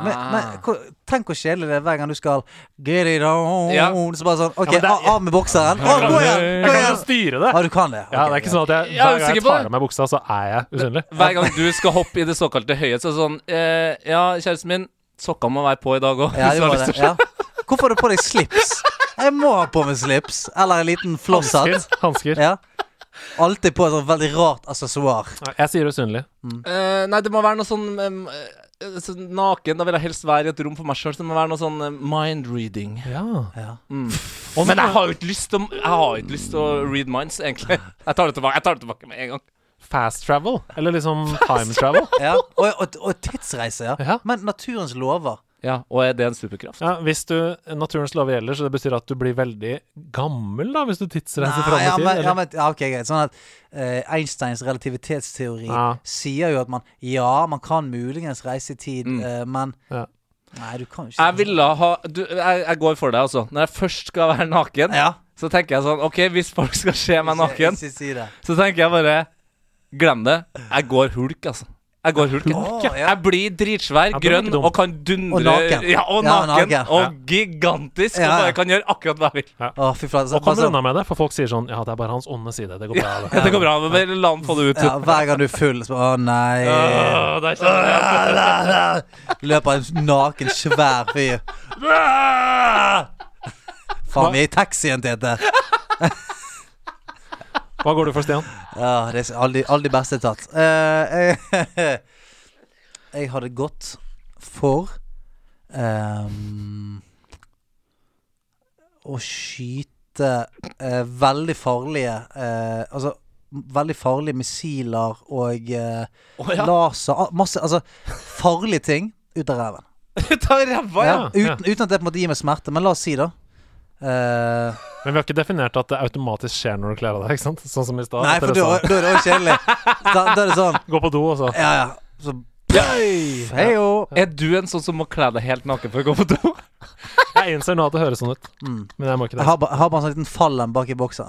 Men, men Ah. hvor- tenk hvor kjedelig det er hver gang du skal Get it on Ja. Så bare sånn OK, Ja, er- av av med bokseren. Å, gå igjen! Jeg Gå kan jo igjen! styre det. Ja, du kan det. Ja, det er ikke sånn at jeg, Jeg er hver gang jeg tar av meg buksa, så er jeg usynlig. Hver gang du skal hoppe i det såkalte høyet, så er det sånn eh, Ja, kjæresten min, sokkene må være på i dag òg. Ja. Ja. Hvorfor har du på deg slips? Jeg må ha på meg slips. Eller en liten flosshatt. Hansker. Ja. Alltid på et sånt veldig rart assessoar. Jeg sier usynlig. Eh, nei, det må være noe sånn em, eh, naken. Da vil jeg helst være i et rom for meg sjøl. Det må være noe sånn eh, mind reading. Ja. Ja. Mm. Men jeg har jo ikke lyst til Jeg har jo ikke lyst til å read minds, egentlig. Jeg tar det tilbake Jeg tar det tilbake med en gang. Fast travel. Eller liksom time travel. Ja. Og, og, og tidsreise, ja. Ja. Men naturens lover. Ja, Og er det en superkraft? Ja, hvis du Naturens lover gjelder, så det betyr at du blir veldig gammel, da, hvis du tidsreiser fram i ja, tid. men, ja, men, ja, ok, greit. Sånn at uh, Einsteins relativitetsteori Ja. sier jo at man Ja, man kan muligens reise i tid, Mm. uh, men Ja. Nei, du kan jo ikke Jeg ville ha du, jeg, jeg går for deg, altså. Når jeg først skal være naken, Ja. så tenker jeg sånn OK, hvis folk skal se meg naken, så tenker jeg bare Glem det. Jeg går hulk, altså. Jeg går hulken. Oh, ja. Jeg blir dritsvær, jeg blir grønn og kan dundre Og naken. Ja, og Ja, naken. naken. Og gigantisk. Ja, Og bare kan gjøre akkurat hva jeg vil. Å, fy flate. så- Og kommer unna med det, for folk sier sånn Ja, det er bare hans onde side. Det går bra. Det. Ja, det går bra. men la han få det ut. Ja, hver gang du er full, så Å, nei. Oh, der kjenner jeg. Løper en naken, svær fyr. Faen, vi er i taxien, Tete. Hva går du for, Stian? Ja, det er alle de, alle de beste er tatt. Uh, jeg, jeg hadde gått for um, Å skyte uh, veldig farlige uh, Altså veldig farlige missiler og uh, oh, ja. laser Masse Altså farlige ting ut av ræven. Ta ræva, ja. Ja, uten, uten at det på en måte gir meg smerte. Men la oss si, da. Eh, Men vi har ikke definert at det automatisk skjer når du kler av deg, ikke sant? Sånn som i stad. nei, for da er det også kjedelig. Da, da er det sånn Gå på do, og så Ja, ja. Så Heio. Er du en sånn som må kle deg helt naken for å gå på do? Jeg innser nå at det høres sånn ut, Mm. men jeg må ikke Jeg det. har, ba, jeg har bare en sånn liten fallen bak i boksa.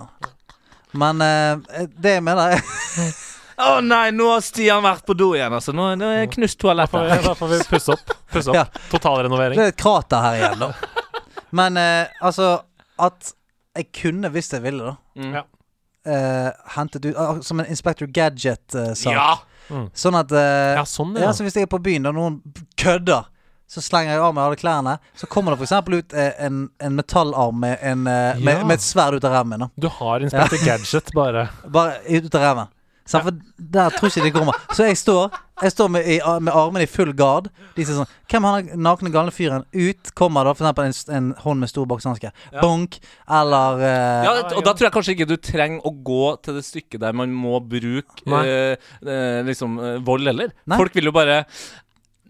Men uh, det jeg mener Å nei, nå har Stian vært på do igjen, altså. Nå, nå er knust Da får vi, da får vi pusse opp. Pusse opp. Ja. Totalrenovering. Det er et krater her igjen, da. Men eh, altså At jeg kunne, hvis jeg ville, da Mm. Ja. eh, hentet ut ah, Som en Inspector Gadget-sak. Ja. Sånn at eh, Ja, sånn, ja. ja. så Hvis jeg er på byen og noen kødder, så slenger jeg av meg alle klærne. Så kommer det f.eks. ut eh, en, en metallarm med, en, eh, med, Ja. med et sverd ut av ræven min. da. Du har Inspector Gadget, bare. Bare ut av ræven. For der tror jeg ikke de kommer. Så jeg står Jeg står med, i, med armene i full gard. De sier sånn Hvem er han nakne, galne fyren? Ut kommer da eksempel en, en hånd med stor boksehanske. Bonk. Eller uh, Ja, og da tror jeg kanskje ikke du trenger å gå til det stykket der man må bruke uh, eh, eh, liksom vold heller. Nei. Folk vil jo bare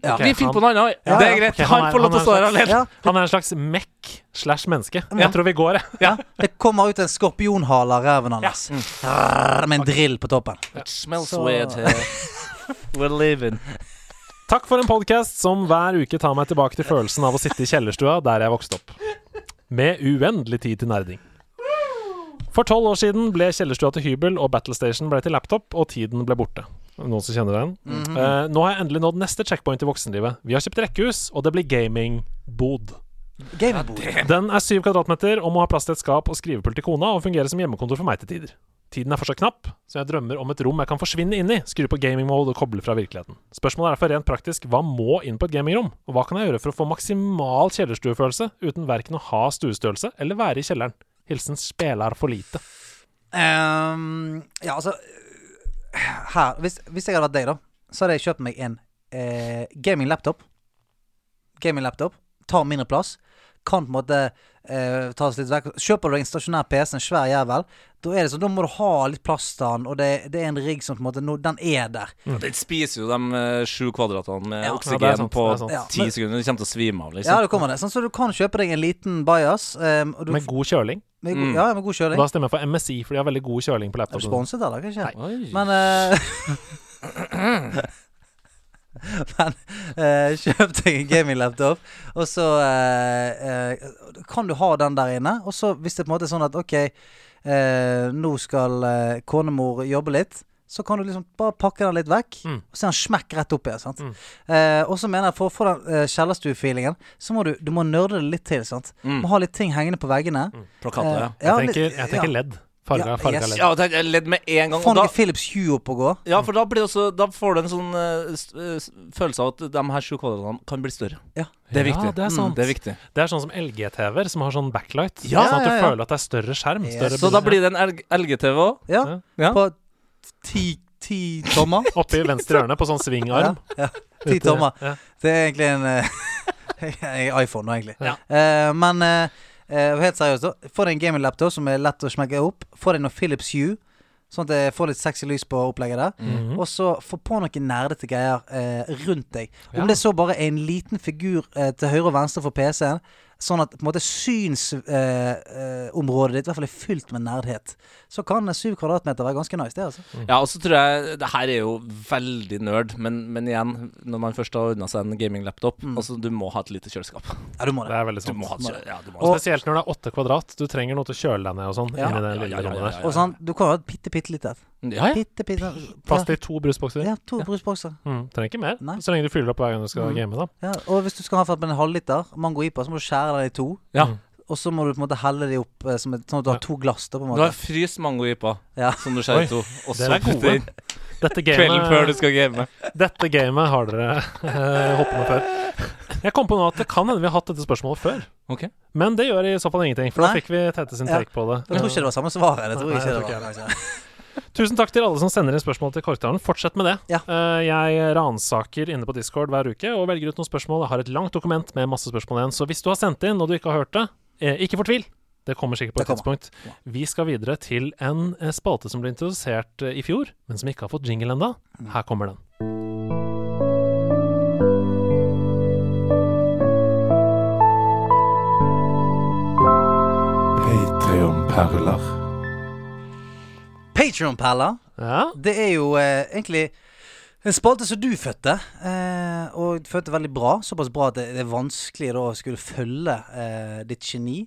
Ja. Vi finner på noe annet. Ja, det er greit. Okay, han han er- får lov til å stå er her alene. ja, Han er en slags mekk slash menneske. Ja. Jeg tror vi går, jeg. ja, det kommer ut en skorpionhale av ræven hans. Mm. Med en drill på toppen. It smells so. weird here. We're living. Takk for en podkast som hver uke tar meg tilbake til følelsen av å sitte i kjellerstua der jeg vokste opp. Med uendelig tid til nerding. For tolv år siden ble kjellerstua til hybel, og Battlestation ble til laptop, og tiden ble borte. Noen som kjenner den? Mhm. Eh, nå har jeg endelig nådd neste checkpoint i voksenlivet. Vi har kjøpt rekkehus, og det blir gamingbod. Gamingbord. Den er syv kvadratmeter og må ha plass til et skap og skrivepult til kona, og fungere som hjemmekontor for meg til tider. Tiden er fortsatt knapp, så jeg drømmer om et rom jeg kan forsvinne inn i, skru på gaming mode og koble fra virkeligheten. Spørsmålet er derfor rent praktisk hva må inn på et gamingrom, og hva kan jeg gjøre for å få maksimal kjellerstuefølelse uten verken å ha stuestørrelse eller være i kjelleren? Hilsen spelar for lite. Um, ja, altså Her hvis, hvis jeg hadde vært deg, da, så hadde jeg kjøpt meg en eh, gaming-laptop. Gaming-laptop. Tar mindre plass. Kan på en måte eh, tas litt vekk. Kjøper du deg en stasjonær PC, en svær jævel, da er det sånn, da må du ha litt plass til den, og det, det er en rigg som på en måte no, Den er der. Den spiser jo de eh, sju kvadratene med Ja. Ja, oksygen sant, på. Ja, ti sekunder. Du kommer til å svime av, Ja, liksom. det kommer det. Sånn, så du kan kjøpe deg en liten bias. Um, du, Med god kjøling. med, go- Mm. ja, med god kjøling. Da stemmer jeg for MSI, for de har veldig god kjøling på laptopen. Er du sponset sponset, eller? Kanskje? Oi. Men eh, Men eh, kjøp deg en gaming-laptop, og så eh, eh, kan du ha den der inne. Og så hvis det på en måte er sånn at OK, eh, nå skal eh, konemor jobbe litt. Så kan du liksom bare pakke den litt vekk, Mm. og så er den smekk rett opp igjen. Sant? Mm. Eh, og så mener jeg for å få den eh, kjellerstue-feelingen, så må du, du må nerde det litt til. Sant? Mm. Må ha litt ting hengende på veggene. Plakater. Eh, ja, Jeg tenker, jeg tenker ja. ledd. Farga, Ja, farga yes. ledd. Ja, tenk, ledd med en gang. Få ikke da, Philips Hue opp og gå. ja, for da, blir det også, da får du en sånn s- følelse av at de her sju kvadratene kan bli større. Ja. Det er Ja, viktig. det er sant. Mm, det er viktig. Det er sånn som LG-TV-er, som har sånn backlight. Ja, sånn at du ja, ja. føler at det er større skjerm. Yes. Større Så da blir det en LG LG-TV òg. Ja, Ja. Ja. på ti, ti tommer. Oppi venstre hjørne, på sånn svingarm. Ja, ti tommer. Ja. Det er egentlig en eh, iPhone, nå, egentlig. Ja. Eh, men eh, eh, helt seriøst, da. Få deg en gaming-laptop som er lett å smekke opp. Få deg noe Philips Hue, sånn at jeg får litt sexy lys på opplegget der. Mhm. Og så få på noen nerdete greier eh, rundt deg. Om Ja. det så bare er en liten figur eh, til høyre og venstre for PC-en, sånn at på en måte synsområdet eh, eh, ditt i hvert fall er fylt med nerdhet, så kan syv kvadratmeter være ganske nice, det, altså. Ja, og så tror jeg Det her er jo veldig nerd, men, men igjen, når man først har ordna seg en gaming-laptop Mm. Altså, du må ha et lite kjøleskap. Ja, du må Det det. er veldig Du sant. må ha kjø ja, du må Og spesielt når det er åtte kvadrat. Du trenger noe til å kjøle deg ned og sånn. Ja. Inni det Ja, lille ja, ja, rommet ja, der. ja. Og sånn, du kan ha et bitte, bitte lite et. Ja, ja. Bitte, bitte Plass til to brusbokser. Ja, to brusbokser. Mm, trenger ikke mer. Nei. Så lenge du fyller opp hver gang du skal Mm. game, da. Ja, og hvis du skal ha for med en halvliter mango ipa, så må du skjære den i to. Ja. Mm. Og så må du på en måte helle de opp eh, som et, sånn at du har to glass. da på en måte Du har fryst mango-ipa Ja. som du skjærer i to, og så er putter inn Dette kvelden før du skal game. dette gamet har dere uh, hoppet med før. Jeg kom på nå at det kan hende vi har hatt dette spørsmålet før. Okay. Men det gjør i så fall ingenting, for da fikk vi Tete sin Ja. take på det. Jeg tror ikke det var samme svaret. Det tror jeg Nei, ikke jeg det tror var. Tusen takk til alle som sender inn spørsmål til Korktalen. Fortsett med det. Ja. Uh, jeg ransaker inne på Discord hver uke og velger ut noen spørsmål. Jeg har et langt dokument med masse spørsmål igjen, så hvis du har sendt inn og du ikke har hørt det, eh, ikke fortvil. Det kommer sikkert på et tidspunkt. Vi skal videre til en eh, spalte som ble introdusert eh, i fjor, men som ikke har fått jingle ennå. Mm. Her kommer den. Patreon-perler. Patreon-perler, Ja. det er jo eh, egentlig en spalte som du fødte, eh, og fødte veldig bra. Såpass bra at det, det er vanskelig da å skulle følge eh, ditt geni.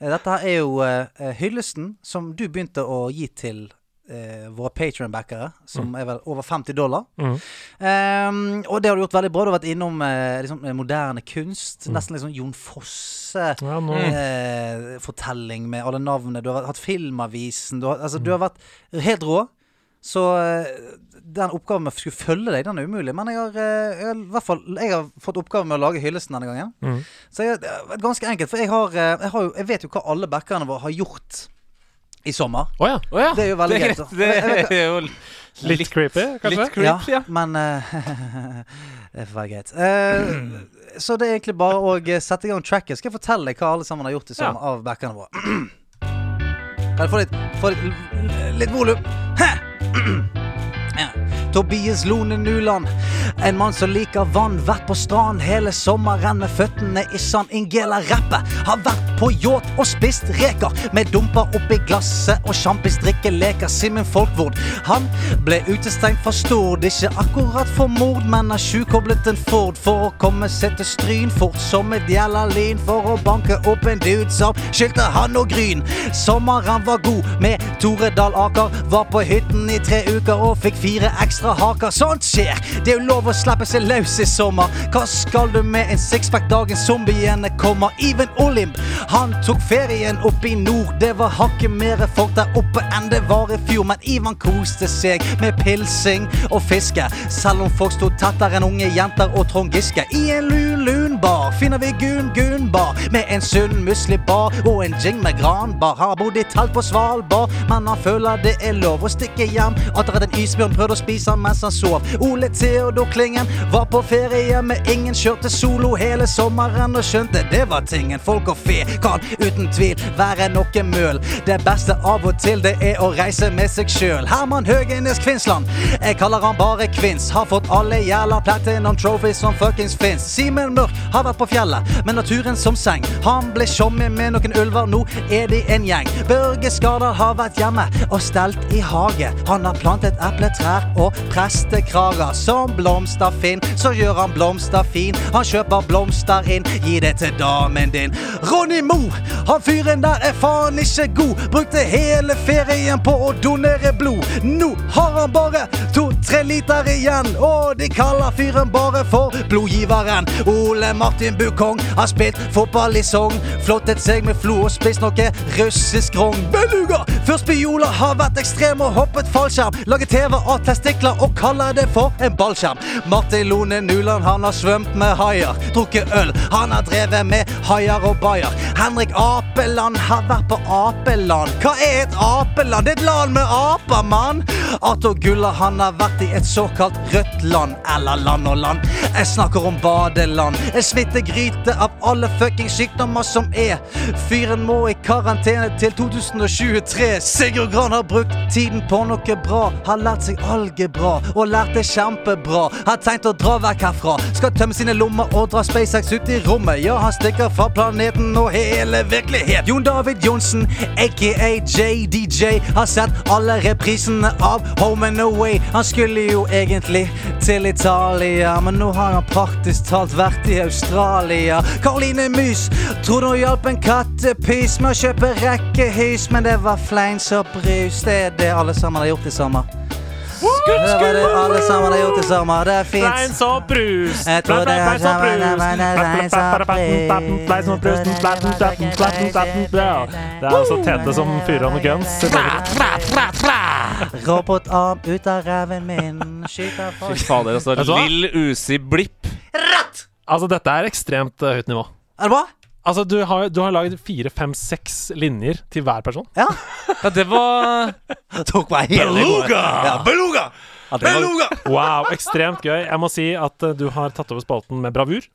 Eh, dette her er jo eh, hyllesten som du begynte å gi til eh, våre Patreon-backere, som er vel over 50 dollar. Mm. Um, og det har du gjort veldig bra. Du har vært innom eh, liksom, eh, moderne kunst. Nesten litt sånn Jon Fosse. ja Eh, med alle navnene. Du har hatt Filmavisen. Du har, altså, du har vært helt rå. Så eh, den oppgaven med å skulle følge deg, den er umulig. Men jeg har, eh, jeg har, i hvert fall, jeg har fått oppgaven med å lage hyllesten denne gangen. Mm. Så jeg, det ganske enkelt. For jeg, har, jeg, har jeg vet jo hva alle backerne våre har gjort i sommer. Å ja. Oh, ja. Det er jo veldig det greit, vet- Det er jo Litt creepy, kanskje? Litt creepy, ja. Men uh, det får være greit. Uh, så det er egentlig bare å eh, sette i gang tracket. Skal jeg fortelle hva alle sammen har gjort i sommer av backene våre? Kan jeg få litt, få litt, litt volum? Tobias Lone Nuland, en mann som liker vann. Vært på strand hele sommeren med føttene i sand. Ingela Rappe har vært på yacht og spist reker. Med dumper oppi glasset og sjampis drikkeleker. Simen Folkvord, han ble utestengt fra Stord. Ikke akkurat for mord, men har sjukoblet en Ford for å komme seg til Stryn fort som et jævla lin For å banke opp en dude som skyldte han og Gryn. Sommeren var god med Tore Dahl Aker. Var på hytten i tre uker og fikk fire ekstra haker. Sånt skjer. Det er jo lov å slippe seg løs i sommer. Hva skal du med en sixpack dagen zombiene kommer? Even Olimb, han tok ferien opp i nord. Det var hakket mere folk der oppe enn det var i fjor. Men Ivan koste seg med pilsing og fiske. Selv om folk sto tettere enn unge jenter og Trond Giske. I en lun lun bar finner vi Gun Gun bar med en sunn muslibar og en jing med granbar. Har bodd i telt på Svalbard, men han føler det er lov å stikke hjem. At en isbjørn prøvde å spise han mens han sov. Ole Theodor Klingen var på ferie med ingen. Kjørte solo hele sommeren og skjønte det var tingen. Folk og fe kan uten tvil være noe møl. Det beste av og til det er å reise med seg sjøl. Herman Høgenes Kvinsland, jeg kaller han bare Kvins. Har fått alle jævla platinum trophies som fuckings fins. Simen Mørk har vært på fjellet med naturen som seng. Han ble tjommi med noen ulver, nå er de en gjeng. Børge Skardal har vært hjemme og stelt i hage. Han har plantet epletrær og prestekrager. Som blomster Finn, så gjør han blomster fin. Han kjøper blomster inn, gi det til damen din. Ronny Mo, han fyren der er faen ikke god. Brukte hele ferien på å donere blod. Nå har han bare to-tre liter igjen, og de kaller fyren bare for blodgiveren. Ole Martin Bukong har spilt fotball i Sogn. Flottet seg med flo og spist noe russisk rogn. Beluga! Før Spiola har vært ekstrem og hoppet fallskjerm. Laget TV av testikler og kaller det for en ballskjerm. Martin Lone Nuland han har svømt med haier. Drukket øl. Han har drevet med haier og bayer. Henrik Apeland har vært på apeland. Hva er et apeland? Det er et land med aper, mann! Arthur Gulla han har vært i et såkalt rødt land. Eller land og land. Jeg snakker om badeland. En smittegryte av alle fucking sykdommer som er. Fyren må i karantene til 2023. Sigurd Gran har brukt tiden på noe bra. Har lært seg algebra og lært det kjempebra. Har tenkt å dra vekk herfra. Skal tømme sine lommer og dra SpaceX ut i rommet. Ja, han stikker fra planeten og hele virkelighet. Jon David Johnsen, aka JDJ, har sett alle reprisene av Home and Away. Han skulle jo egentlig til Italia, men nå har han praktisk talt vært i Australia. Karoline Mys trodde hun hjalp en kattepys med å kjøpe rekkehus, men det var fleins og brus. Det er det alle sammen har gjort i sommer. Det var det alle sammen har gjort i sommer. Det er fint. Fleins og brus. Jeg tror det er Det er altså Tete som fyrer av noen guns. Robotarm ut av ræven min. Skyter Fy folk. fader, altså. Lill Usi Blipp. Rett! Altså, dette er ekstremt eh, høyt nivå. Er det bra? Altså, du har, du har lagd fire, fem, seks linjer til hver person. Ja. Ja, det var Tok meg hele Beluga! Ja. Beluga! Ja, det var- Beluga! Wow, ekstremt gøy. Jeg må si at uh, du har tatt over spalten med bravur.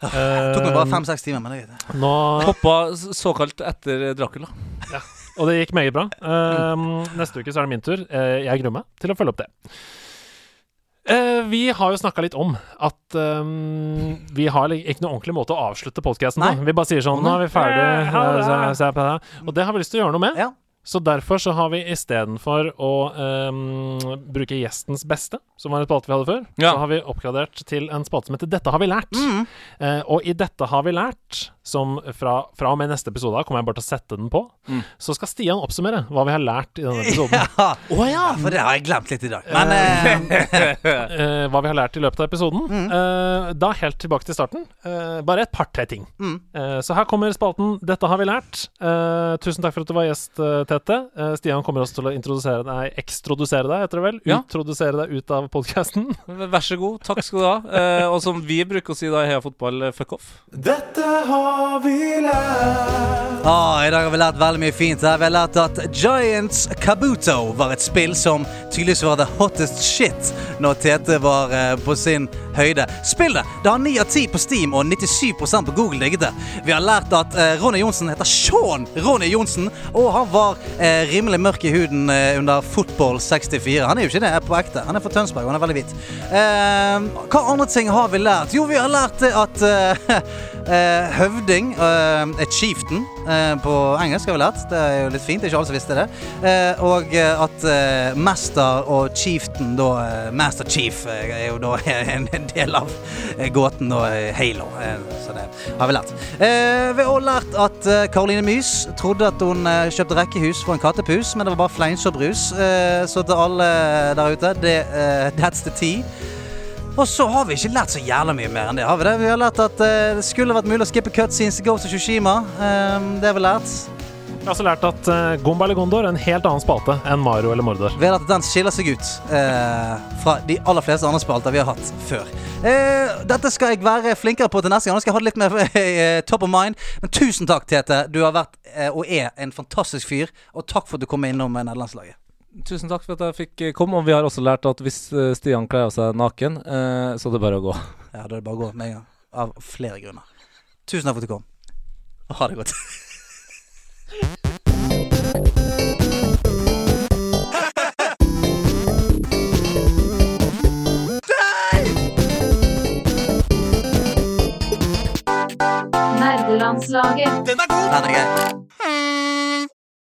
Tok meg bare fem-seks timer, men det er greit. nå, hoppa såkalt etter Dracula. og det gikk meget bra. Uh, neste uke så er det min tur. Eh, jeg gruer meg til å følge opp det. Eh, vi har jo snakka litt om at um, vi har ikke noen ordentlig måte å avslutte podkasten på. Vi bare sier sånn Nå er vi ferdig. Eh. Og det har vi lyst til å gjøre noe med. Ja. Så derfor så har vi istedenfor å um, bruke Gjestens beste, som var en spalte vi hadde før, Ja. så har vi oppgradert til en spalte som heter Dette har vi lært. Mm. Uh, og i Dette har vi lært, som fra, fra og med neste episode kommer jeg bare til å sette den på, Mm. så skal Stian oppsummere hva vi har lært i denne episoden. Ja. ja, for det har jeg glemt litt i dag. Men uh, eh, hva vi har lært i løpet av episoden. Eh, da helt tilbake til starten. Uh, bare et par-tre ting. Mm. Eh, så her kommer spalten 'Dette har vi lært'. Eh, tusen takk for at du var gjest, Tete. Eh, Stian kommer også til å introdusere deg ekstrodusere deg, heter det vel? Ja. Utrodusere deg ut av podkasten. Vær så god. Takk skal du ha. Eh, og som vi bruker å si da i Heia Fotball, fuck off. Dette har vi lært. Ah, I dag har vi lært veldig mye fint. Vi har lært at Giants Kabuto var et spill som tydeligvis var the hottest shit når Tete var eh, på sin høyde. Spillet det har 9 av 10 på Steam og 97% på Google digget. Vi har lært at eh, Ronny Johnsen heter Sean Ronny Johnsen, og han var eh, rimelig mørk i huden eh, under Football 64. Han er jo ikke det på ekte. Han er fra Tønsberg, og han er veldig hvit. Eh, hva andre ting har vi lært? Jo, vi har lært at eh, eh, høvding eh, er chieftain eh, på engelsk, har vi lært. Det er jo litt fint. Ikke alle som visste det. Eh, og eh, at eh, mester og chieftain, da eh, Master Chief, eh, er jo da en del av eh, gåten eh, Halo. Eh, så det har vi lært. Eh, vi har også lært at eh, Karoline Mys trodde at hun eh, kjøpte rekkehus for en kattepus, men det var bare fleinsoppbrus. Eh, så til alle der ute, det, eh, that's the tea. Og så har vi ikke lært så jævla mye mer enn det. har Vi det? Vi har lært at eh, det skulle vært mulig å skippe cutscenes til Ghost of Tsushima. Um, det har vi lært. Jeg har også lært at uh, Gomba eller Gondor er en helt annen spalte enn Mario eller Mordor. Lært at den skiller seg ut eh, fra de aller fleste andre spalter vi har hatt før. Eh, dette skal jeg være flinkere på til neste gang. Nå skal jeg ha det litt mer eh, top of mind. Men tusen takk, Tete. Du har vært eh, og er en fantastisk fyr. Og takk for at du kom innom eh, nederlandslaget. Tusen takk for at jeg fikk eh, komme. Og vi har også lært at hvis eh, Stian kler av seg naken, eh, så er det bare å gå. Ja, da er det bare å gå med en gang. Av flere grunner. Tusen takk for at du kom. Og ha det godt. Nerdelandslaget. Den er grei.